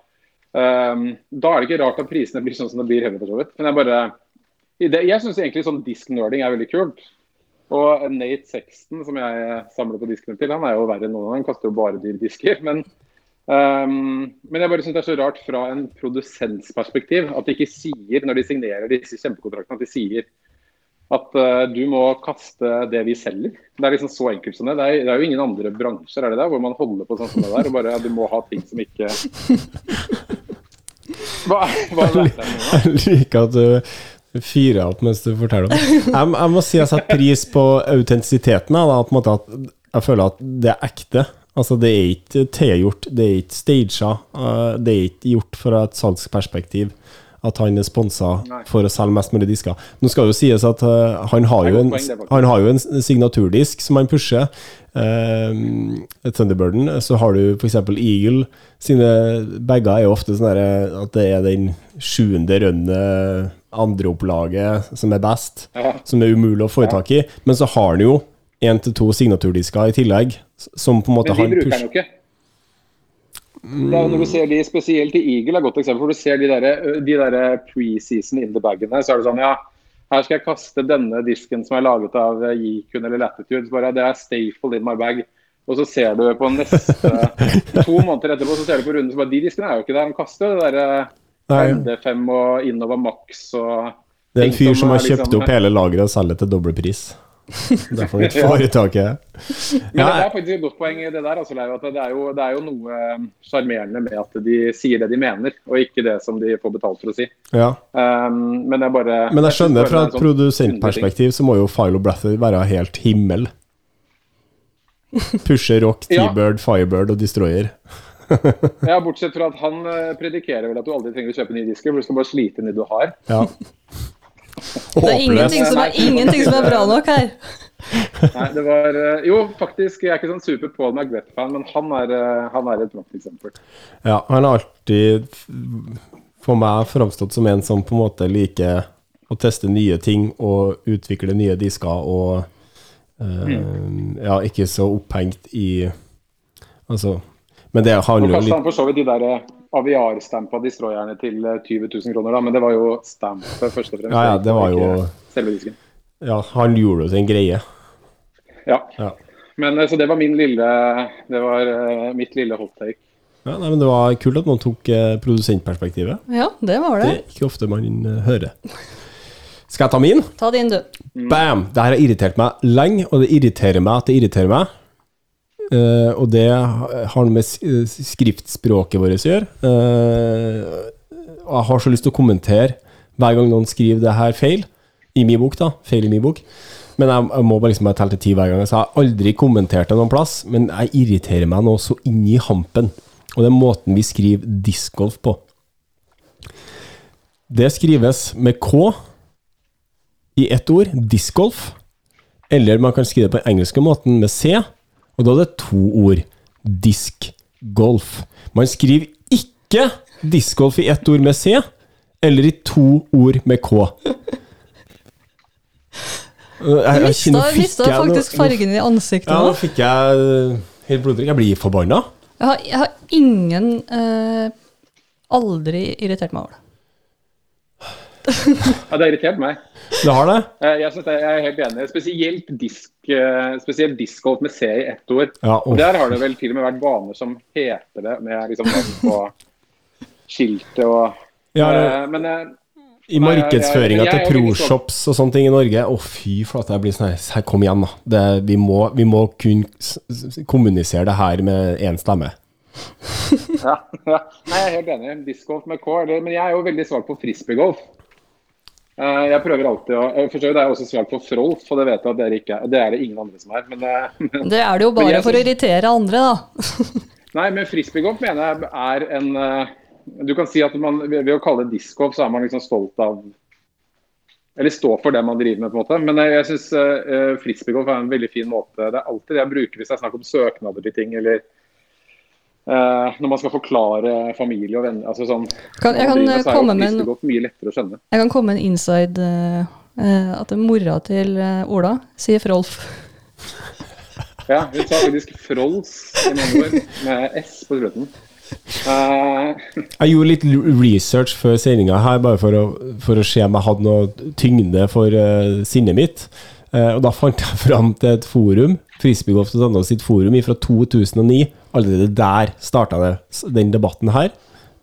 Um, da er det ikke rart at prisene blir sånn som det blir heller, for så vidt. Men jeg bare det, Jeg syns egentlig sånn disk-nerding er veldig kult. Og Nate Sexton, som jeg samler på diskene til, han er jo verre enn noen dem. Kaster jo bare dyre disker. Men, um, men jeg bare syns det er så rart fra en produsentsperspektiv at de ikke sier, når de signerer disse kjempekontraktene, at de sier at uh, du må kaste det vi selger. Det er liksom så enkelt som det. Det er, det er jo ingen andre bransjer er det der, hvor man holder på sånn som det der. og bare ja, Du må ha ting som ikke Hva, hva det? Jeg liker at du fyrer opp mens du forteller om. Jeg, jeg må si jeg setter pris på autentisiteten. At jeg føler at det er ekte. Altså, det er ikke tilgjort, det er ikke staged. Uh, det er ikke gjort fra et salgsperspektiv at han er sponsa for å selge mest mulig disker. Nå skal jo sies at uh, han, har jo en, han har jo en signaturdisk som han pusher. Uh, Thunderbirden. Så har du f.eks. Eagle. Sine bager er jo ofte sånn at det er den sjuende rønnet andreopplaget som er best, som er umulig å få tak i. Men så har han jo én til to signaturdisker i tillegg, som på en måte Men de bruker den jo ikke. Da, når du ser de Spesielt i Eagle er et godt eksempel. for Du ser de der, de der preseason in the bagene. Så er det sånn, ja, her skal jeg kaste denne disken som er laget av Yikun eller Latitude. Bare, det er staple in my bag. Og så ser du på neste To måneder etterpå så ser du på runden så bare De diskene er jo ikke der. Han kaster det derre ND5 og Innova Max og Det er en fyr som, som har kjøpt liksom, opp hele lageret og selger til doble pris. Derfor får vi det. Men det er faktisk et godt poeng i det der. Altså, at det, er jo, det er jo noe um, sjarmerende med at de sier det de mener, og ikke det som de får betalt for å si. Ja. Um, men jeg bare Men jeg skjønner fra et sånn produsentperspektiv så må jo Philo Brather være helt himmel. Pusher rock, T-bird, ja. Firebird og Destroyer. ja, bortsett fra at han uh, predikerer vel at du aldri trenger å kjøpe nye disker, for du skal bare slite ned de du har. Ja. Det er ingenting som er, ingenting som er bra nok her. Nei, det var eh, Jo, faktisk, jeg er ikke sånn super Paul McGreth-fan, men han er, eh, han er et prakteksempel. Ja, han har alltid for meg framstått som en som på en måte liker å teste nye ting og utvikle nye disker og mm. Ja, ikke så opphengt i Altså Men det handler jo litt Han for så vidt de der aviarstampa destroyerne til 20 eh, 000 kroner, da, men det var jo stampet først og fremst. Ja, ja, det var jo selve disken. Ja, han gjorde jo sin greie. Ja. ja. Men eh, så det var min lille Det var uh, mitt lille hot take. Ja, nei, men Det var kult at man tok uh, produsentperspektivet. Ja, det var det. Det er ikke ofte man uh, hører. Skal jeg ta min? Ta din, du. Bam! Det her har irritert meg lenge, og det irriterer meg at det irriterer meg. Uh, og det har noe med skriftspråket vårt å gjøre. Uh, jeg har så lyst til å kommentere hver gang noen skriver det her feil. I min bok, da. Feil i min bok. Men jeg, jeg må bare liksom telle til ti hver gang. Så jeg har aldri kommentert det noen plass, men jeg irriterer meg nå så inn i hampen. Og det er måten vi skriver discgolf på. Det skrives med K i ett ord, discgolf. Eller man kan skrive det på den engelske måten med C. Og da er det to ord. Diskgolf. Man skriver ikke diskgolf i ett ord med C, eller i to ord med K. Jeg, du mista faktisk fargen i ansiktet. Ja, nå fikk jeg eh, helt blodtrykk. Jeg blir forbanna. Jeg har, jeg har ingen eh, Aldri irritert meg over det. Ja, det har irritert meg. Det har det? Eh, Jeg, synes jeg er helt enig. Spesielt disk, eh, spesielt discgolf med C i ett ord. Ja, Og. Der har det vel til og med vært baner som heter det, med liksom navn på skiltet og Ja, det- eh, Men I markedsføringa til veldig proshops og sånne ting i Norge Å, fy flate, jeg blir sånn her Kom igjen, da. Det, vi, må, vi må s- kommunisere det her med én stemme. ja, ja. Nei, jeg er helt enig. Discgolf med K. Men jeg er jo veldig svak på frisbeegolf. Eh, Jeg prøver alltid å eh, For så er også svak for frolf, og det vet jeg at dere ikke er. Det er det ingen andre som er. Men, men, Det er det jo bare jeg for å irritere andre, da. nei, men frisbeegolf mener jeg er en eh, Du kan si at man, ved å kalle det discgolf, så er man liksom stolt av Eller står for det man driver med, på en måte. Men eh, jeg syns uh, frisbeegolf er en veldig fin måte. Det er alltid det jeg bruker hvis det er snakk om søknader til ting, eller eh, når man skal forklare familie og venner. altså sånn Kan, jeg, kan driver eh, så komme med en, jeg kan komme med en inside eh, eh, At mora til Ola sier Frolf. Ja, hun sa faktisk Frols i mange år, med S på slutten. Eh, Jeg gjorde litt research før sendinga her, bare for å, for å se om jeg hadde noe tyngde for sinnet mitt. Eh, og da fant jeg fram til et forum, Frisbeegolf.no sitt forum fra 2009. Allerede der starta det, den debatten her,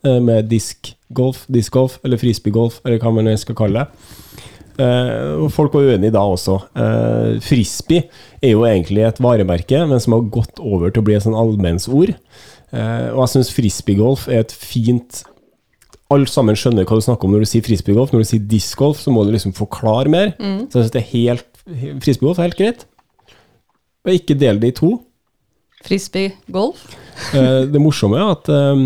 eh, med diskgolf, discgolf, eller frisbeegolf, eller hva man skal kalle det. Eh, folk var uenige da også. Eh, frisbee er jo egentlig et varemerke, men som har gått over til å bli et sånn allmennsord. Og jeg syns frisbeegolf er et fint Alle sammen skjønner hva du snakker om når du sier frisbeegolf. Når du sier discgolf, så må du liksom forklare mer. Så jeg syns det er helt Frisbeegolf er helt greit. Og ikke del det i to. Frisbee golf. Eh, det morsomme er at, eh,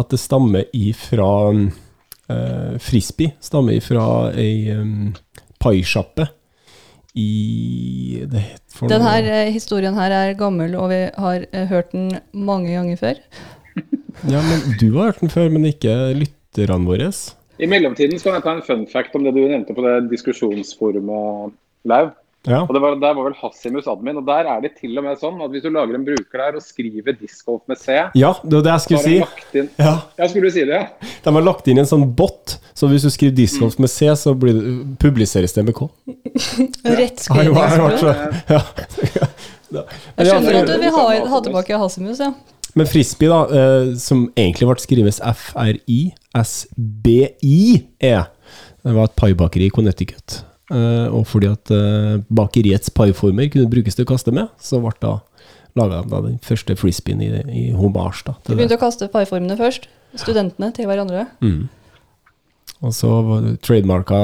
at det stammer ifra eh, Frisbee stammer ifra ei um, paisjappe i det for Den her eh, historien her er gammel, og vi har eh, hørt den mange ganger før. Ja, men Du har hørt den før, men ikke lytterne våre. I mellomtiden skal jeg ta en fun fact om det du nevnte på det diskusjonsforumet, Lau. Ja. Og det var, Der var vel Hassimus admin. og Der er det til og med sånn at hvis du lager en bruker der og skriver discgolf med C, ja, det var det jeg skulle si. inn Ja, Ja, skulle du si det? De har lagt inn en sånn bot, så hvis du skriver discgolf med C, så blir det, publiseres det med K. Rett så- Ja. Jeg skjønner at du vi ha, ha tilbake Hasimus, ja. Men frisbee, da, eh, som egentlig ble skrevet F-R-I-S-B-I-E, det var et paibakeri i Connecticut. Eh, og fordi at eh, bakeriets paiformer kunne brukes til å kaste med, så ble da laga den første frisbeen i, i hommage. da, Vi til det. begynte å kaste paiformene først. Studentene til hverandre. Mm. Og så trademarka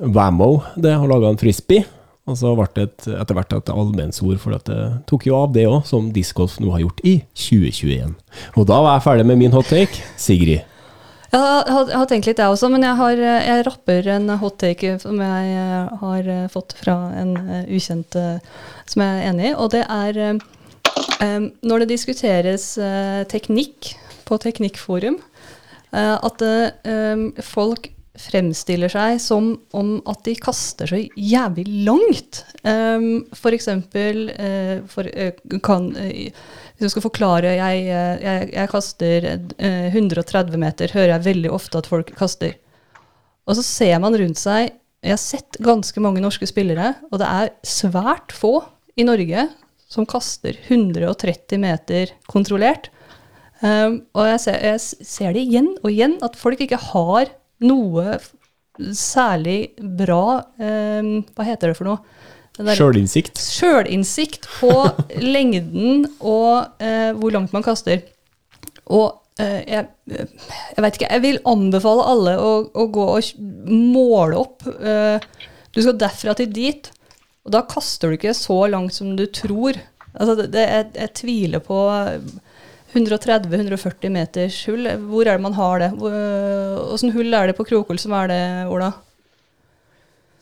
Wammo det, og laga en frisbee. Og så ble det et, etter hvert et allmennsord, for at det tok jo av det òg, som discgolf nå har gjort i 2021. Og da var jeg ferdig med min hot take. Sigrid. Jeg har, har- har tenkt litt, jeg også, men jeg, har, jeg rapper en hot take som jeg eh, har eh, fått fra en eh, ukjent som jeg er enig i. Og det er um, når det diskuteres uh, teknikk på Teknikkforum, uh, at um, folk fremstiller seg som om at de kaster så jævlig langt. Um, for eksempel uh, for, kan, Hvis du skal forklare jeg, eh, jeg, jeg kaster eh, 130 meter, hører jeg veldig ofte at folk kaster. Og så ser man rundt seg Jeg har sett ganske mange norske spillere, og det er svært få i Norge som kaster 130 meter kontrollert. Um, og jeg ser, jeg ser det igjen og igjen, at folk ikke har noe særlig bra um, Hva heter det for noe? Sjølinnsikt. Sjølinnsikt på lengden og eh, hvor langt man kaster. Og eh, jeg, jeg vet ikke, jeg vil anbefale alle å, å gå og måle opp. eh, du skal derfra til dit, og da kaster du ikke så langt som du tror. Altså, det, det, jeg, jeg tviler på 130-140 meters hull. Hvor er det man har det? Åssen hull er det på Krokol som er det, Ola?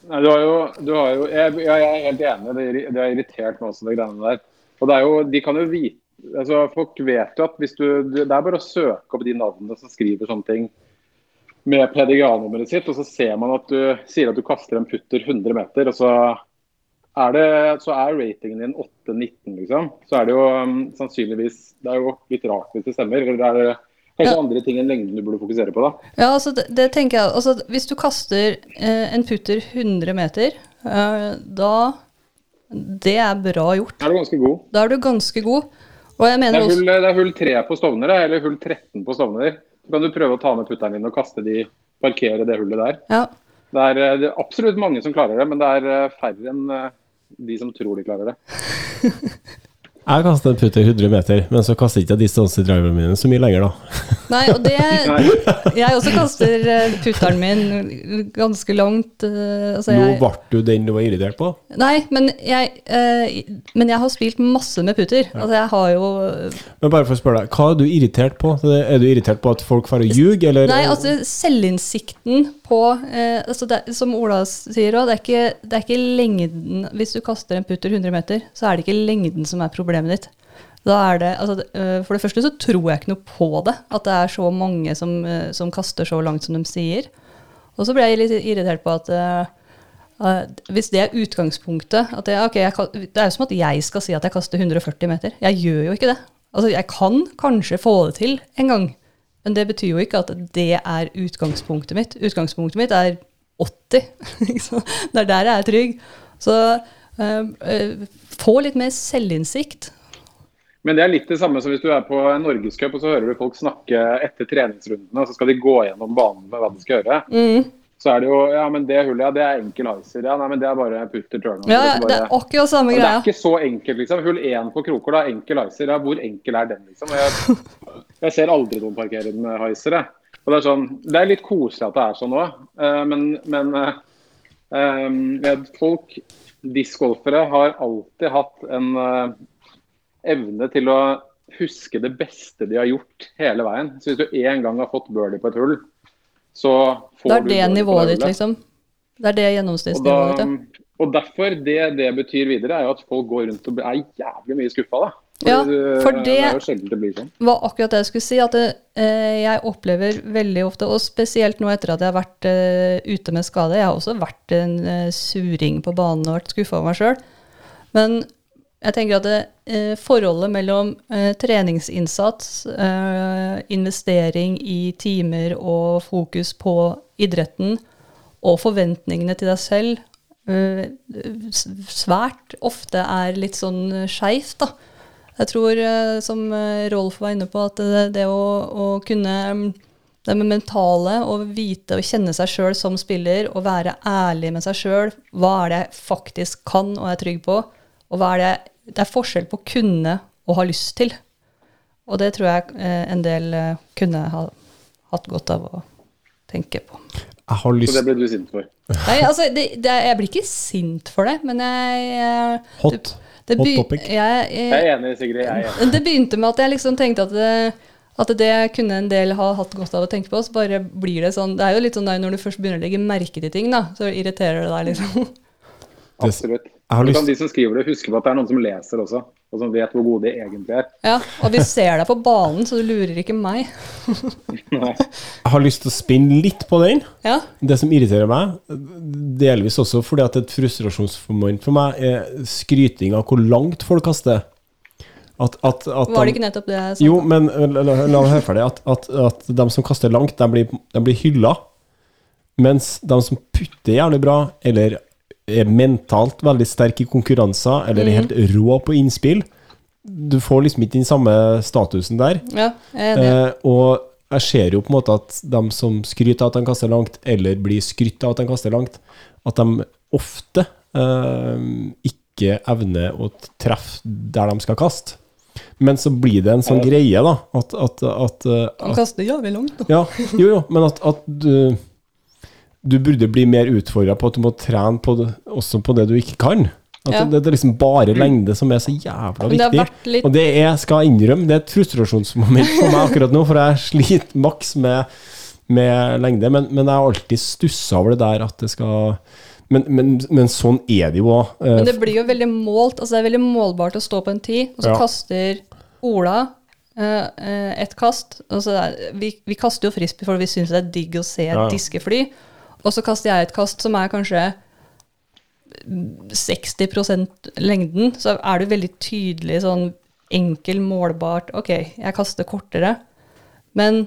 Nei, du har jo, du har jo jeg, jeg er helt enig, det, det har irritert meg også, de greiene der. Og det er jo, de kan jo vite altså Folk vet jo at hvis du Det er bare å søke opp de navnene som skriver sånne ting med PDGA-nummeret sitt, og så ser man at du sier at du kaster en putter 100 meter, og så er, det, så er ratingen din 8-19, liksom. Så er det jo um, sannsynligvis Det er jo litt rart hvis det stemmer. eller Det er, Kanskje Ja. andre ting enn lengden du burde fokusere på, da. Ja, altså det, det tenker jeg altså, Hvis du kaster eh, en putter 100 meter, eh, da Det er bra gjort. Da er du ganske god. Da er du ganske god. Og jeg Det mener er også det er hull 3 på Stovner, eller hull 13 på Stovner. Så kan du prøve å ta med putteren din og kaste de, parkere det hullet der. Ja. Det er, eh, det er absolutt mange som klarer det, men det er eh, færre enn eh, de som tror de klarer det. Jeg kaster en putter 100 meter, men så kaster ikke jeg distansedriverne mine så mye lenger, da. Nei, og det Jeg også kaster eh, putteren min ganske langt. Altså, jeg, Nå ble du den du var irritert på. nei, men jeg, eh, men jeg har spilt masse med putter. Altså jeg har jo Men bare for å spørre deg, hva er du irritert på? Er du irritert på at folk får ljuge, eller? Nei, altså selvinnsikten på eh, altså det, Som Ola sier òg, det, det er ikke lengden Hvis du kaster en putter 100 meter, så er det ikke lengden som er problemet ditt. Det, altså, eh, for det første så tror jeg ikke noe på det, at det er så mange som, eh, som kaster så langt som de sier. Og så ble jeg litt irritert på at eh, hvis det er utgangspunktet at jeg, okay, jeg, Det er jo som at jeg skal si at jeg kaster 140 meter. Jeg gjør jo ikke det. Altså, jeg kan kanskje få det til en gang, men det betyr jo ikke at det er utgangspunktet mitt. Utgangspunktet mitt er 80. ikke sant? det er der jeg er trygg. Så eh, få litt mer selvinnsikt. Men det er litt det samme som hvis du er på en norgescup og så hører du folk snakke etter treningsrundene, og så skal de gå gjennom banen med hva de skal gjøre. Mm. Så er det jo Ja, men det hullet, ja, det er enkel icer. Ja, nei, men det er bare putter turn. Ja, det, det er akkurat samme greia. det er ikke så enkelt, liksom. Hull 1 på kroker, da. Enkel heiser. Ja, hvor enkel er den, liksom? Jeg, jeg ser aldri noen parkere den med heiser, jeg. Og det er sånn Det er litt koselig at det er sånn òg, men, men eh, eh, folk, discgolfere, har alltid hatt en uh, evne til å huske det beste de har gjort hele veien. Så hvis du én gang har fått birdie på et hull, så får du Det er det nivået ditt, liksom. Det er det gjennomsnittsnivået ditt. og derfor, det det betyr videre, er jo at folk går rundt og er jævlig mye skuffa, da. Ja, for det det- det sånn. var akkurat det jeg skulle si. At det, eh, jeg opplever veldig ofte, og spesielt nå etter at jeg har vært eh, ute med skade Jeg har også vært en eh, suring på banen og vært skuffa over meg sjøl. Men jeg tenker at det, eh, forholdet mellom eh, treningsinnsats, eh, investering i timer og fokus på idretten og forventningene til deg selv eh, svært ofte er litt sånn skeivt, da. Jeg tror, eh, som eh, Rolf var inne på, at det, det å, å kunne det med mentale, å vite og kjenne seg sjøl som spiller, og være ærlig med seg sjøl. Hva er det jeg faktisk kan og er trygg på? Og hva er det Det er forskjell på kunne og ha lyst til. Og det tror jeg eh, en del kunne ha hatt godt av å tenke på. Jeg har Så det ble du sint for. Nei, altså, det, det, jeg blir ikke sint for det, men jeg eh, Hot. Det, Hot topic. Jeg, jeg, Jeg er enig, Sigrid. Jeg er enig. det begynte med at jeg liksom tenkte at det, at det kunne en del ha hatt godt av å tenke på. Så bare blir det sånn Det er jo litt sånn der når du først begynner å legge merke til ting, da, så irriterer det deg, liksom. Absolutt. Jeg har Så lyst- kan de som skriver det, huske på at det er noen som leser også, og som vet hvor gode de egentlig er. Ja, Og vi ser deg på banen, så du lurer ikke meg. Nei. Jeg har lyst til å spinne litt på den. Ja, Det som irriterer meg, delvis også fordi at et frustrasjonsmoment for meg er skryting av hvor langt folk kaster. At, at, at Var det ikke nettopp det jeg sa? Jo, men la, la, la meg høre ferdig. At, at, at de som kaster langt, de blir, de blir hylla. Mens de som putter jævlig bra, eller er mentalt veldig sterke i konkurranser, eller er helt rå på innspill, du får liksom ikke den samme statusen der. Ja, jeg er det. Eh, og jeg ser jo på en måte at de som skryter av at de kaster langt, eller blir skrytt av at de kaster langt, at de ofte eh, ikke evner å treffe der de skal kaste. Men så blir det en sånn greie, da, at, at, at, at Han kaster jævlig langt, da. Ja, jo, jo, men at, at du du burde bli mer utfordra på at du må trene på det, også på det du ikke kan. At Ja. det, det er liksom bare lengde som er så jævla viktig. litt Og det er, skal jeg innrømme, det er et frustrasjonsmoment for meg akkurat nå, for jeg sliter maks med, med lengde. Men, men jeg har alltid stussa over det der at det skal Men, men, men sånn er det jo òg. Men det blir jo veldig målt. altså Det er veldig målbart å stå på en tid, og så Ja. kaster Ola Uh, eh, et kast. Altså, vi, vi kaster jo frisbee fordi vi syns det er digg å se Ja, ja. diskefly. Og så kaster jeg et kast som er kanskje 60% lengden. Så er det veldig tydelig sånn enkel, målbart Ok, jeg kaster kortere. Men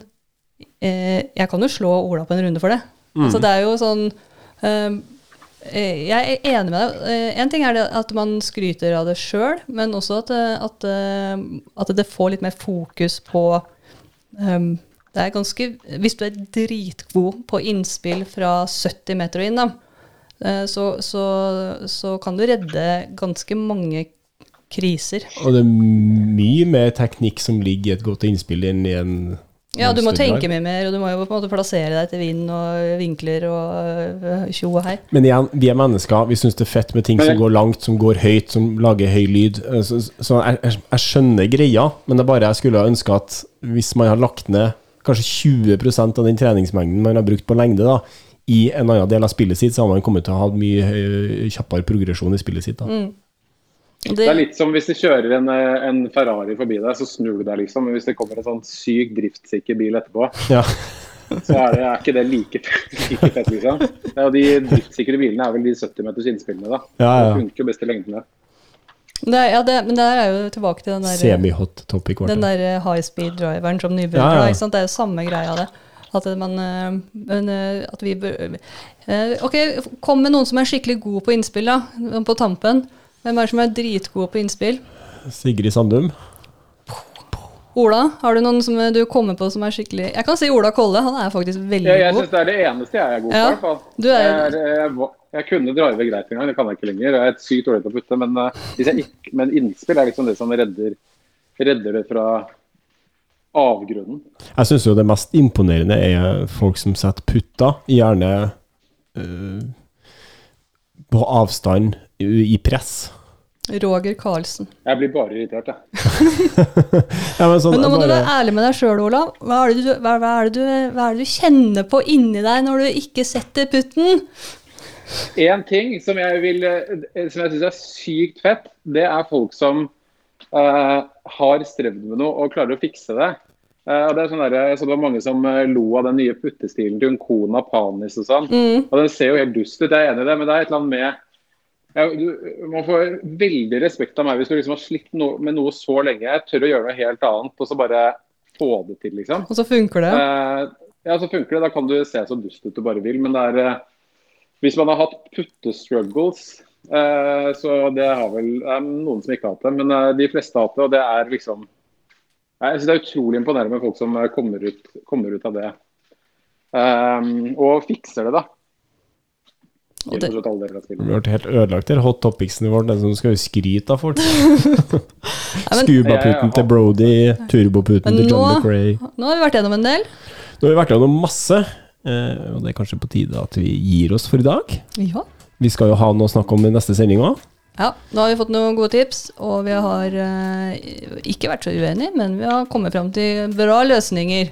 eh, jeg kan jo slå Ola på en runde for det. Mm. Så det er jo sånn eh, eh, Jeg er enig med deg. Én En ting er det at man skryter av det sjøl, men også at, eh, at, eh, at det får litt mer fokus på ehm, det er ganske, Hvis du er dritgod på innspill fra 70 meter og inn, da, eh, så, så, så kan du redde ganske mange kriser. Og det er mye mer teknikk som ligger i et godt innspill enn i en Ja, du må tenke mye mer, og du må jo på en måte plassere deg etter vind og vinkler og øh, tjo og hei. Men igjen, vi er mennesker. Vi syns det er fett med ting som går langt, som går høyt, som lager høy lyd. Eh, Så, så jeg, jeg skjønner greia, men det er bare jeg skulle ønske at hvis man har lagt ned kanskje 20% av den treningsmengden man har brukt på lengde, da, i en annen del av spillet sitt, så har man kommet til å ha mye kjappere progresjon i spillet sitt. da. Mm. Det... Det er litt som hvis du kjører en, eh, en Ferrari forbi deg, så snur du deg, liksom. Men hvis det kommer en sånn syk driftssikker bil etterpå, Ja. så er, det, er ikke det like, like fett, liksom. Ja, de driftsikre bilene er vel de 70 meters innspillene, da. Ja, ja. Det funker jo best i lengden, Det, er- ja, det, men det er jo tilbake til den der, Semi-hot topic. den der eh, high speed-driveren som nybegynner. Ja, ja. ikke sant? Det er jo samme greia, det. At, man, øh, men, øh, at vi bør Ok, kom med noen som er skikkelig god på innspill, da. På tampen. Hvem er det som er dritgode på innspill? Sigrid Sandum. Ola, har du noen som du kommer på som er skikkelig Jeg kan si Ola Kolle, han er faktisk veldig Jeg, jeg god. syns det er det eneste jeg er god på. Ja, i hvert fall. du er- jeg, er- jeg, jeg kunne drive greit en gang, det kan jeg ikke lenger. Jeg er sykt dårlig til å putte, men, eh, hvis jeg ikke, men innspill er liksom det som redder, redder det fra avgrunnen. Jeg syns jo det mest imponerende er folk som setter putter, gjerne eh, på avstand i press. Roger Karlsen. Jeg blir bare irritert, jeg. Ja, men sånn, Men nå må du være ærlig med deg sjøl, Ola. Hva er, det du, hva, hva, er det du, hva er det du kjenner på inni deg når du ikke setter putten? En ting som jeg, vil, eh, som jeg syns er sykt fett, det er folk som uh, har strevd med noe og klarer å fikse det. Uh, det er sånn der, det var mange som lo av den nye puttestilen til Kona Panis og sånn. Mm. Og Den ser jo helt dust ut, jeg er enig i det, men det er et eller annet med jeg, Man får veldig respekt av meg hvis du liksom har slitt no, med noe så lenge. Jeg tør å gjøre noe helt annet og så bare få det til, liksom. Og så funker det. Uh, ja, så funker det. Da kan du se så dust ut du bare vil. Men det er Hvis man har hatt puttestruggles, eh, så det har vel det er noen som ikke har hatt det, men eh, de fleste har hatt det. Og det er liksom Jeg synes det er utrolig imponerende med folk som eh, kommer ut, kommer ut av det. Eh, og fikser det, da. Og har det, ble helt ødelagt her. Hot Topics-nivå, den som skal jo skryte av folk. Scuba-puten til Brody, turboputen til John McRae. nå har vi vært gjennom en del. Nå har vi vært gjennom masse, og det er kanskje på tide at vi gir oss for i dag. Ja. Vi skal jo ha noe å snakke om i neste sending òg. ja. Nå har vi fått noen gode tips, og vi har eh, ikke vært så uenige, men vi har kommet fram til bra løsninger.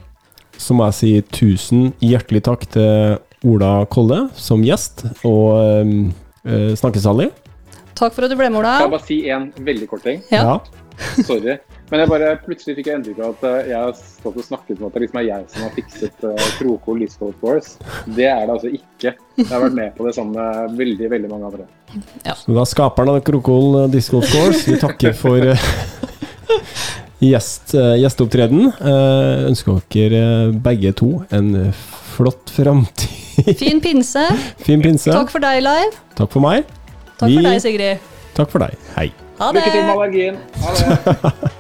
Så må jeg si tusen hjertelig takk til Ola Kolle som gjest, og eh, Snakkesalig. Takk for at du ble med, Kan jeg Ola. bare si en veldig kort ting? Ja. Sorry. Men jeg bare, plutselig fikk jeg inntrykk av at eh, jeg har stått og snakket om at det liksom er jeg som har fikset uh, Krokol Disc Golf Det er det altså ikke. Jeg har vært med på det sammen med veldig veldig mange andre. Så da skaperen av Krokol Disco Golf Course, vi takker for uh, gjest, uh, gjesteopptreden. Uh, ønsker dere eh, begge to en flott framtid. Fin pinse. Fin pinse. Takk for deg, Live. Takk for meg. Takk Vi- for deg, Sigrid. Takk for deg. Hei. Ha det. Lykke til med allergien. Ha det.